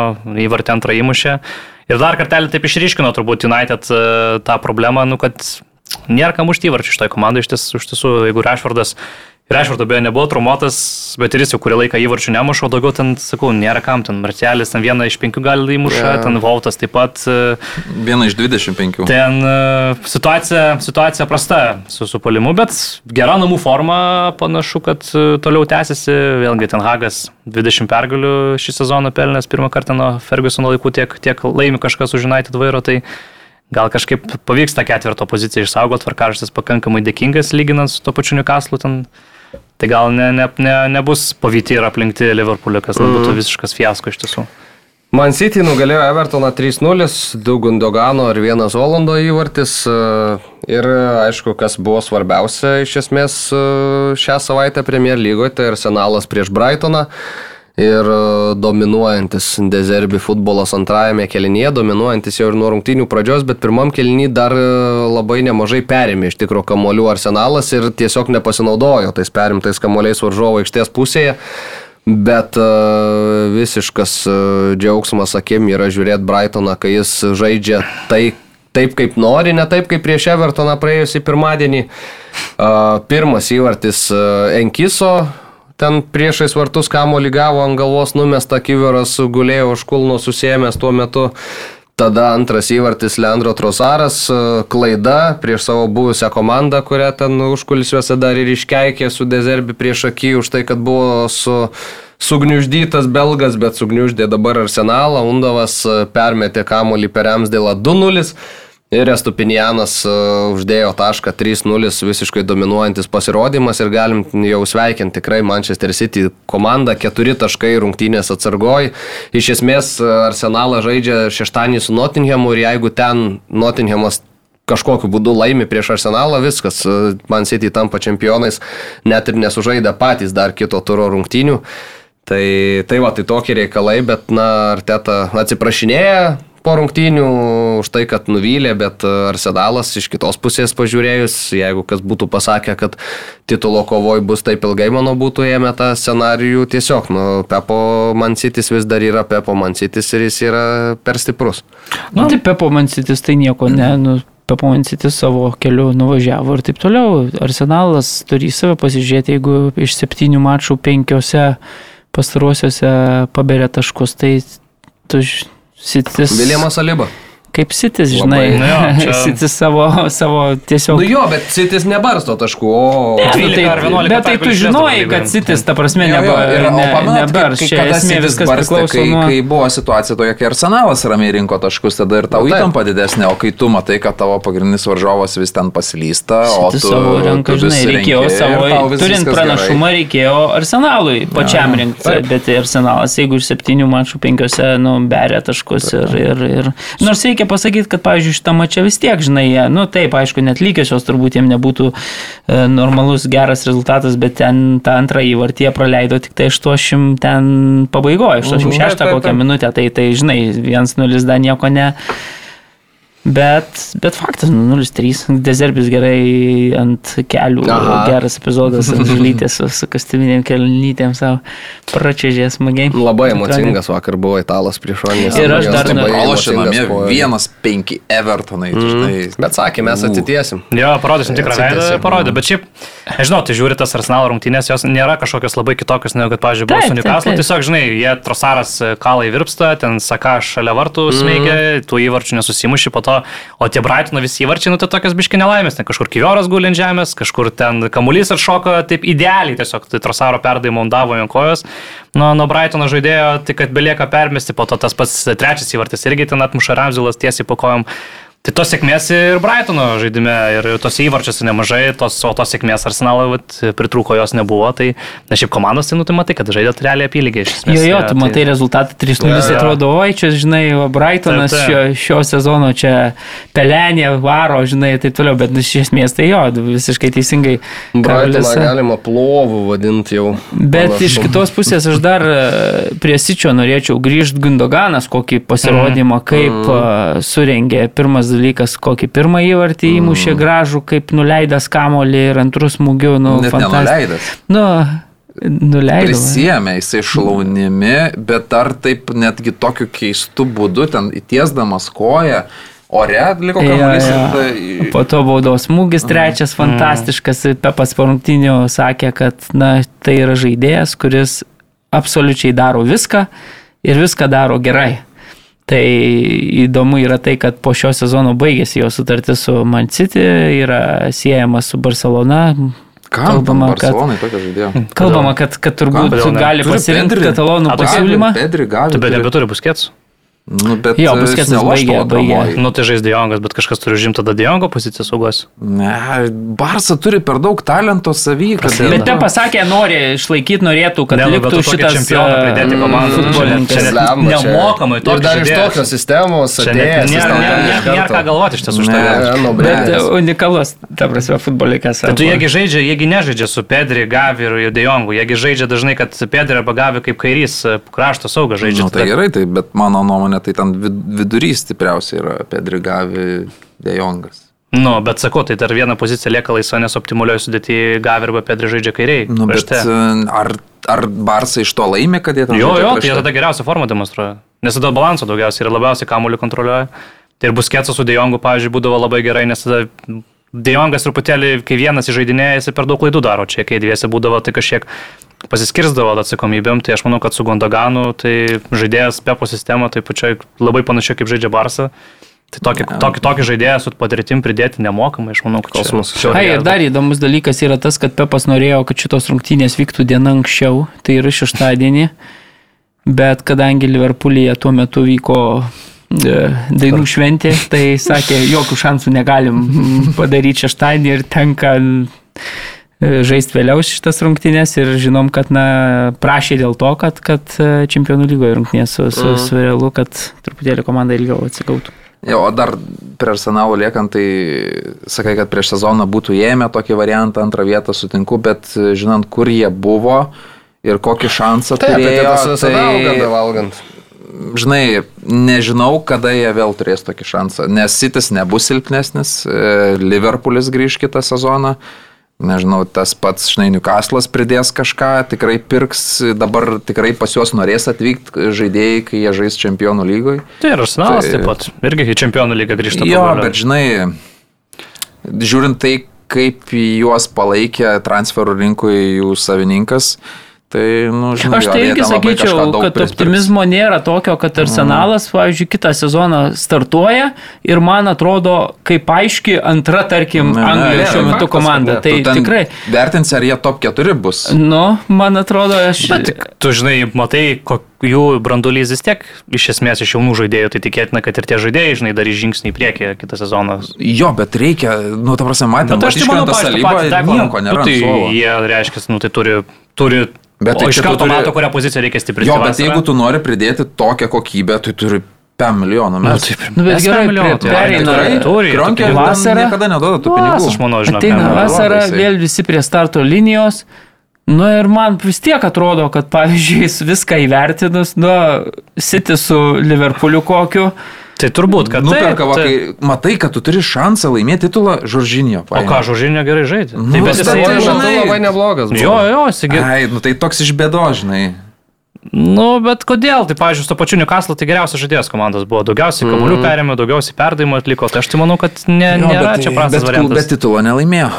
S2: įvartį antrą įmušė. Ir dar kartelį taip išryškino turbūt United e, tą problemą, nu, kad nėra kam užti įvarčių iš toj komandai, iš tiesų, jeigu Rešvardas Ir Ešvardo beje nebuvo traumuotas, bet ir jis jau kurį laiką įvarčių nemušo, daugiau ten, sakau, nėra kam, ten Martelis, ten vieną iš penkių gali įmuša, yeah. ten Vautas taip pat. E,
S3: vieną iš dvidešimt penkių.
S2: Ten uh, situacija, situacija prasta su supolimu, bet gera namų forma, panašu, kad uh, toliau tęsiasi, vėlgi ten Hagas 20 pergalių šį sezoną pelnęs pirmą kartą nuo Fergusono laikų, tiek, tiek laimi kažkas už United vairo, tai gal kažkaip pavyks tą ketvirto poziciją išsaugoti, tvarkaraštis pakankamai dėkingas lyginant su to pačiu Newcastle ten Tai gal ne, ne, ne, nebus pavyti ir aplinkti Liverpoolį, kas mm. būtų visiškas fiasko iš tiesų.
S1: Man City nugalėjo Evertoną 3-0, 2 Gundogano ir 1 Holando įvartis. E, ir aišku, kas buvo svarbiausia iš esmės e, šią savaitę Premier lygoje, tai Arsenalas prieš Brightoną ir e, dominuojantis Dezerbi futbolas antrajame kelinėje, dominuojantis jau ir nuo rungtynių pradžios, bet pirmam kelinį dar e, labai nemažai perėmė iš tikro kamolių arsenalas ir tiesiog nepasinaudojo tais perimtais kamoliais varžovo aikštės pusėje. Bet uh, visiškas džiaugsmas akim yra žiūrėti Brightoną, kai jis žaidžia tai, taip, kaip nori, ne taip, kaip prieš Evertoną praėjusį pirmadienį. Pirmas įvartis Enkiso, ten priešais vartus kamo lygavo ant galvos numesta kiveras, gulėjo už kulno susėmęs tuo metu. Tada antras įvartis Leandro Trosaras, klaida prieš savo buvusią komandą, kurią ten užkulisiuose dar ir iškeikė su Dezerbi prieš akį už tai, kad buvo su sugniuždytas belgas, bet sugniuždė dabar arsenalą. Undavas permetė kamolį per Amsdėlą 2-0. Ir Estupinianas uh, uždėjo tašką 3-0 visiškai dominuojantis pasirodymas ir galim jau sveikinti tikrai Manchester City komandą, keturi taškai rungtynės atsargoj. Iš esmės uh, Arsenalą žaidžia šeštąjį su Nottinghamu ir jeigu ten Nottinghamas kažkokiu būdu laimi prieš Arsenalą, viskas, uh, Man City tampa čempionais, net ir nesužaidė patys dar kito turo rungtynių. Tai, tai va, tai tokie reikalai, bet, na, Arteta atsiprašinėja, po rungtynių už tai, kad nuvylė, bet Arsenalas iš kitos pusės pažiūrėjus, jeigu kas būtų pasakę, kad titulo kovoj bus taip ilgai, mano būtų ėmę tą scenarijų, tiesiog, nu, Pepo Mansitis vis dar yra Pepo Mansitis ir jis yra per stiprus.
S4: Na, nu, tai Pepo Mansitis tai nieko ne, nu, Pepomansiti savo keliu nuvažiavo ir taip toliau. Arsenalas turi į save pasižiūrėti, jeigu iš septynių mačų penkiose pastaruosiuose paberė taškus, tai tu sitis.
S1: Viljamas Aliba
S4: kaip Sitis, žinai. Nu jo, čia... Sitis savo, savo tiesiog.
S1: Nu jo, bet Sitis nebarsto taškų, o...
S4: 12 tai, ar 11. Bet tai tu žinojai, kad Sitis, ta prasme, nebars.
S3: Čia esmė viskas priklauso kai, nuo... Kai buvo situacija tokia, kai Arsenalas ramiai rinko taškus, tada ir tau nu, įtampa didesnė, o kai tu matai, kad tavo pagrindinis varžovas vis ten pasilysta, o tu...
S4: Savo ranką, žinai, reikėjo savo... Turint pranašumą, reikėjo Arsenalui pačiam rinkti, bet Arsenalas, jeigu iš septynių mačų penkiose, nu, beria taškus ir, ir, ir... Nors reikia reikia pasakyti, kad, pavyzdžiui, šitą mačią vis tiek, žinai, jie, nu taip, aišku, net lygiosios turbūt jiems nebūtų e, normalus geras rezultatas, bet ten tą antrą įvartį jie praleido tik tai 80 ten pabaigoje, 86 mhm. kokią minutę, tai, tai žinai, 1-0 dar nieko ne. Bet, bet faktas, 0-3, nu, Dezerbis gerai ant kelių, Aha. geras epizodas žlytės su, su kastiminėm kelnytėm savo pračiažė smagiai.
S1: Labai emocingas vakar buvo italas prieš Ronės.
S3: Ir aš dar pralošiu namie 1-5 Evertonai. Mm. Žinai.
S1: Bet sakė, mes atitiesim.
S2: Jo, parodysim tikrą veidą, parodė, bet šiaip, nežinau, tai žiūri tas Arsenal rungtynės, jos nėra kažkokios labai kitokios, negu kad, pavyzdžiui, buvo su Newcastle. Tiesiog, žinai, jie trosaras kalai virpsta, ten saka šalia vartų smeigia, mm. tų įvarčių nesusimuši po to o tie Brightono visi įvarčiai, nu tai tokios biški nelaimės, ten kažkur Kivioras guli ant žemės, kažkur ten kamuolys atšoko taip idealiai, tiesiog tai Trosaro perdavimo davo ant kojos, nuo, nuo Brightono žaidėjo, tik kad belieka permesti, po to tas pats trečias įvartis irgi ten atmuša Ramzilas tiesiai po kojom. Tai tos sėkmės ir Brightono žaidime, ir tos įvarčius nemažai, tos, o tos sėkmės Arsenalui pritrūko jos nebuvo, tai na šiaip komandos, tai nu tai matai, kad žaidė realiai apylygiai iš
S4: esmės. Jo, jo, tu tai... matai rezultatą 3-0, ja, atrodo, oi, čia, žinai, Brightonas taip, taip. Šio, šio sezono čia pelenė, varo, žinai, ir taip toliau, bet iš esmės tai jo, visiškai teisingai.
S1: Brightoną galima plovų vadinti jau.
S4: Bet panašu. iš kitos pusės aš dar e, prie Sičio norėčiau grįžti Gundoganas, kokį pasirodymą, mm. kaip mm. surengė pirmas dalykas, kokį pirmą įvartį įmušė mm. gražų, kaip nuleidęs kamolį ir antrus smūgių, nu,
S3: fantastiškas.
S4: Nu, nuleido.
S3: Prisėmė jisai šlaunimi, bet ar taip netgi tokiu keistu būdu, ten įtiesdamas koją, ore liko kamuolys. Ja, ja.
S4: Tai... Po to baudos smūgis trečias, mm. fantastiškas. Pepas porungtinių sakė, kad na, tai yra žaidėjas, kuris absoliučiai daro viską ir viską daro gerai. Tai įdomu yra tai, kad po šio sezono baigėsi jo sutartis su Man City, yra siejama su Barcelona.
S3: Kam? Kalbama, kad,
S4: kalbama, kad, kad turbūt gali pasirinkti katalonų pasiūlymą.
S3: Pedri gali.
S2: Tu bet nebeturi buskėts.
S3: Nu, bet
S4: jo, Buskets baigė, baigė.
S2: Nu, tai žais Diongas, bet kažkas turi užimti tada Diongo poziciją saugos.
S3: Ne, Barsa turi per daug talento savy. Kad...
S4: Bet te pasakė, nori išlaikyti, norėtų, kad ne, nu, liktų šitas
S2: čempioną pridėti komandą futbolininkas. Nemokamai,
S1: to dar iš tokios sistemos atėjęs.
S2: Nėra ką galvoti iš tiesų už tai.
S4: Bet unikalus, ta prasme, futbolininkas.
S2: Tai tu jiegi žaidžia, jiegi nežaidžia su Pedri, Gavi ir Dejongu. Jiegi žaidžia dažnai, kad Pedri arba Gavi kaip kairys krašto saugas žaidžia.
S3: Na, tai gerai, tai bet mano nuomonė nuomonė, tai ten vidurys stipriausiai yra Pedrigavi Dejongas.
S2: Nu, bet sakau, tai dar viena pozicija lieka laisva, nes optimalioj sudėti Gavi arba Pedri žaidžia kairiai.
S3: Nu, bet e, ar, ar Barsai iš to laimė, kad jie tam
S2: žaidžia? Jo, jo, tai jie tada geriausią formą demonstruoja. Nes tada balanso daugiausiai ir labiausiai kamuolį kontroliuoja. Tai ir busketsas su Dejongu, pavyzdžiui, būdavo labai gerai, nes tada Dejongas truputėlį, kai vienas įžeidinėja, jis per daug klaidų daro, čia kai dviesi būdavo, tai kažkiek pasiskirstavo atsakomybėm, tai aš manau, kad su Gondaganu, tai žaidėjas Pepo sistema, tai pačiai labai panašiai kaip žaidžia Barsą. Tai tokį, tokį, tokį žaidėją su patirtim pridėti nemokamai, aš manau, kad kosmos.
S4: Ai, ir dar įdomus dalykas yra tas, kad Pepas norėjo, kad šitos rungtynės vyktų diena anksčiau, tai yra šeštadienį, bet kadangi Liverpoolyje tuo metu vyko e, dainų šventė, tai sakė, jokių šansų negalim padaryti šeštadienį ir tenka žaisti vėliau šitas rungtynės ir žinom, kad na, prašė dėl to, kad, kad e, čempionų lygoje rungtynės su, su, mm. su realu, kad truputėlį komanda ilgiau atsigautų.
S3: Jo, o dar prie arsenalo liekant, tai sakai, kad prieš sezoną būtų ėmę tokį variantą, antrą vietą sutinku, bet žinant, kur jie buvo ir kokį šansą Taip, turėjo.
S1: Tai, tai, valgant.
S3: žinai, nežinau, kada jie vėl turės tokį šansą, nes Sitis nebus silpnesnis, e, Liverpoolis grįž kitą sezoną. Nežinau, tas pats, žinai, Newcastle'as pridės kažką, tikrai pirks, dabar tikrai pas juos norės atvykti žaidėjai, kai jie žais čempionų lygoje.
S2: Tai ir Arsenalas tai, taip pat, irgi į čempionų lygą grįžta.
S3: Jo, pagalio. bet žinai, žiūrint tai, kaip juos palaikė transferų rinkoje jų savininkas, uh, Tai, nu, žinai,
S4: Aš tai irgi sakyčiau, kad optimizmo nėra tokio, kad Arsenalas, mm. pavyzdžiui, kitą sezoną startuoja ir man atrodo, kaip aiški antra, tarkim, Anglijos šiuo metu komanda. Tai tikrai.
S3: Vertins, ar jie top 4 bus.
S4: Nu, man atrodo, aš.
S2: Bet tu žinai, matai, jų brandulys vis tiek iš esmės iš jaunų žaidėjų, tai tikėtina, kad ir tie žaidėjai, žinai, darys žingsnį į priekį kitą sezoną.
S3: Jo, bet reikia, nu, ta prasme, matėme,
S2: nu, tai aš tai manau, kad tai nieko nėra. Nu, tai jie, reiškia, nu, tai turi, turi Bet o tai iš karto turi... mato, kurią poziciją reikia stiprinti.
S3: Jo, bet vasarą. jeigu tu nori pridėti tokią kokybę, tai turi 5 milijonų metų.
S4: Nu, taip, nu, bet gerai, milijonų, tai pereina.
S3: Turi. Kronkė vasarą. Niekada neduoda tų pinigų.
S2: Aš manau, žinau.
S4: Ateina vasara, vėl visi prie starto linijos. Nu ir man vis tiek atrodo, kad pavyzdžiui, viską įvertinus, nu, City su Liverpooliu kokiu,
S2: Tai turbūt, kad
S3: nuperka, va, kai matai, kad tu turi šansą laimėti titulą Žoržinio.
S2: O ką, Žoržinio gerai žaidė?
S1: Nu, tai bet jisai yra žinai, labai neblogas.
S2: Buvo. Jo, jo,
S3: jisai. Ai, nu tai toks iš bėdožnai.
S2: Nu, bet kodėl? Tai, pavyzdžiui, su pačiu Newcastle tai geriausias žaidėjas komandos buvo. Daugiausiai kamuolių mm. perėmė, daugiausiai perdavimų atliko. Tai aš tai manau, kad ne, jo, nėra bet, čia prastas bet, variantas.
S3: Bet titulo nelaimėjo.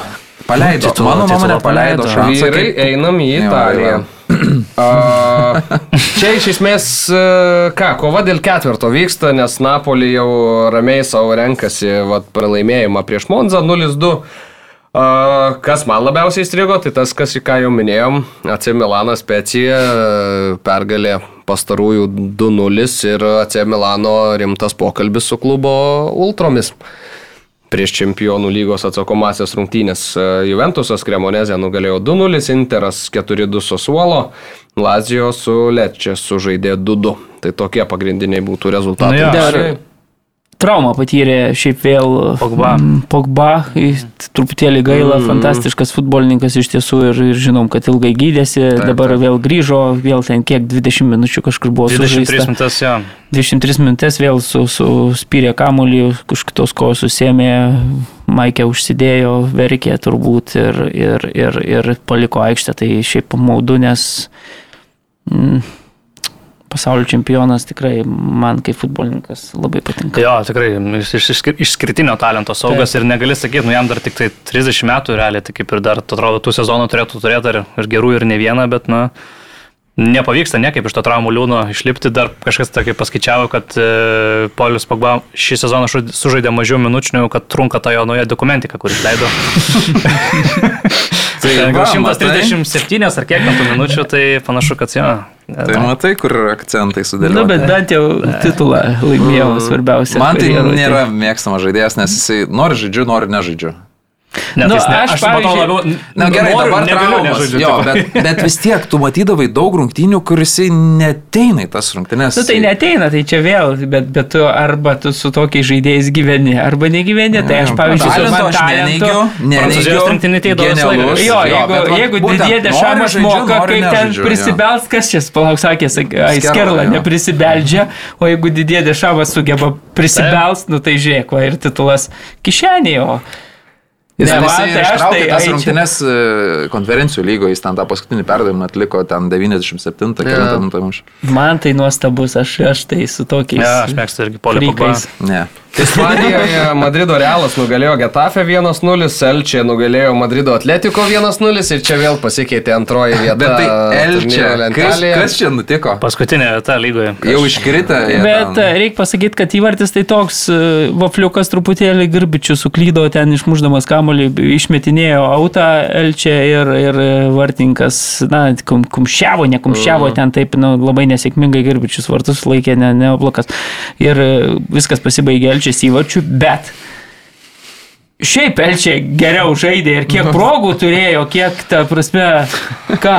S3: Paleido. Titulo, Mano nuomonė paleido šansą.
S1: Vyrai, einam į Italiją. Čia iš esmės, ką, kova dėl ketvirto vyksta, nes Napoli jau ramiai savo renkasi vat, pralaimėjimą prieš Monzą 0-2. Kas man labiausiai įstrigo, tai tas, kas į ką jau minėjom, AC Milanas Specija pergalė pastarųjų 2-0 ir AC Milano rimtas pokalbis su klubo Ultromis prieš čempionų lygos atsakomasias rungtynės. E, Juventusas Kremonezė nugalėjo 2-0, Interas 4-2 su Suolo, Lazio su Lečia sužaidė 2-2. Tai tokie pagrindiniai būtų rezultatai.
S4: Nu, ja, traumą patyrė šiaip vėl
S2: Pogba.
S4: Pogba, truputėlį gaila, mm. fantastiškas futbolininkas iš tiesų ir, ir žinom, kad ilgai gydėsi, taip, dabar taip. vėl grįžo, vėl ten kiek 20 minučių kažkur buvo
S2: 23 minutės, ja.
S4: 23 minutės vėl su, su spyrė kamuolį, kažkitos kojos susėmė, Maikė užsidėjo, verkė turbūt ir, ir, ir, ir paliko aikštę, tai šiaip maudu, nes... Mm, pasaulio čempionas tikrai man kaip futbolininkas labai patinka.
S2: Jo, tikrai iš, iš, išskirtinio talento saugas Taip. ir negali sakyti, nu jam dar tik tai 30 metų realiai, tai kaip ir dar, atrodo, tų sezonų turėtų turėti ir, ir gerų, ir ne vieną, bet, na, nepavyksta niekaip iš to traumų liūno išlipti. Dar kažkas tokį paskaičiavo, kad e, Polius Pogba šį sezoną sužaidė mažiau minučių, kad trunka ta jo nauja dokumentika, kur išleido. tai gal 137 ar kiek tų minučių, tai panašu, kad jo.
S3: Tai matai, kur akcentai sudėlioti.
S4: Na, nu, bet bent jau titulą laimėjau svarbiausia.
S3: Man tai nėra mėgstamas žaidėjas, nes jisai nori žaidžiu, nori nežaidžiu.
S2: Ne, nu, aš, aš pavyzdžiui, labiau,
S3: na gerai, noriu, dabar traumas, jo, bet, bet vis tiek tu matydavai daug rungtynių, kur jisai neteina į tas rungtynės.
S4: Nu, tai neteina, tai čia vėl, bet, bet tu arba tu su tokiais žaidėjais gyveni, arba negyveni, tai aš pavyzdžiui, su man talentu,
S2: neneigiu,
S4: jo, jeigu, jeigu didėdė dešamas moka, kaip ten prisibels, kas čia, palauk, sakė, Skerla neprisibelgia, o jeigu didėdė dešamas sugeba prisibels, nu tai žiūrėk, ir titulas kišenėje,
S3: Jis ne, man, tai ištraukė tai, tas rungtynes e, konferencijų lygo, jis ten tą paskutinį perdavimą atliko ten 97 minutę.
S4: Man tai nuostabus, aš, aš tai su tokiais.
S2: Ne, ja, aš mėgstu irgi polikais.
S3: Ne.
S1: Ispanijoje Madrido Realas nugalėjo Getafe 1-0, Elčia nugalėjo Madrido Atletico 1-0 ir čia vėl pasikeitė antroji vieta.
S3: Bet tai Elčia, kas, kas čia nutiko?
S2: Paskutinė vieta lygoje.
S3: Jau iškrita.
S4: Bet ten... reikia pasakyti, kad įvartis tai toks, e, vafliukas truputėlį garbičių suklydo ten išmuždamas kamolį, išmetinėjo autą Elčia ir, ir vartininkas, na, kum, kumščiavo, nekumščiavo mm. ten taip, nu, labai nesėkmingai garbičius vartus laikė, ne, ne oblakas. Ir viskas pasibaigė Elčia trečias įvarčių, bet Šiaip Elčiai geriau žaidė ir kiek progų turėjo, kiek, ta prasme, ką.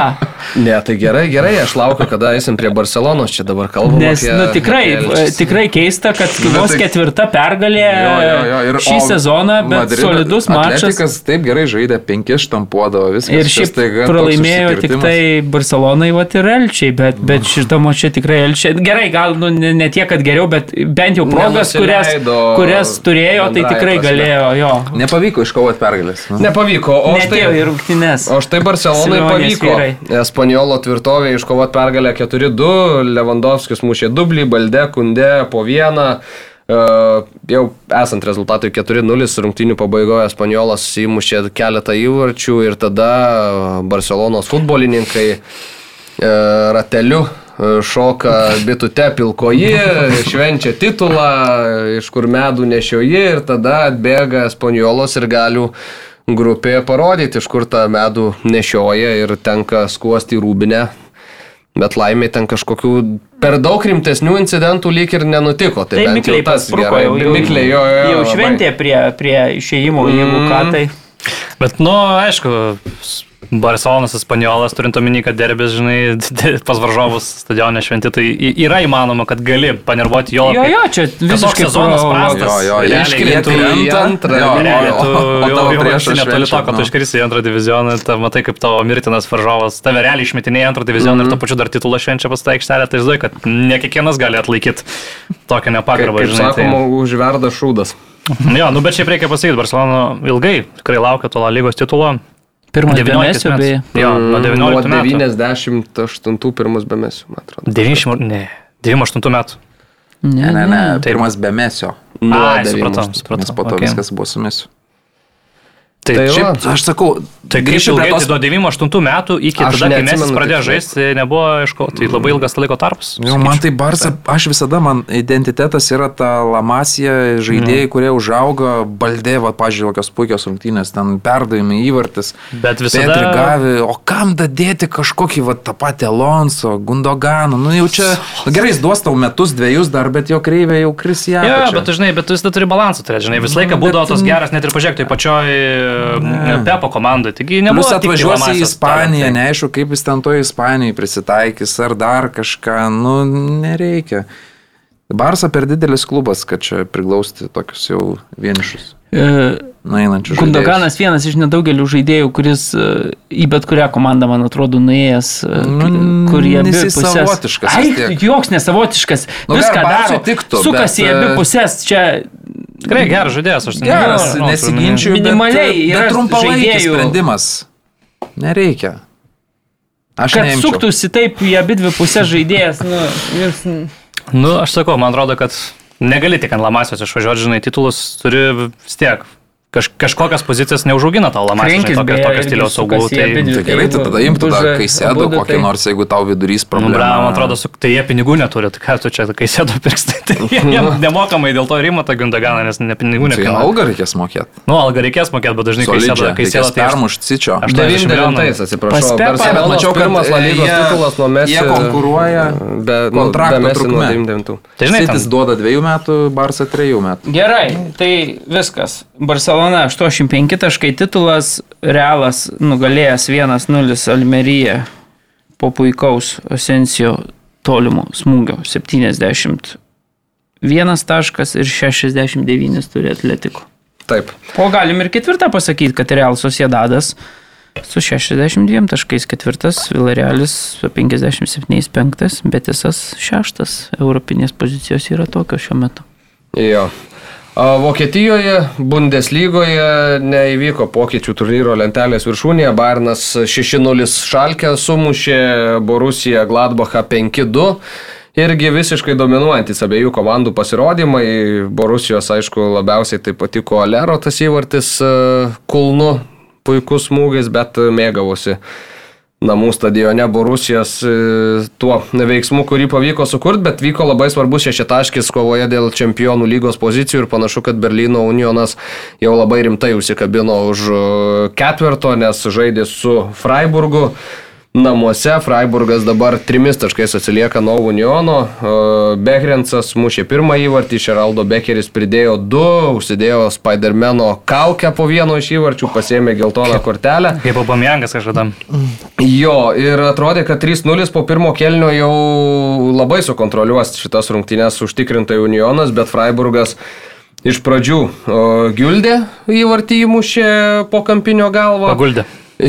S1: Ne, tai gerai, gerai, aš laukiu, kada eisim prie Barcelonos, čia dabar kalbame.
S4: Nes, apie, nu, tikrai, apie tikrai keista, kad vos tai, ketvirta pergalė jo, jo, jo, ir, šį sezoną, bet Madrid, solidus mačas.
S3: Atletikas taip gerai žaidė, penkis štampuodavo, viskas.
S4: Ir šiaip taiga, pralaimėjo tik tai Barcelonai, va ir Elčiai, bet, bet šitamo čia tikrai Elčiai. Gerai, gal nu, ne, ne tiek, kad geriau, bet bent jau progas, kurias, kurias turėjo, tai tikrai galėjo jo.
S3: Nepavyko iškovoti pergalės.
S1: Nu. Nepavyko, o štai
S4: ir rungtynės.
S1: O štai Barcelonai pavyko. Espanjolo tvirtovė iškovoti pergalę 4-2, Lewandowskis mušė dublį, Balde, Kunde po vieną. Uh, jau esant rezultatui 4-0 rungtynių pabaigoje Espanjolas įmušė keletą įvarčių ir tada Barcelonos futbolininkai uh, rateliu šoka bitute pilkoji, švenčia titulą, iš kur medų nešioji ir tada atbėga Espanjolos ir galių grupėje parodyti, iš kur tą medų nešioja ir tenka skuosti rūbinę. Bet laimė ten kažkokių per daug rimtesnių incidentų lyg ir nenutiko. Tai,
S4: tai mikliai tas gerai. Jau, mikliai, jo, jo, jau šventė prie, prie išėjimo, mm. jeigu ką tai.
S2: Bet, nu, aišku, Barcelonas, Espaniolas, turint omeny, kad derbės, žinai, pas varžovus stadionė šventi, tai yra įmanoma, kad gali panervuoti jo.
S4: Jo, jo, čia visiškai
S2: sezonas prastas.
S3: Jo, jo, iškrėtų į antrą.
S2: Jo, jo, tu jau, jau prieš netoli to, kad tu iškrisi į antrą divizioną, ta, matai, kaip tavo mirtinas varžovas, tave realiai išmetinėja į antrą divizioną mm -hmm. ir to pačiu dar titulą švenčia pas tą aikštelę, tai žinai, kad ne kiekvienas gali atlaikyti tokią nepagarbą.
S1: Kaip, kaip žinai, sakoma, tai... užverda šūdas.
S2: Jo, nu bet šiaip reikia pasakyti, Barcelona ilgai tikrai laukia to lygos titulo.
S4: Pirmas Bemesių, beje.
S2: Jo, nuo 19
S1: metų. 98 pirmas Bemesių, man atrodo.
S2: 90, ne, 98 metų.
S3: Ne, ne, ne, pirmas Bemesio.
S2: Na, supratau, supratau.
S3: Nes po to okay. viskas buvo su Mesiu.
S2: Tai, tai šiaip, aš sakau, tai grįžti ilgai, tos... nuo 98 metų iki aš tada, kai mes pradėjome žaisti, nebuvo, aišku, tai labai ilgas laiko tarpas.
S3: Jo, man tai Barsa, aš visada, man identitetas yra ta Lamasija, žaidėjai, mm. kurie užaugo, baldė, va, pažiūrėjau, kokios puikios rungtynės, ten perdavimai įvartis.
S2: Bet visada.
S3: Gavi, o kam dadėti kažkokį, va, tą patį Alonso, Gundoganą, nu jau čia, nu, gerai, jis duos tau metus, dviejus dar, bet jo kreivė jau krisija.
S2: Jo, bet tu žinai, bet tu visada turi balansą turėti, žinai, visą laiką būdavo tos geras, net ir pažiūrėk, tai pačioj ne. Pepo komandai. Taigi nebuvo. Jūs
S3: atvažiuosi į Ispaniją, neaišku, kaip jis ten toje Ispanijoje prisitaikys ar dar kažką, nu nereikia. Barsa per didelis klubas, kad čia priglausti tokius jau vienišus. E, nueinančių žaidėjų.
S4: Gundoganas vienas iš nedaugelio žaidėjų, kuris e, į bet kurią komandą, man atrodo, nuėjęs, e, nu, kurie abi pusės.
S3: Savotiškas.
S4: Ai, joks nesavotiškas. Nu, Viską daro. Tiktų, sukasi bet... abi pusės. Čia
S2: Tikrai geras žaidėjas, aš
S3: geras, nesiginčiu.
S4: Minimaliai bet, yra
S3: trumpalaikis sprendimas. Nereikia.
S4: Aš kad neimčiau. suktųsi taip į abi dvi pusės žaidėjas. Nu, jūs...
S2: nu, aš sakau, man atrodo, kad negali tik ant Lamasijos išvažiuoti, žinai, titulus turi vis tiek kaž, kažkokias pozicijas neužaugina tau Lamasas, tokias, tokias stiliaus saugų.
S3: Tai, tai gerai, tai tada imtų tada, kai sėdo kokį tai... nors, jeigu tau vidurys problema. Nu,
S2: bra, man atrodo, su, tai jie pinigų neturi, tai ką tu čia, kai sėdo pirkstai, tai jie nemokamai dėl to rima tą Gundoganą, nes ne pinigų neturi.
S3: Tai algą reikės mokėti.
S2: Nu, algą reikės mokėti, bet dažnai kai sėdo, kai sėdo,
S3: tai permušti cičio.
S1: Aš 99, atsiprašau. Bet mačiau, kad pirmas lygos titulas nuo mes.
S3: Jie konkuruoja be nu, kontrakto trukmė.
S2: Tai žinai,
S3: jis duoda dviejų metų, Barsa trejų metų.
S4: Gerai, tai viskas. Barcelona 85 taškai titulas, Realas nugalėjęs 1-0 Almeryje po puikaus Osensijo tolimo smūgio 71 taškas ir 69 turi atletiko.
S1: Taip.
S4: O galim ir ketvirtą pasakyti, kad Real Sociedadas su 62 taškais ketvirtas, Villarealis su 57 penktas, Betisas šeštas. Europinės pozicijos yra tokios šiuo metu.
S1: Jo. Vokietijoje, Bundeslygoje neįvyko pokyčių turnyro lentelės viršūnėje. Barnas 6-0 šalkę sumušė, Borusija Gladbachą 5-2. Irgi visiškai dominuojantis abiejų komandų pasirodymai. Borusijos, aišku, labiausiai tai patiko Alero tas įvartis kulnu, puikus smūgis, bet mėgavosi namų stadione Borusijos e, tuo veiksmu, kurį pavyko sukurti, bet vyko labai svarbus šešitaškis kovoje dėl čempionų lygos pozicijų ir panašu, kad Berlyno Unionas jau labai rimtai užsikabino už e, ketverto, nes žaidė su Freiburgu. Namuose. Freiburgas dabar trimis taškais atsilieka nuo Uniono. Behrensas mušė pirmą įvartį, Šeraldo Bekeris pridėjo du, užsidėjo Spidermano kaukę po vieno iš įvarčių, pasėmė geltoną kortelę.
S2: Kaip Obamjangas kažkada.
S1: Jo, ir atrodė, kad 3-0 po pirmo kelnio jau labai sukontroliuos šitas rungtynės užtikrintai Unionas, bet Freiburgas iš pradžių o, Giuldė įvartį įmušė po kampinio galvo.
S2: Paguldė.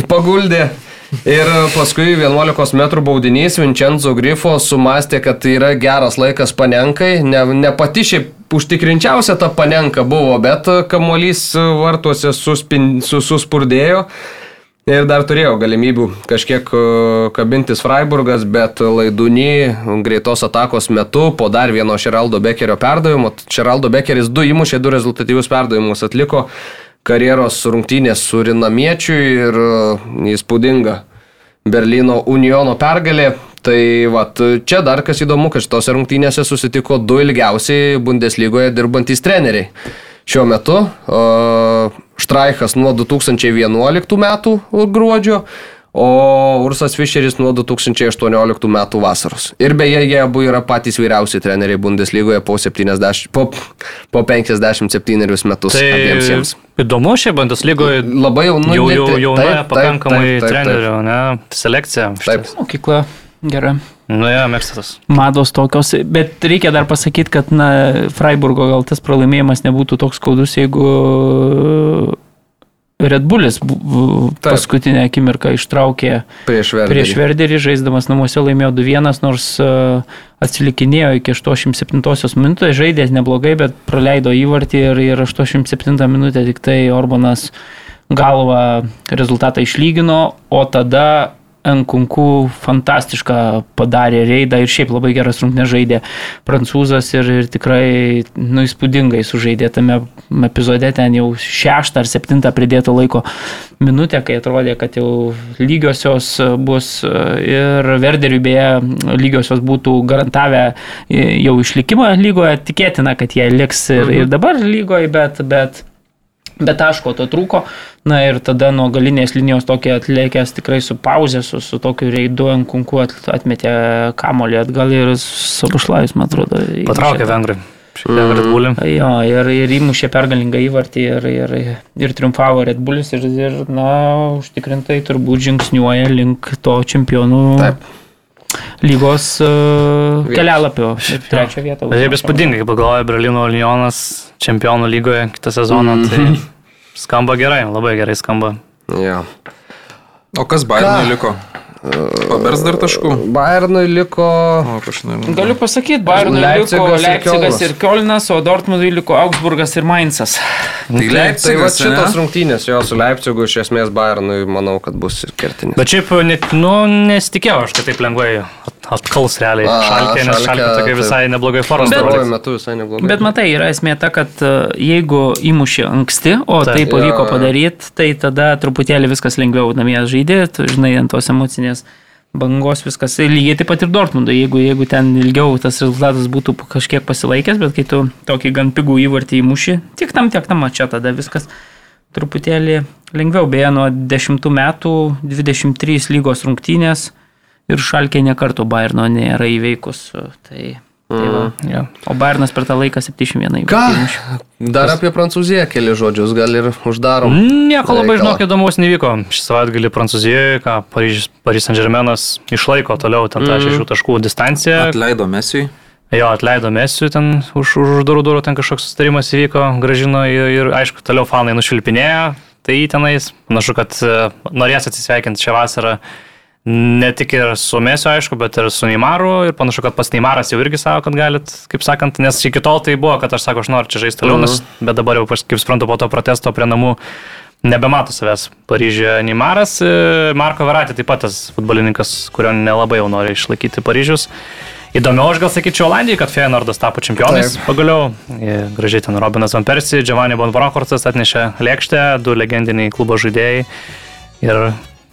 S1: Paguldė. Ir paskui 11 m baudinys Vincenzo Grifo sumastė, kad tai yra geras laikas panenkai. Ne, ne pati šiaip užtikrinčiausia ta panenka buvo, bet kamuolys vartuose suspin, sus, suspurdėjo. Ir dar turėjo galimybių kažkiek kabintis Freiburgas, bet laidūny greitos atakos metu po dar vieno Šeraldo Bekerio perdavimo. Šeraldo Bekeris du įmušė, du rezultatyvius perdavimus atliko karjeros rungtynės su Rinamiečiu ir įspūdinga Berlyno Uniono pergalė. Tai vat, čia dar kas įdomu, kad šitose rungtynėse susitiko du ilgiausiai Bundeslygoje dirbantys treneriai šiuo metu. Štraichas nuo 2011 metų gruodžio, o Ursas Fischeris nuo 2018 metų vasaros. Ir beje, jie abu yra patys vyriausi treneriai Bundeslygoje po, 70, po, po 57 metus
S2: tai
S1: abiems jiems.
S2: Įdomu šią Bundeslygoje.
S1: Labai jaunu.
S2: Jau, jau, jauna pakankamai trenerių, ne? Selekcija.
S1: Taip.
S4: Mokykla gera.
S2: Nu, ja, mėgstatas.
S4: Mados tokios, bet reikia dar pasakyti, kad na, Freiburgo gal tas pralaimėjimas nebūtų toks skaudus, jeigu Red Bullis paskutinę akimirką ištraukė
S1: prieš Verderį,
S4: prieš Verderį žaisdamas namuose laimėjo 2-1, nors atsilikinėjo iki 87 minutės, žaidė neblogai, bet praleido įvartį ir, ir 87 minutę tik tai Orbanas galva rezultatą išlygino, o tada Nkunku fantastišką padarė reidą ir šiaip labai geras rungtynės žaidė prancūzas ir, ir tikrai nu, įspūdingai sužaidė tame epizode, ten jau šeštą ar septintą pridėto laiko minutę, kai atrodė, kad jau lygiosios bus. Ir Verderiui beje lygiosios būtų garantavę jau išlikimą lygoje, tikėtina, kad jie liks ir, mhm. ir dabar lygoje, bet, bet Bet taško to trūko, na ir tada nuo galinės linijos tokia atlėkęs tikrai su pauzė, su, su tokiu reidu ant kunku atmetė kamolį atgal ir Sabušlajus, man atrodo.
S2: Patraukė vengrai.
S4: Mm. Jo, ir, ir įmušė pergalingą įvartį ir, ir, ir triumfavo Red Bullis ir, ir, na, užtikrintai turbūt žingsniuoja link to čempionų. Taip lygos uh, kelialapio. Trečią vietą.
S2: Bet šiaip įspūdingai, kaip pagalvoja Berlyno Lyonas čempionų lygoje kitą sezoną, mm. tai skamba gerai, labai gerai skamba.
S1: Ja.
S3: O kas Bayernui liko? Pabers dar taškų?
S1: Bayernui liko. O,
S4: Galiu pasakyti, Bayernui liko Leipzigas ir Kielnas, o Dortmundui liko Augsburgas ir Mainzas.
S1: Tai, tai Leipzigas, tai va šitos rungtynės jo su Leipzigu iš esmės Bayernui manau, kad bus kertinis.
S2: Bet šiaip, net, nu, nesitikėjau aš, kad taip lengvai atkals realiai. A, šalkė, nes šalkė tokia visai neblogai formos.
S1: Bet, metu visai neblogai.
S4: Bet matai, yra esmė ta, kad e, jeigu įmuši anksti, o taip, tai pavyko padaryti, tai tada truputėlį viskas lengviau namie žaidėt, žinai, ant tos emocinės emocinės bangos viskas. Lygiai taip pat ir Dortmundui, jeigu, jeigu ten ilgiau tas rezultatas būtų kažkiek pasilaikęs, bet kai tu tokį gan pigų įvartį įmuši, tiek tam, tiek tam, čia tada viskas truputėlį lengviau. Beje, nuo 10 metų 23 lygos rungtynės ir šalkė nekartų Bayerno nėra įveikus. Tai Tai va, mm. ja. O Bairnas per tą laiką 71.
S1: Ką? Dar apie Prancūziją keli žodžius, gal ir uždarom.
S2: Nieko labai žinok įdomus nevyko. Šį savaitgalį Prancūzijoje, ką Paryžius, Paryžius Saint Germainas išlaiko toliau ten tą mm. šešių taškų distanciją.
S3: Atleido Mesijui.
S2: Jo, atleido Mesijui ten už, už durų durų, ten kažkoks sustarimas įvyko, gražino ir, ir aišku, toliau fanai nušvilpinėjo. Tai tenais, panašu, kad e, norės atsisveikinti šią vasarą Ne tik ir su Mėsiu, aišku, bet ir su Neimaru. Ir panašu, kad pas Neimaras jau irgi savo, kad galit, kaip sakant, nes iki tol tai buvo, kad aš sako, aš noriu čia žaisti toliau, nes, bet dabar jau, kaip suprantu, po to protesto prie namų nebemato savęs Paryžiuje Neimaras. E, Marko Veratė taip pat tas futbolininkas, kurio nelabai jau nori išlaikyti Paryžius. Įdomiau, aš gal sakyčiau, Olandijai, kad Feyenoordas tapo čempionais Taip. pagaliau. E, gražiai ten Robinas Van Persi, Giovanni Bonvarokortas atnešė lėkštę, du legendiniai klubo žaidėjai.
S1: Ir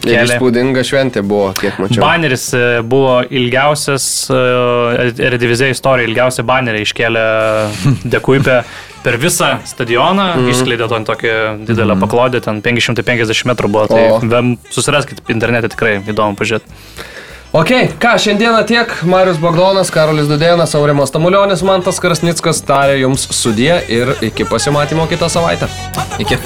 S1: įspūdinga šventė buvo, kiek mačiau.
S2: Baneris e, buvo ilgiausias, Redivizija istorija, ilgiausia banerį iškėlė Dekuipė per visą stadioną, mm. išskleidė ten tokią didelę mm. paklodę, ten 550 metrų buvo, tai o. susiraskite internete tikrai įdomu pažiūrėti.
S1: Ok, ką, šiandieną tiek. Marius Bagdonas, Karolis Dudėnas, Aurimas Tamulionis, Mantas Krasnickas tarė jums sudė ir iki pasimatymo kitą savaitę.
S3: Iki.